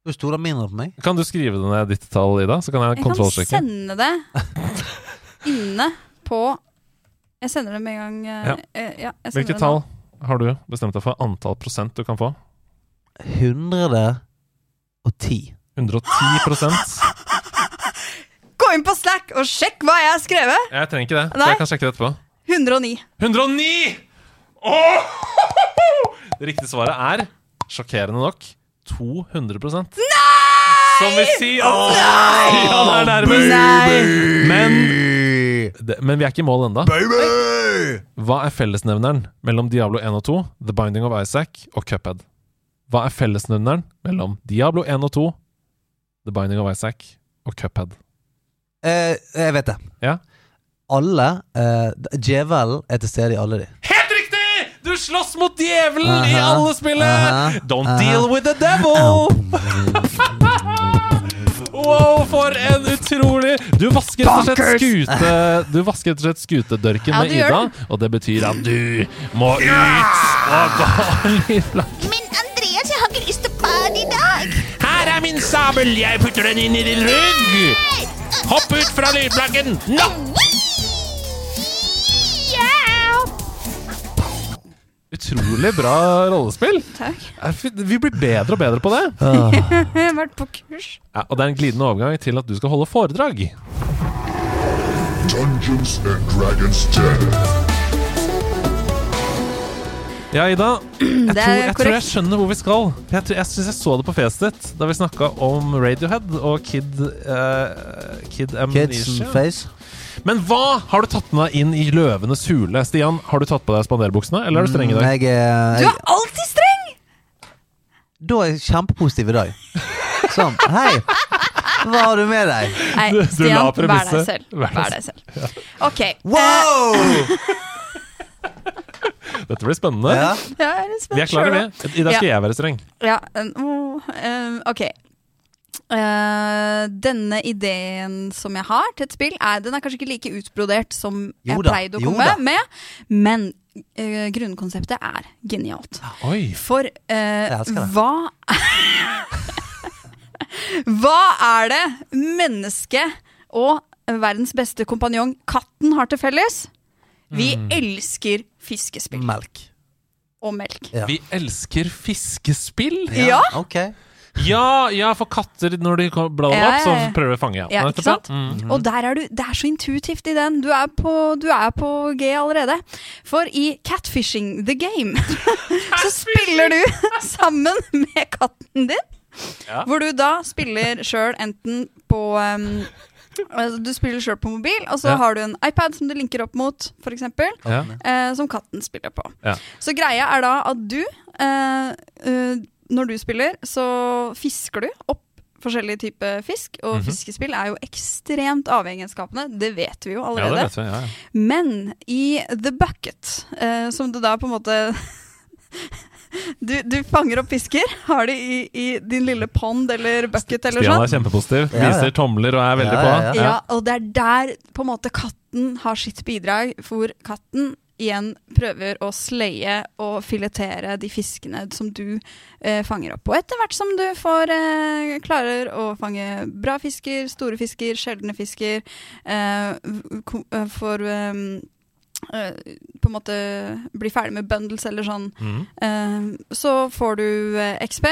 Du stoler mindre på meg? Kan du skrive det ned ditt tall, Ida? Så kan jeg Jeg kan sende det <laughs> inne på Jeg sender det med en gang. eh, Ja. eh, ja, Hvilket tall har du bestemt deg for antall prosent du kan få? 110. 110 prosent. Gå inn på Slack og sjekk hva jeg har skrevet! Jeg trenger ikke det. Så Nei. jeg kan sjekke det etterpå. 109. 109! Oh! Det riktige svaret er, sjokkerende nok, 200 Nei! Som vil si at Stian er nærmest. Men, det, men vi er ikke i mål ennå. Hva er fellesnevneren mellom Diablo 1 og 2, The Binding of Isaac og Cuphead? Hva er fellesnevneren mellom Diablo 1 og 2, The Binding of Isaac og Cuphead? Eh, jeg vet det. Ja. Alle eh, Djevelen er til stede i alle de. Helt riktig! Du slåss mot djevelen i alle spillet! aha, Don't aha. deal with the devil! <laughs> Wow, for en utrolig Du vasker rett og slett skute Du vasker rett og slett skutedørken Ja, med Ida, og det betyr at du må ut og gå litt langt. Men Andreas, jeg har ikke lyst min sabel, jeg putter den inn i din rygg. Hopp ut fra lydplakken nå! Utrolig bra rollespill. Takk. Er Vi blir bedre og bedre på det. <laughs> Jeg har vært på kurs. Ja, og det er en glidende overgang til at du skal holde foredrag. Dungeons and Dragons 10. Ja, Ida. <clears throat> Jeg, tror, jeg tror jeg skjønner hvor vi skal. Jeg, tror, jeg syns jeg så det på fjeset ditt da vi snakka om Radiohead og Kid uh, Kid Amnesia. face. Men hva har du tatt med deg inn i Løvenes hule? Stian, har du tatt på deg spanderbuksene, eller er du streng i dag? Mm, Jeg, Du er alltid streng! da er jeg kjempepositiv i dag. Sånn. Hei! Hva har du med deg? Nei, Du- du la Stian, vær deg selv. Vær deg Vær deg selv. OK. Wow! <laughs> <laughs> <laughs> Dette blir spennende. Ja. Ja, jeg er spent Vi er klare, selv, vi. I dag skal jeg være streng. Ja, en- åh, ok. Uh, denne ideen som jeg har til et spill, er, den er kanskje ikke like utbrodert som jeg da, pleide å komme med, men uh, grunnkonseptet er genialt. Oi. For det. hva <laughs> Hva er det mennesket og verdens beste kompanjong, katten, har til felles? Vi Mm. elsker fiskespill Melk. og melk. Ja. Vi elsker fiskespill. Ja. Ok. Ja, ja, for katter, når de blar Ja, opp, så ja, ja. prøver vi å fange. Ja, ikke sant? Mm. Og der er du, det er så intuitivt i den. Du er på, du er på G allerede. For i Catfishing the Game <laughs> så spiller du sammen med katten din. Ja. Hvor du da spiller sjøl enten på um, Altså, Du spiller sjøl på mobil, og så Ja. har du en iPad som du linker opp mot, f.eks. Ja. Eh, som katten spiller på. Ja. Så greia er da at du, eh, eh, når du spiller, så fisker du opp forskjellige typer fisk. Og Mhm. fiskespill er jo ekstremt avhengighetsskapende, det vet vi jo ja, det allerede. vet vi. Ja, ja. Men i The Bucket, eh, som du da på en måte <laughs> du, du fanger opp fisker, har de i, i din lille pond eller bucket eller Stian sånn. er kjempepositiv. Ja, ja. Viser tomler og er veldig Ja, på. ja, og det er der på en måte katten har sitt bidrag, hvor katten igjen prøver å sleie og filetere de fiskene som du eh, fanger opp. Og etter hvert som du får eh, klarer å fange bra fisker, store fisker, sjeldne fisker, eh, eh, får eh, på en måte blir ferdig med bundles eller sånn, Mhm. Eh, så får du eh, XP,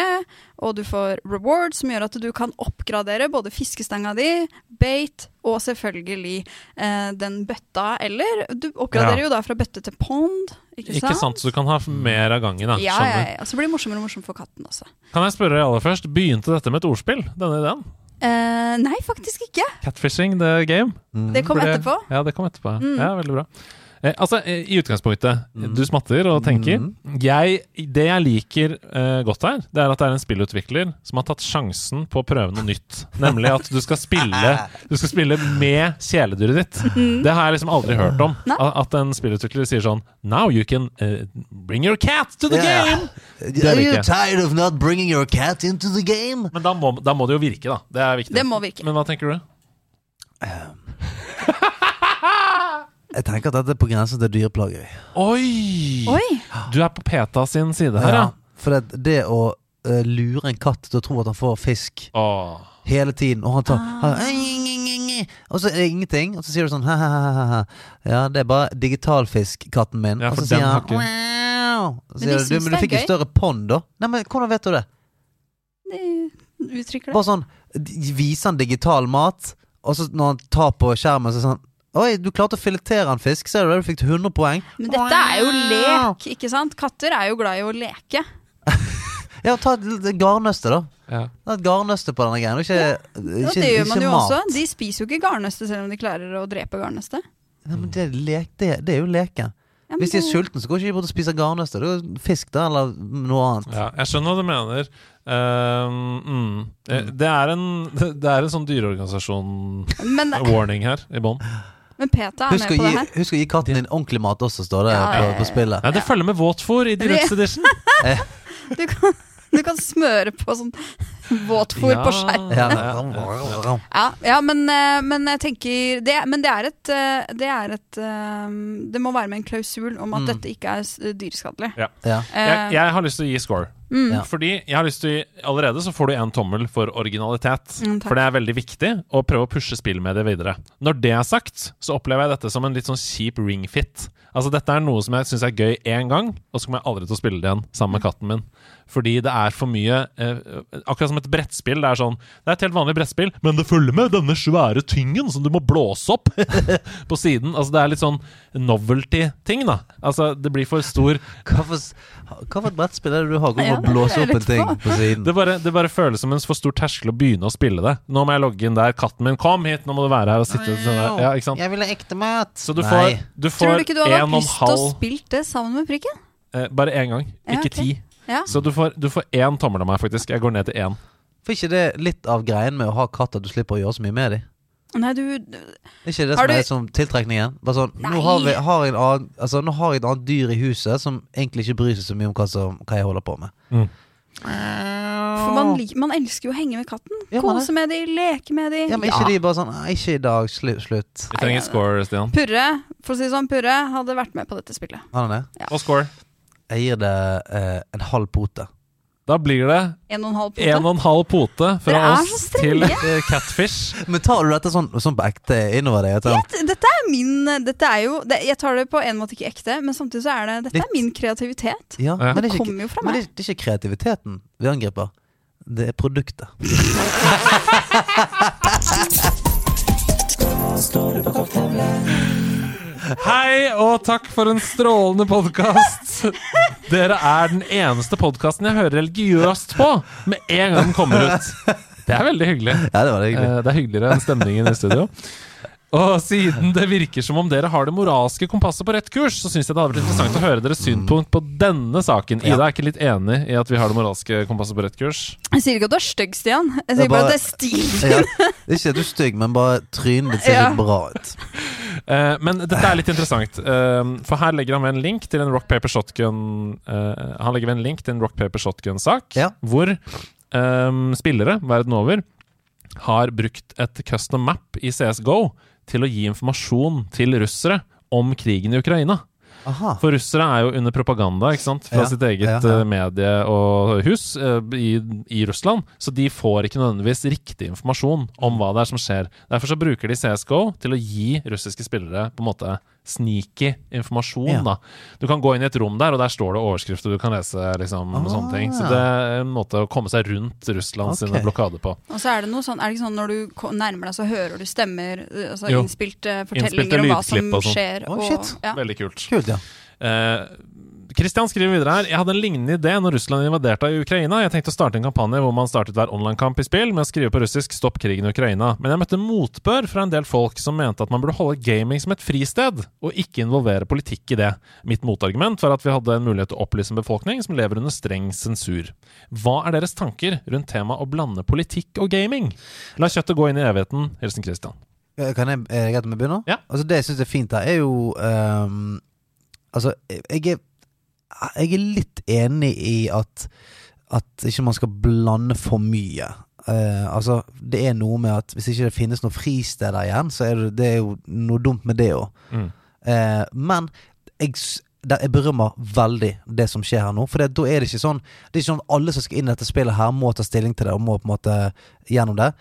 og du får reward, som gjør at du kan oppgradere både fiskestanga di, bait og selvfølgelig eh, den bøtta. Eller du oppgraderer Ja. jo da fra bøtte til pond, ikke sant? Ikke sant, så du kan ha mer av gangen. Da. Ja, ja, ja. Og Så blir det morsommere og morsomt for katten også. Kan jeg spørre deg aller først, begynte dette med et ordspill? Denne ideen? Uh, nei, faktisk ikke. Catfishing the game? Det kom etterpå. Ja, det kom etterpå. Mm. Ja, veldig bra. Eh, altså, eh, I utgangspunktet, du smatter og tenker. Mm. Jeg, det jeg liker eh, godt her, det er at det er en spillutvikler som har tatt sjansen på å prøve noe nytt. Nemlig at du skal spille <laughs> Du skal spille med kjæledyret ditt. Det har jeg liksom aldri hørt om. Nei. At en spillutvikler sier sånn Now you can uh, bring your cat to the yeah. game! <laughs> Are you tired of not bringing your cat into the game? Men da må, da må det jo virke, da. Det er viktig. Det må virke. Men hva tenker du? <laughs> Jeg tenker at dette er på grensen til dyreplageri. Oi! Oi! Du er på PETA sin side her, ja. For det, det å eh, lure en katt til å tro at han får fisk Åh. hele tiden, og han tar Ah. han, Og så er det ingenting, og så sier du sånn ha-ha-ha. Ja, det er bare digitalfisk, katten min. Ja, og for så sier har han ikke- wow. Så Men sier de du, du, syns men det du er fikk jo gøy. større pond, da. Nei, men hvordan vet du det? Det uttrykker det. Bare sånn de Viser han digital mat, og så når han tar på skjermen, så er det sånn Oi, du klarte å filetere en fisk, ser du det? Du fikk 100 poeng. Men dette er jo lek, ikke sant? Katter er jo glad i å leke. <laughs> Ja, ta et garnnøste, da. Ja. Ta et garnnøste på denne greia. Ikke, Ja, ikke, det gjør man jo mat. også. De spiser jo ikke garnnøste selv om de klarer å drepe garnnøste. Ja, men det, er lek, det, det er jo leken. Ja, Hvis de er sultne, så går ikke de bort og spiser garnnøster. Det er jo fisk, da, eller noe annet. Ja, jeg skjønner hva du mener. Uh, mm. Eh, Det er en <laughs> Det er en sånn dyreorganisasjon-warning her i bånn. Men Peta er Husk med på gi, det her. husk å gi katten din ordentlig mat også, står det Ja, på, ja, ja, på spillet. Nei, det følger med våtfôr i Deluxe <laughs> Edition. <laughs> Du kan, du kan smøre på sånn <laughs> våtfôr på skjermen. Ja. Ja, ja men, eh, men jeg tenker det, Men det er et eh, Det er et eh, Det må være med en klausul om at Mm. dette ikke er dyreskadelig. Ja. Jeg, Eh, jeg har lyst til å gi score. Mm. Ja. Fordi jeg har lyst til Allerede så får du en tommel for originalitet. Mm, for det er veldig viktig å prøve å pushe spillmediet videre. Når det er sagt, så opplever jeg dette som en litt sånn kjip ringfit. Altså Dette er noe som jeg syns er gøy én gang, og så kommer jeg aldri til å spille det igjen sammen med katten min. Fordi det er for mye eh, Akkurat som et brettspill. Det er sånn Det er et helt vanlig brettspill, men det følger med denne svære tyngen som du må blåse opp <laughs> på siden. Altså Det er litt sånn novelty-ting, da. Altså Det blir for stor Hva for, hva for et brettspill er det du har? Hvor Ja, <laughs> blåse opp en ting på. siden? Det bare, det bare føles som en for stor terskel å begynne å spille det. Nå må jeg logge inn der. Katten min, kom hit! Nå må du være her og sitte sånn der. Ja, ikke sant? Jeg vil ha ekte mat! Så du får, du Tror du ikke du hadde hatt lyst til å spille det sammen med prikken? eh, Bare én gang, Ja, ikke ok. ti. Ja. Så du får, du får én tommel av meg, faktisk. Jeg går ned til én. For ikke det litt av greien med å ha katt at du slipper å gjøre så mye med dem? Nei, du Er ikke det som du- er som tiltrekningen? Bare sånn, Nei. nå har, vi, har en annen, altså, nå har jeg et annet dyr i huset som egentlig ikke bryr seg så mye om hva, som, hva jeg holder på med. Mm. For man, man elsker jo å henge med katten. Ja, Kose med de, leke med de. Ja, men ikke de bare sånn Ikke i dag, slutt. slutt. Vi trenger score, Stian. Purre, for å si det sånn, Purre hadde vært med på dette spillet. Han er det? Ja. Og score. Jeg gir det eh, en halv pote. Da blir det En og en halv pote. en og en halv pote fra oss til eh, Catfish. Men tar du dette sånn, sånn på ekte innover deg? Sånn, dette er min Dette er jo det, Jeg tar det på en måte ikke ekte, men samtidig så er det Dette Litt. er min kreativitet. ja, Ja. det Det er ikke, kommer jo fra men det, meg. er- det er ikke kreativiteten vi angriper. Det er produktet. <laughs> Hei, og takk for en strålende podkast. Dere er den eneste podkasten jeg hører religiøst på med en gang den kommer ut. Det er veldig hyggelig. Ja, det var det hyggelig. Eh, Det er hyggeligere enn stemningen i studio. Og siden det virker som om dere har det moralske kompasset på rett kurs, så syns jeg det hadde vært interessant å høre deres synpunkt på denne saken. Ida er ikke litt enig i at vi har det moralske kompasset på rett kurs? Jeg sier ikke at du er stygg, Stian. Jeg er sier bare bare- at det er stil. Ja. Ikke at du er stygg, men bare trynet ditt ser Ja. litt bra ut. Eh, men dette er litt interessant, eh, for her legger han ved en link til en Rock Paper Shotgun eh, Han legger ved en link til en Rock Paper Shotgun-sak, Ja. hvor spillere verden over har brukt et custom map i CSGO til å gi informasjon til russere om krigen i Ukraina. Aha. For russere er jo under propaganda ikke sant? fra Ja, sitt eget ja, ja. eh, medie og hus eh, i, i Russland. Så de får ikke nødvendigvis riktig informasjon om hva det er som skjer. Derfor så bruker de CSGO til å gi russiske spillere på en måte sneaky informasjon. Ja. da. Du kan gå inn i et rom der, og der står det overskrifter du kan lese. liksom, og sånne ting. Så Ah. det er en måte å komme seg rundt Russland okay. sine blokader på. Og så er det noe sånn, er det ikke sånn når du nærmer deg, så hører du stemmer, altså Jo. innspilte Innspilte fortellinger om hva som skjer? og sånn. skjer. Og, ja. Veldig kult. Kult, ja. Eh, Kristian skriver videre her Jeg hadde en lignende idé når Russland invaderte i Ukraina. Jeg tenkte å starte en kampanje hvor man startet hver online-kamp i spill med å skrive på russisk 'Stopp krigen i Ukraina'. Men jeg møtte motbør fra en del folk som mente at man burde holde gaming som et fristed, og ikke involvere politikk i det. Mitt motargument var at vi hadde en mulighet til å opplyse en befolkning som lever under streng sensur. Hva er deres tanker rundt temaet å blande politikk og gaming? La kjøttet gå inn i evigheten. Hilsen Kristian. Eh, Kan jeg, er det greit om jeg begynner? Ja. Altså Det jeg syns er fint her, er jo um, Altså, jeg er, jeg er litt enig i at At ikke man skal blande for mye. Uh, altså, det er noe med at hvis ikke det finnes noen fristeder igjen, så er det, det er jo noe dumt med det òg. Mm. Uh, men jeg, der, jeg berømmer veldig det som skjer her nå. For det, da er det ikke sånn Det er ikke sånn at alle som skal inn i dette spillet her, må ta stilling til det og må på en måte gjennom det.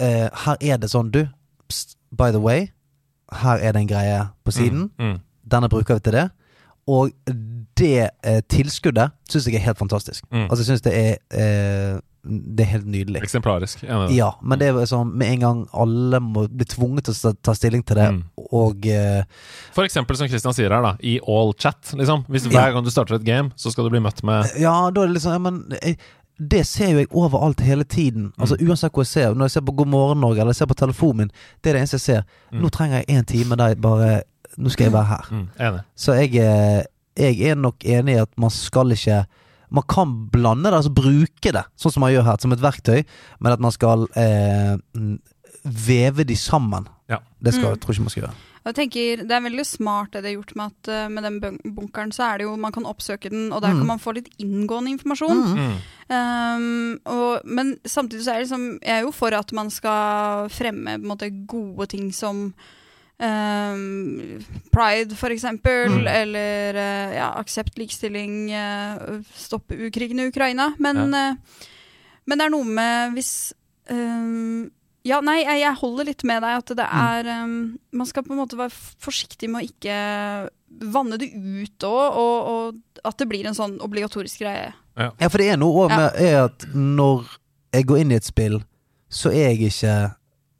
Uh, her er det sånn, du. pst, by the way, her er det en greie på siden. Mm. Denne bruker vi til det. Og det eh, tilskuddet syns jeg er helt fantastisk. Mm. Altså, jeg syns det er eh, Det er helt nydelig. Eksemplarisk. Ja, men det er sånn med en gang alle må bli tvunget til å ta- stilling til det, Mm. og eh, For eksempel som Christian sier her, da, i all chat. Liksom. Hvis Ja. hver gang du starter et game, så skal du bli møtt med Ja, da er det liksom ja, men, jeg, Det ser jo jeg overalt hele tiden. Altså Uansett hvor jeg ser. Når jeg ser på God morgen Norge eller jeg ser på telefonen min, det er det eneste jeg ser. Nå trenger jeg én time der jeg bare Nå skal jeg være her. mm. Så jeg, eh, jeg er nok enig i at man skal ikke Man kan blande det, altså bruke det, sånn som man gjør her, som et verktøy, men at man skal eh, veve de sammen. Ja. Det skal, Mm. jeg tror ikke man skal gjøre. Jeg tenker, Det er veldig smart det de har gjort med at uh, med den bunkeren, så er det jo man kan oppsøke den, og der Mm. kan man få litt inngående informasjon. Mm. Um, og, men samtidig så er det liksom Jeg er jo for at man skal fremme på en måte, gode ting som um, pride, for eksempel. Mm. Eller uh, ja, aksept likestilling, uh, stoppe ukrigen i Ukraina. Men, eh, men det er noe med hvis um, ja, nei, jeg, jeg holder litt med deg at det Mm. er um, Man skal på en måte være forsiktig med å ikke vanne det ut òg, og, og at det blir en sånn obligatorisk greie. Ja, for det er noe òg Ja. med er at når jeg går inn i et spill, så er jeg ikke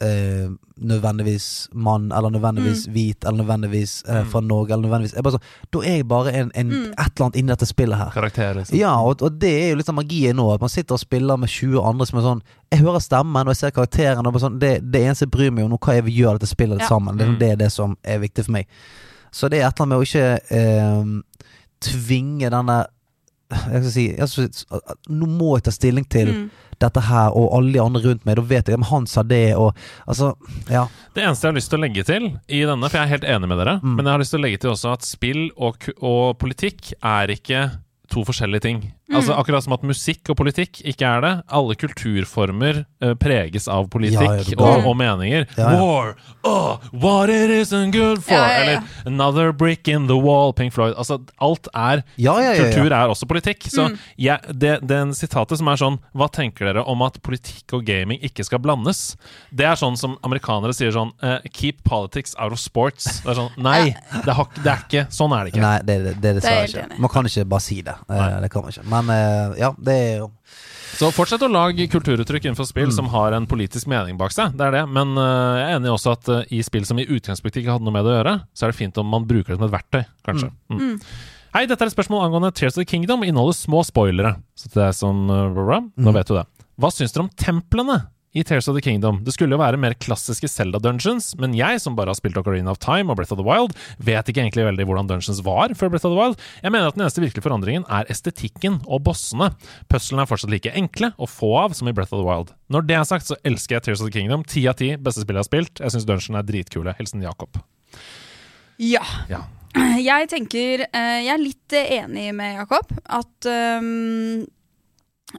eh, nødvendigvis mann, eller nødvendigvis hvit, eller nødvendigvis eh, fra Norge, eller nødvendigvis jeg bare så, Da er jeg bare en, en, Mm. et eller annet inni dette spillet her. Karakter, liksom. Ja, og, og det er jo litt av magien nå, at man sitter og spiller med 20 andre som er sånn Jeg hører stemmen, og jeg ser karakteren, og bare sånn, det, det eneste jeg bryr meg om nå, hva jeg vil gjøre dette spillet Ja. sammen. Det, Mm. det er det som er viktig for meg. Så det er et eller annet med å ikke eh, tvinge denne jeg skal si, altså, Nå må jeg ta stilling til Mm. Dette her, og alle de andre rundt meg. Da vet jeg at han sa det, og altså Ja. Det eneste jeg har lyst til å legge til i denne, for jeg er helt enig med dere, Mm. men jeg har lyst til å legge til også at spill og, og politikk er ikke to forskjellige ting. Mm. Altså Akkurat som at musikk og politikk ikke er det. Alle kulturformer uh, preges av politikk Ja, og, og meninger. Ja, ja. War! Oh, what it isn't good for! Ja, ja, ja. Eller Another brick in the wall, Pink Floyd. Altså, alt er Ja, ja, ja, ja. Kultur er også politikk. Så Mm. jeg, det, den sitatet som er sånn Hva tenker dere om at politikk og gaming ikke skal blandes? Det er sånn som amerikanere sier sånn uh, Keep politics out of sports. Det er sånn <laughs> Nei, det, har, det er ikke Sånn er det ikke. Nei, det, det, det, Det er ikke. Man kan ikke bare si det. Uh, det kan man ikke. Men eh, ja, det er jo Så fortsett å lage kulturuttrykk innenfor spill Mm. som har en politisk mening bak seg. Det er det. Men eh, jeg er enig også at eh, i spill som i utgangspunktet ikke hadde noe med det å gjøre, så er det fint om man bruker det som et verktøy, kanskje. Mm. Hei, dette er et spørsmål angående Tears of the Kingdom. Inneholder små spoilere. Så til deg som Nå Mm. vet du det. Hva syns dere om templene i Tears of the Kingdom. Det skulle jo være mer klassiske Zelda dungeons, men jeg, som bare har spilt Ocarina of Time og Breath of the Wild, vet ikke egentlig veldig hvordan dungeons var før Breath of the Wild. Jeg mener at den eneste virkelige forandringen er estetikken og bossene. Puzzlene er fortsatt like enkle og få av som i Breath of the Wild. Når det er sagt, så elsker jeg Tears of the Kingdom. Ti av ti, beste spill jeg har spilt. Jeg syns dungeon er dritkule. Hilsen Jakob. Ja. Ja. <clears throat> Jeg tenker eh, Jeg er litt enig med Jakob. At ehm,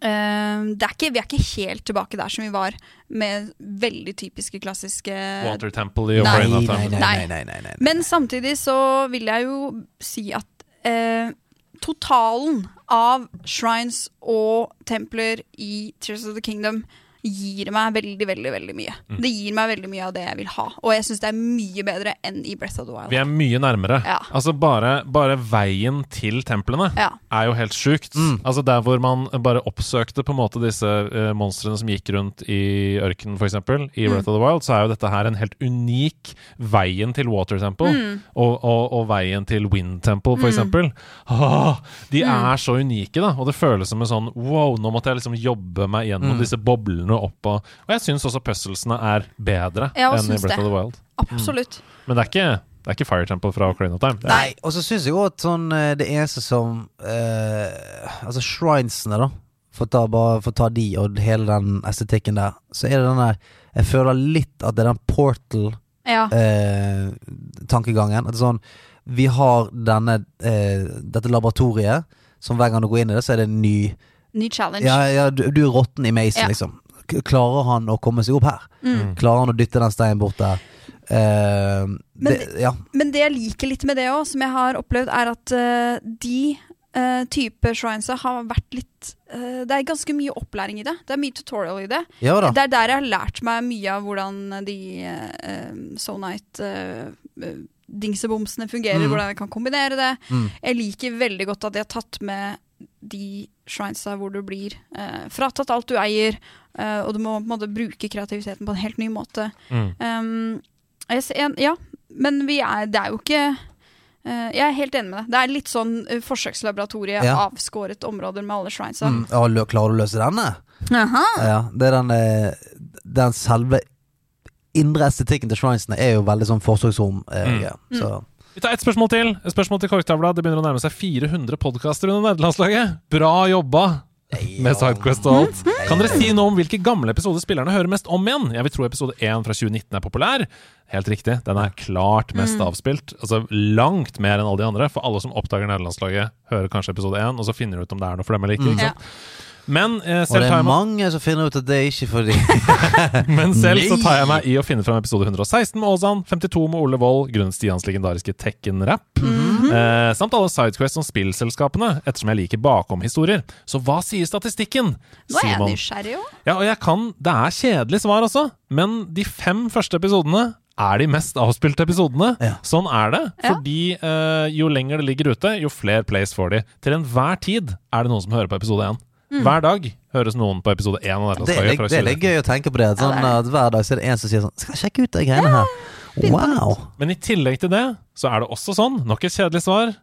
det er ikke, vi er ikke helt tilbake der som vi var med veldig typiske klassiske Water Temple i Ocarina nei, nei, nei, nei, nei, nei. Men samtidig så vil jeg jo si at uh, totalen av shrines og templer i Tears of the Kingdom gir meg veldig, veldig veldig mye. Mm. Det gir meg veldig mye av det jeg vil ha. Og jeg syns det er mye bedre enn i Breath of the Wild. Vi er mye nærmere. Ja. Altså bare, bare veien til templene Ja. er jo helt sjukt. Altså Der hvor man bare oppsøkte på en måte disse uh, monstrene som gikk rundt i ørkenen, f.eks., i Breath of the Wild, så er jo dette her en helt unik veien til Water Temple. Og, og, og veien til Wind Temple, f.eks. eksempel Ah, de er så unike, da. Og det føles som en sånn wow, nå måtte jeg liksom jobbe meg gjennom disse boblene opp og Og jeg syns også puzzlesene er bedre ja, enn i Breath det. of the Wild. Absolutt. Men det er ikke, det er ikke Fire Temple fra Ocarina of Time. Er, Nei, og så syns jeg jo at sånn eh, det eneste som eh, Altså shrinesene, da. For å ta, bare, for å ta de og hele den estetikken der, så er det den der Jeg føler litt at det er den portal-tankegangen. at sånn Vi har denne eh, dette laboratoriet, som hver gang du går inn i det, så er det en ny Ny challenge. Ja, ja du, du er rotten i Mason, Ja. liksom. Klarer han å komme seg opp her? Mm. Klarer han å dytte den steinen bort der? Eh, det, ja. Men det jeg liker litt med det òg, som jeg har opplevd, er at uh, de uh, type shrineser har vært litt uh, Det er ganske mye opplæring i det. Det er mye tutorial i det. ja. Det er der jeg har lært meg mye av hvordan de uh, Sonite-dingsebomsene fungerer, Mm. hvordan jeg kan kombinere det. Mm. Jeg liker veldig godt at de har tatt med de shrinesa hvor du blir eh, fratatt alt du eier, eh, og du må på en måte bruke kreativiteten på en helt ny måte. Mm. Um, jeg ser, ja, men vi er, det er jo ikke uh, Jeg er helt enig med deg. Det er litt sånn uh, forsøkslaboratorie, Ja. avskåret områder med alle shrinesa. Mm. Ja, klarer du å løse denne? Aha. Ja, det er den, eh, den selve indre estetikken til shrinesene er jo veldig sånn forsøksrom. Eh, Mm. ja. Så Vi tar ett spørsmål til. Et spørsmål til korktavla. Det begynner å nærme seg 400 podkaster under nederlandslaget. Bra jobba! Med Sidequest og alt. Kan dere si noe om hvilke gamle episoder spillerne hører mest om igjen? Jeg vil tro episode 1 fra 2019 er populær. Helt riktig. Den er klart mest avspilt. Altså Langt mer enn alle de andre. For alle som oppdager nederlandslaget, hører kanskje episode 1, og så finner de ut om det er noe for dem eller ikke. ikke Ja. sant? Men, eh, Og det er mange som finner ut at det er ikke fordi <laughs> men selv så tar jeg meg i å finne fram episode 116 med Åsan, 52 med Ole Wold, grunnet Stians legendariske Tekken-rapp, eh, samt alle Sidequests om spillselskapene, ettersom jeg liker bakom-historier. Så hva sier statistikken? Nå er jeg Simon? nysgjerrig òg. Ja, og jeg kan Det er kjedelig svar, også, men de fem første episodene er de mest avspilte episodene. Ja. Sånn er det. Ja. Fordi eh, jo lenger det ligger ute, jo flere plays får de. Til enhver tid er det noen som hører på episode én. Hver dag høres noen på episode én. Det, det er, det er litt gøy å tenke på det. Sånn, Ja, det at Hver dag så er det en som sier sånn Skal jeg sjekke ut de greiene her? Wow! Men i tillegg til det, så er det også sånn, nok et kjedelig svar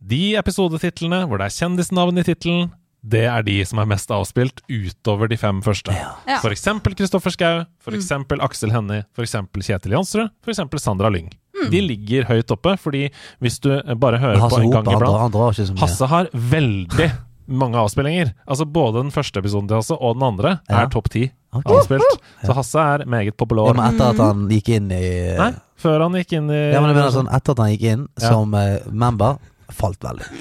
De episodetitlene hvor det er kjendisnavn i tittelen, det er de som er mest avspilt utover de fem første. Ja. For eksempel Kristoffer Schau, for eksempel Aksel Hennie, for eksempel Kjetil Jansrud, for eksempel Sandra Lyng. De ligger høyt oppe, fordi hvis du bare hører på en gang iblant. Hasse har veldig mange avspillinger. Altså Både den første episoden til Hasse og den andre Ja. er topp ti okay. avspilt. Så Hasse er meget Ja, populær. men etter at han gikk inn i Nei, før han gikk inn i Ja, men jeg mener sånn Etter at han gikk inn Ja. som uh, member, falt veldig. <laughs>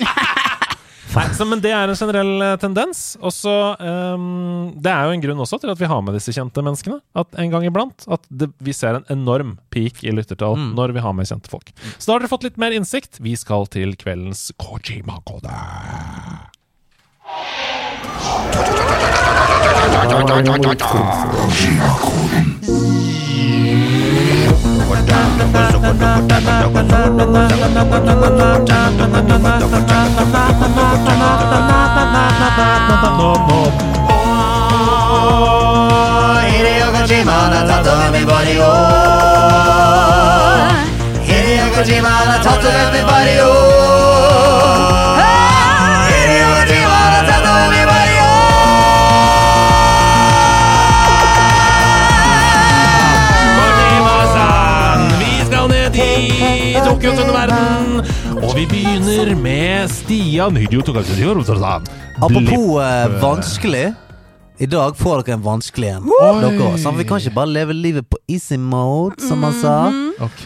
Nei, så, men det er en generell eh, tendens. Og så ehm, Det er jo en grunn også til at vi har med disse kjente menneskene. At en gang iblant At det, vi ser en enorm peak i lyttertall Mm. når vi har med kjente folk. Så da har dere fått litt mer innsikt. Vi skal til kveldens Kojima-kode. 이리어가지마나 다떠나매버리고. 이리어가지마나 다떠나매버리고. Tok under verden, og vi begynner med Stian Apropos eh, vanskelig. I dag får dere en vanskelig en. Dere også, sant? Vi kan ikke bare leve livet på easy mode, som han sa. Ok.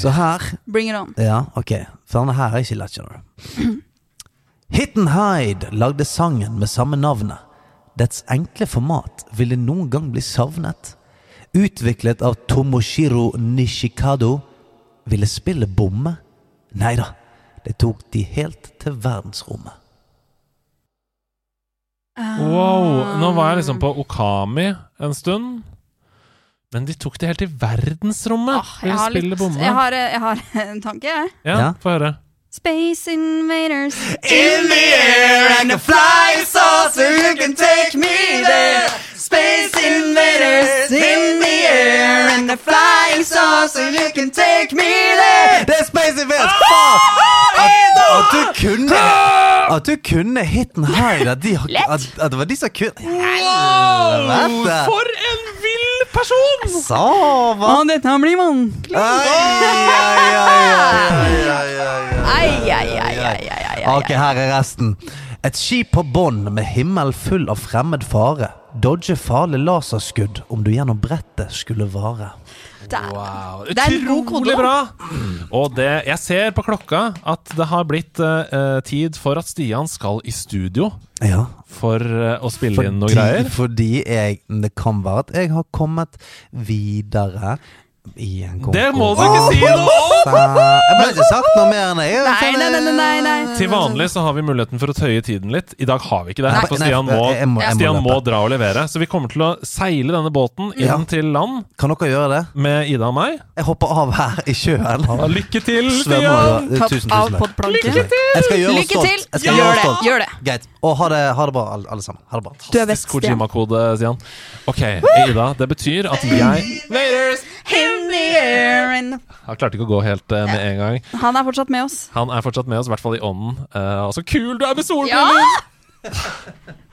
Så her Bring it on. Ja, ok. For denne her er ikke lett, skjønner du. <clears throat> Hit and Hide lagde sangen med samme navnet. Dets enkle format ville noen gang bli savnet. Utviklet av Tomoshiro Nishikado. Ville spillet bomme? Nei da, det tok de helt til verdensrommet. Wow. Nå var jeg liksom på Okami en stund. Men de tok det helt til verdensrommet. Åh, jeg, har litt, bomme. jeg, har, jeg har en tanke, jeg. Ja, Ja. få høre. Space Invaders. In the air and a flying saucer, you can take me there. Space invaders in the air and a flying saucer, you can take me there. Det er Space Invaders! Faen! At, at du kunne At du kunne hiten high. At, de, at, at det var de som kunne Helvete! For en vill person! Så hva? Å, dette blir ai. Ok, her er resten. Et skip på bånn med himmel full av fremmed fare. Dodge farlig laserskudd om du gjennom brettet skulle vare. Det Wow, er Utrolig bra! Og det, jeg ser på klokka at det har blitt uh, tid for at Stian skal i studio Ja, for uh, å spille inn noe greier. fordi jeg Det kan være at jeg har kommet videre i en konkurranse. Det må du ikke si noe om! Jeg ble ikke sagt noe mer enn jeg. Nei, nei, nei, nei, nei. Til vanlig så har vi muligheten for å tøye tiden litt. I dag har vi ikke det. Nei, For nei, Stian må, jeg må- jeg må Stian må dra og levere. Så vi kommer til å seile denne båten inn Ja. til land Kan dere gjøre det? med Ida og meg. Jeg hopper av her i sjøen. Ja, lykke til, Stian! Tusen, av tusen Lykke til! Jeg skal gjøre oss Lykke stolt. til! Jeg skal Gjør gjøre det. Gjør det. Greit. Og ha det, ha det bra, alle, alle sammen. Ha det bra. Du er best, Stian. Kojima-kode, Stian. Ok, Ida, det betyr at jeg In the Han klarte ikke å gå helt uh, med en gang. Han er fortsatt med oss. Han er fortsatt med oss, i hvert fall i ånden. Uh, og så kul du er med Ja! solbriller!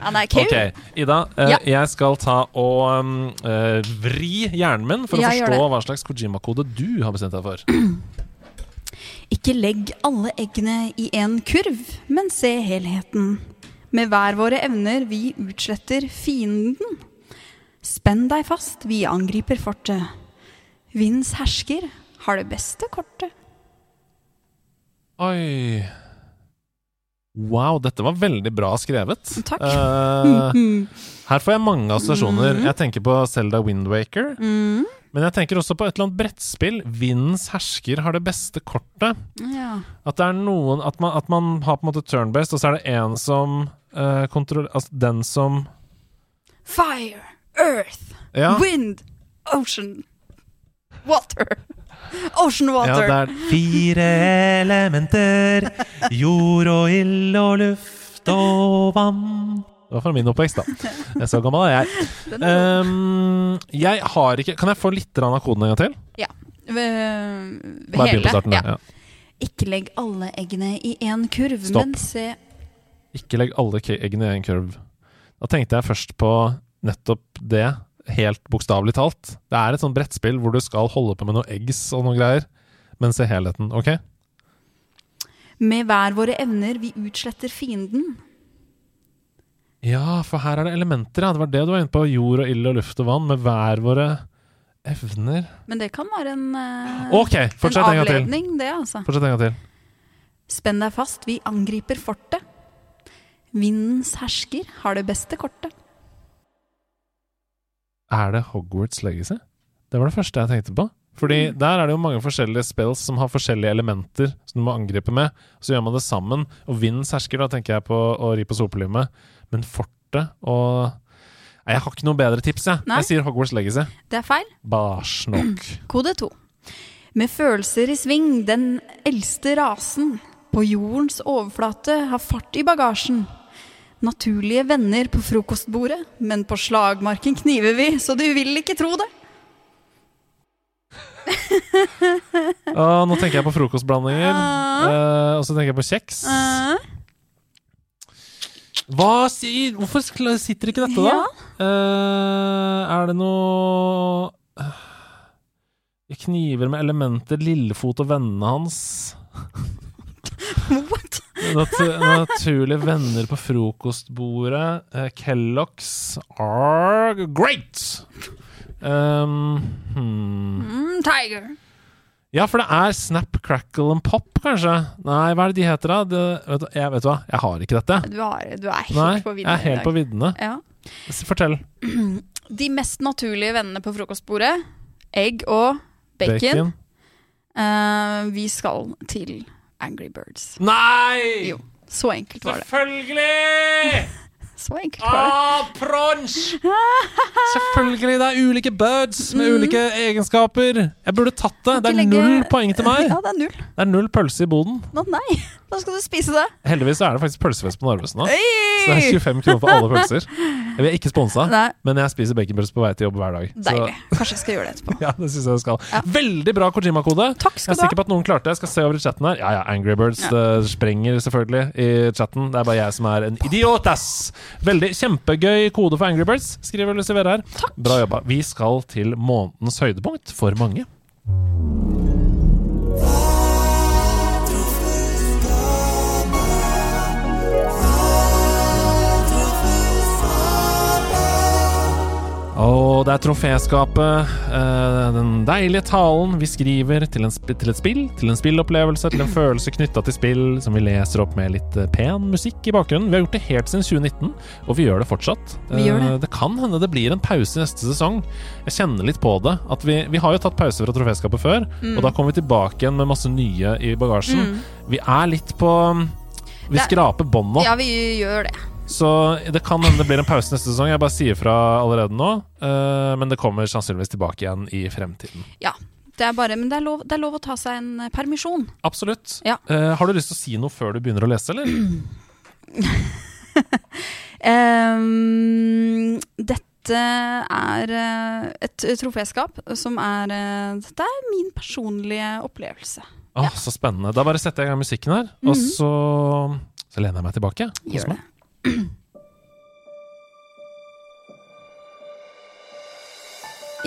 Han er kul. Okay, Ida. uh, Ja. Jeg skal ta og um, eh, vri hjernen min for Ja, å forstå hva slags Kojima-kode du har bestemt deg for. <clears throat> Ikke legg alle eggene i en kurv, men se helheten. Med hver våre evner vi utsletter fienden. Spenn deg fast, vi angriper fortet. Vinds hersker har det beste kortet. Oi Wow, dette var veldig bra skrevet. Takk. Eh, her får jeg mange assosiasjoner. Mm. Jeg tenker på Selda Windwaker. Mm. Men jeg tenker også på et eller annet brettspill. Vindens hersker har det beste kortet. Ja. At det er noen At man, at man har på en måte turn-based, og så er det en som eh, kontrollerer Altså den som Fire, earth, Ja. wind, ocean, water. <laughs> Ocean Ja, water. det er fire elementer. Jord og ild og luft og vann. Det var fra min oppvekst, da. Jeg er så gammel er jeg. <laughs> Um, jeg har ikke Kan jeg få litt av koden en gang til? Ved, ved hele. på starten. ja. Ja. Ikke legg alle eggene i en kurv, Stopp. men se Ikke legg alle eggene i en kurv. Da tenkte jeg først på nettopp det, helt bokstavelig talt. Det er et sånt brettspill hvor du skal holde på med noen eggs og noen greier, men se helheten, OK? Med hver våre evner vi utsletter fienden. Ja, for her er det elementer, ja. Det var det du var inne på. Jord og ild og luft og vann, med hver våre evner. Men det kan være en, uh, okay, en avledning, det, altså. Fortsett en gang til. Spenn deg fast, vi angriper fortet. Vindens hersker har det beste kortet. Er det Hogwarts Legacy? Det var det første jeg tenkte på. Fordi der er det jo mange forskjellige spells som har forskjellige elementer som du må angripe med. Så gjør man det sammen. Og vindens hersker, da tenker jeg på å ri på sopelimet. Men fortet og Nei, Jeg har ikke noe bedre tips, jeg. Nei. Jeg sier Hogwarts Legacy. Det er feil. Bæsj nok. <clears throat> Kode to. Med følelser i sving, den eldste rasen på jordens overflate har fart i bagasjen. Naturlige venner på frokostbordet, men på slagmarken kniver vi, så du vil ikke tro det. uh, <laughs> nå tenker jeg på frokostblandinger. uh, og så tenker jeg på kjeks. Uh. Hva sier Hvorfor sitter ikke dette, da? Ja. Eh, er det noe Kniver med elementer, Lillefot og vennene hans. <laughs> <laughs> Nat naturlige venner på frokostbordet. Uh, Kellogg's are great! Um, hmm. Mm, tiger. Ja, for det er Snap, Crackle and Pop, kanskje? Nei, hva er det de heter, da? Det, vet, du, jeg, vet du hva, jeg har ikke dette. Du, har, du er helt Nei, på jeg viddene er helt på viddene. Ja. Fortell. <clears throat> De mest naturlige vennene på frokostbordet, egg og bacon. Eh, vi skal til Angry Birds. Nei! Jo, så enkelt var det. Selvfølgelig! <laughs> Så enkelt var det. Ah, prons! Selvfølgelig, det er ulike birds med ulike egenskaper. Jeg burde tatt det. Det er Mm. Null poeng til meg. <laughs> Ja, det er null. Det er null pølse i boden. Nå, nei, <laughs> da skal du spise det. Heldigvis er det faktisk pølsefest på Narvesen nå. Så det er 25 kroner for alle pølser. Jeg er ikke sponsa, men jeg spiser baconpølse på vei til jobb hver dag. Så deilig. Kanskje jeg skal gjøre det etterpå. <laughs> ja, det synes jeg du skal. Ja. Veldig bra Kojima-kode. Jeg er sikker på at noen klarte det. Jeg skal se over i chatten her. Ja ja, Angry Birds Ja. det sprenger selvfølgelig i chatten. Det er bare jeg som er en idiot, ass! Veldig kjempegøy kode for Angry Birds, skriver Lucy Vera her. Bra jobba. Vi skal til månedens høydepunkt for mange. Og det er troféskapet, eh, den deilige talen vi skriver til, en, sp- til et spill, til en spillopplevelse, til en følelse knytta til spill, som vi leser opp med litt eh, pen musikk i bakgrunnen. Vi har gjort det helt siden 2019, og vi gjør det fortsatt. Vi gjør det. Eh, det kan hende det blir en pause neste sesong. Jeg kjenner litt på det. At vi, vi har jo tatt pause fra troféskapet før, og da kommer vi tilbake igjen med masse nye i bagasjen. Vi er litt på Vi Det er- skraper bånd nå. Ja, vi gjør det. Så det kan hende det blir en pause neste sesong. Jeg bare sier fra allerede nå. eh, men det kommer sannsynligvis tilbake igjen i fremtiden. Ja. Det er bare, men det er, lov, det er lov å ta seg en eh, permisjon. Absolutt. Ja. Eh, har du lyst til å si noe før du begynner å lese, eller? um, <clears throat> dette er et troféskap som er Dette er min personlige opplevelse. Åh, Så spennende. Da bare setter jeg i gang musikken her, og Mhm. så, så lener jeg meg tilbake. Gjør meg.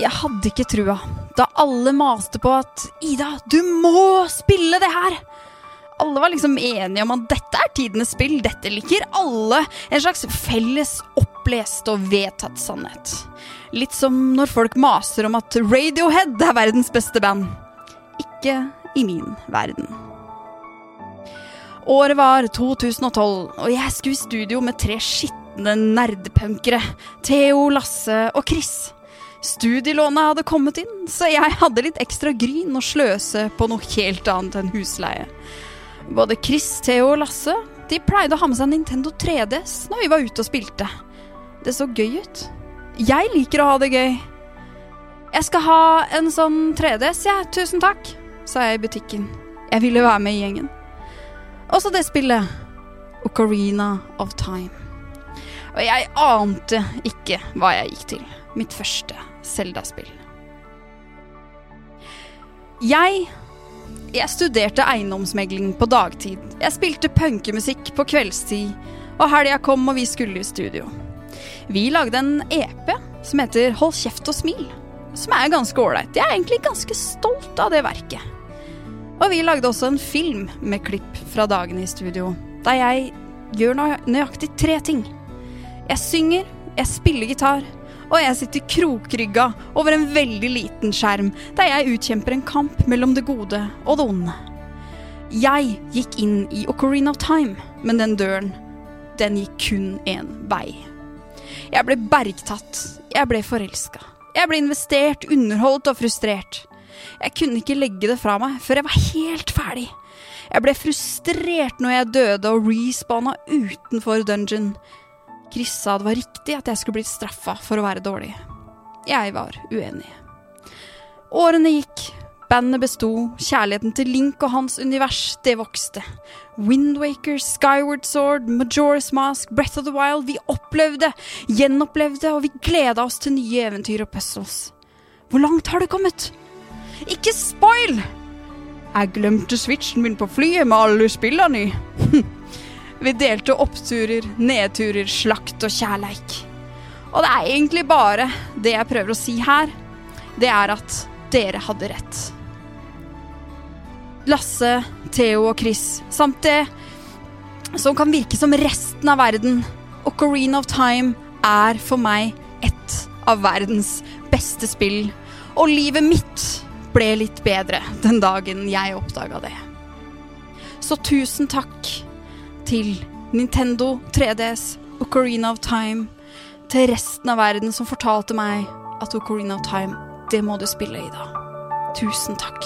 Jeg hadde ikke trua da alle maste på at Ida, du må spille det her! Alle var liksom enige om at dette er tidenes spill, dette liker alle. En slags felles opplest og vedtatt sannhet. Litt som når folk maser om at Radiohead er verdens beste band. Ikke i min verden. Året var 2012, og jeg skulle i studio med tre skitne nerdpunkere. Theo, Lasse og Chris. Studielånet hadde kommet inn, så jeg hadde litt ekstra gryn å sløse på noe helt annet enn husleie. Både Chris, Theo og Lasse de pleide å ha med seg Nintendo 3DS når vi var ute og spilte. Det så gøy ut. Jeg liker å ha det gøy. Jeg skal ha en sånn 3DS, jeg. Ja, tusen takk, sa jeg i butikken. Jeg ville være med i gjengen. Også det spillet. Ocarina of Time. Og jeg ante ikke hva jeg gikk til. Mitt første Zelda-spill. Jeg Jeg studerte eiendomsmegling på dagtid. Jeg spilte punkemusikk på kveldstid. Og helga kom, og vi skulle i studio. Vi lagde en EP som heter Hold kjeft og smil. Som er ganske ålreit. Jeg er egentlig ganske stolt av det verket. Og vi lagde også en film med klipp fra dagene i studio, der jeg gjør nøyaktig tre ting. Jeg synger, jeg spiller gitar, og jeg sitter krokrygga over en veldig liten skjerm, der jeg utkjemper en kamp mellom det gode og det onde. Jeg gikk inn i Ocarina of Time, men den døren, den gikk kun én vei. Jeg ble bergtatt, jeg ble forelska. Jeg ble investert, underholdt og frustrert. Jeg kunne ikke legge det fra meg før jeg var helt ferdig. Jeg ble frustrert når jeg døde og respawna utenfor dungeon. Chris sa det var riktig at jeg skulle blitt straffa for å være dårlig. Jeg var uenig. Årene gikk, bandet besto, kjærligheten til Link og hans univers, det vokste. Windwaker, Skyward Sword, Majora's Mask, Breath of the Wild, vi opplevde, gjenopplevde, og vi gleda oss til nye eventyr og puzzles. Hvor langt har du kommet? Ikke spoil! Jeg glemte switchen min på flyet med alle spillene i. <laughs> Vi delte oppturer, nedturer, slakt og kjærleik. Og det er egentlig bare det jeg prøver å si her. Det er at dere hadde rett. Lasse, Theo og Chris, samt det som kan virke som resten av verden. Ocarina of Time er for meg et av verdens beste spill. Og livet mitt ble litt bedre den dagen jeg oppdaga det. Så tusen takk til Nintendo 3DS, Ocarina of Time, til resten av verden som fortalte meg at Ocarina of Time, det må du spille, i dag. Tusen takk.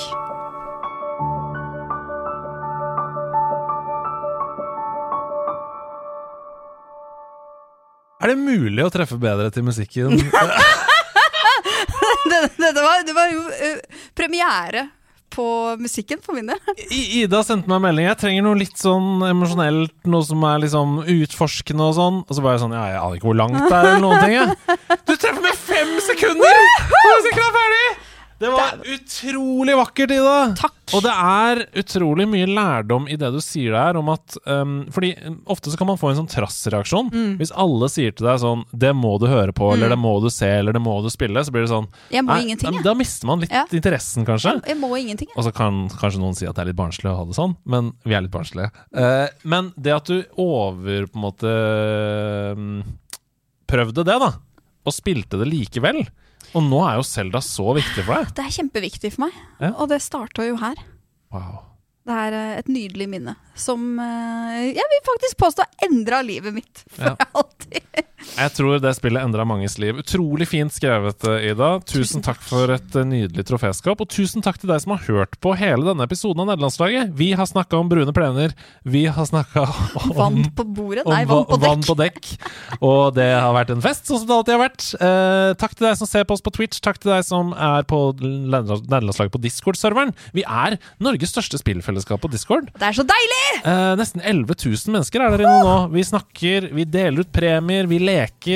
Er det mulig å treffe bedre til musikken? <laughs> <laughs> det, det, det, var, det var jo uh, premiere på musikken for min del. <laughs> Ida sendte meg en melding. Jeg trenger noe litt sånn emosjonelt, noe som er liksom utforskende og sånn. Og så var jeg sånn Ja, jeg aner ikke hvor langt det er, eller noen ting. Jeg. <laughs> Du treffer med fem sekunder! Og musikken er ferdig! Det var utrolig vakkert, Ida. Takk. Og det er utrolig mye lærdom i det du sier der om at um, Fordi um, ofte så kan man få en sånn trassreaksjon. Mm. Hvis alle sier til deg sånn 'Det må du høre på', eller 'Det må du se', eller 'Det må du spille', så blir det sånn Jeg må nei, ingenting, jeg. da mister man litt Ja. interessen, kanskje. Jeg må ingenting. jeg. Og så kan kanskje noen si at det er litt barnslig å ha det sånn, men vi er litt barnslige. Uh, men det at du over på en måte mm, prøvde det, da, og spilte det likevel Og nå er jo Selda så viktig for deg. Det er kjempeviktig for meg, Ja. og det starta jo her. Wow. Det er eh, et nydelig minne som eh, jeg vil faktisk påstå endra livet mitt for Ja. <laughs> alltid. Jeg tror det spillet endra manges liv. Utrolig fint skrevet, eh, Ida. Tusen takk for et eh, nydelig troféskap. Og tusen takk til deg som har hørt på hele denne episoden av Nederlandslaget. Vi har snakka om brune plener. Vi har snakka <laughs> om Vann på bordet? Nei, vann på vann på dekk. Og det har vært en fest, sånn som det alltid har vært. Eh, takk til deg som ser på oss på Twitch. Takk til deg som er på Nederlandslaget på Discord-serveren. Vi er Norges største spillfellesskap på Discord. Det er så deilig! Eh, nesten 11 000 mennesker er der inne nå. Vi snakker, vi deler ut premier, vi leker,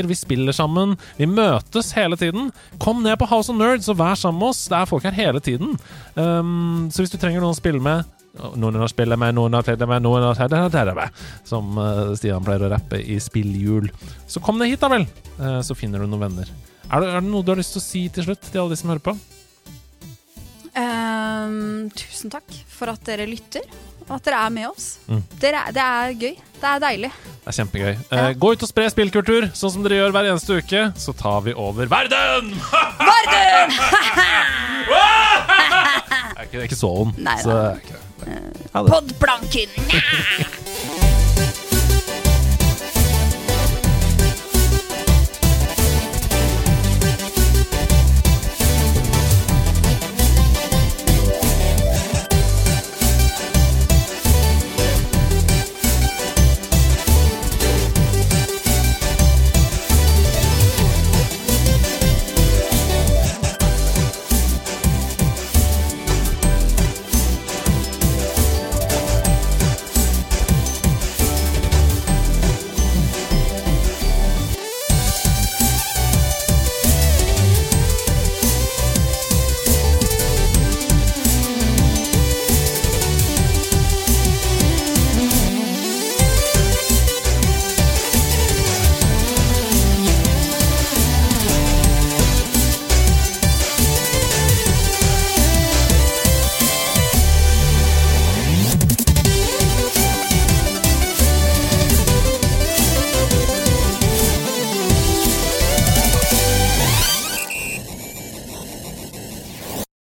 vi spiller sammen. Vi møtes hele tiden. Kom ned på House of Nerds og vær sammen med oss. Det er folk her hele tiden. Um, så hvis du trenger noen å spille med noen har spilt med, noen har spille med, noen har spille med, som eh, Stian pleier å rappe i spillhjul. Så kom ned hit, da vel, Eh, så finner du noen venner. Er det, er det noe du har lyst til å si til slutt, til alle de som hører på? Um, tusen takk for at dere lytter, at dere er med oss. Mm. Dere, er- det er gøy. Det er deilig. Det er kjempegøy. Eh, gå ut og spre spillkultur, sånn som dere gjør hver eneste uke. Så tar vi over verden! verden! Jeg <laughs> er ikke, ikke så ond. Nei da. det. Ha det. Podplanken!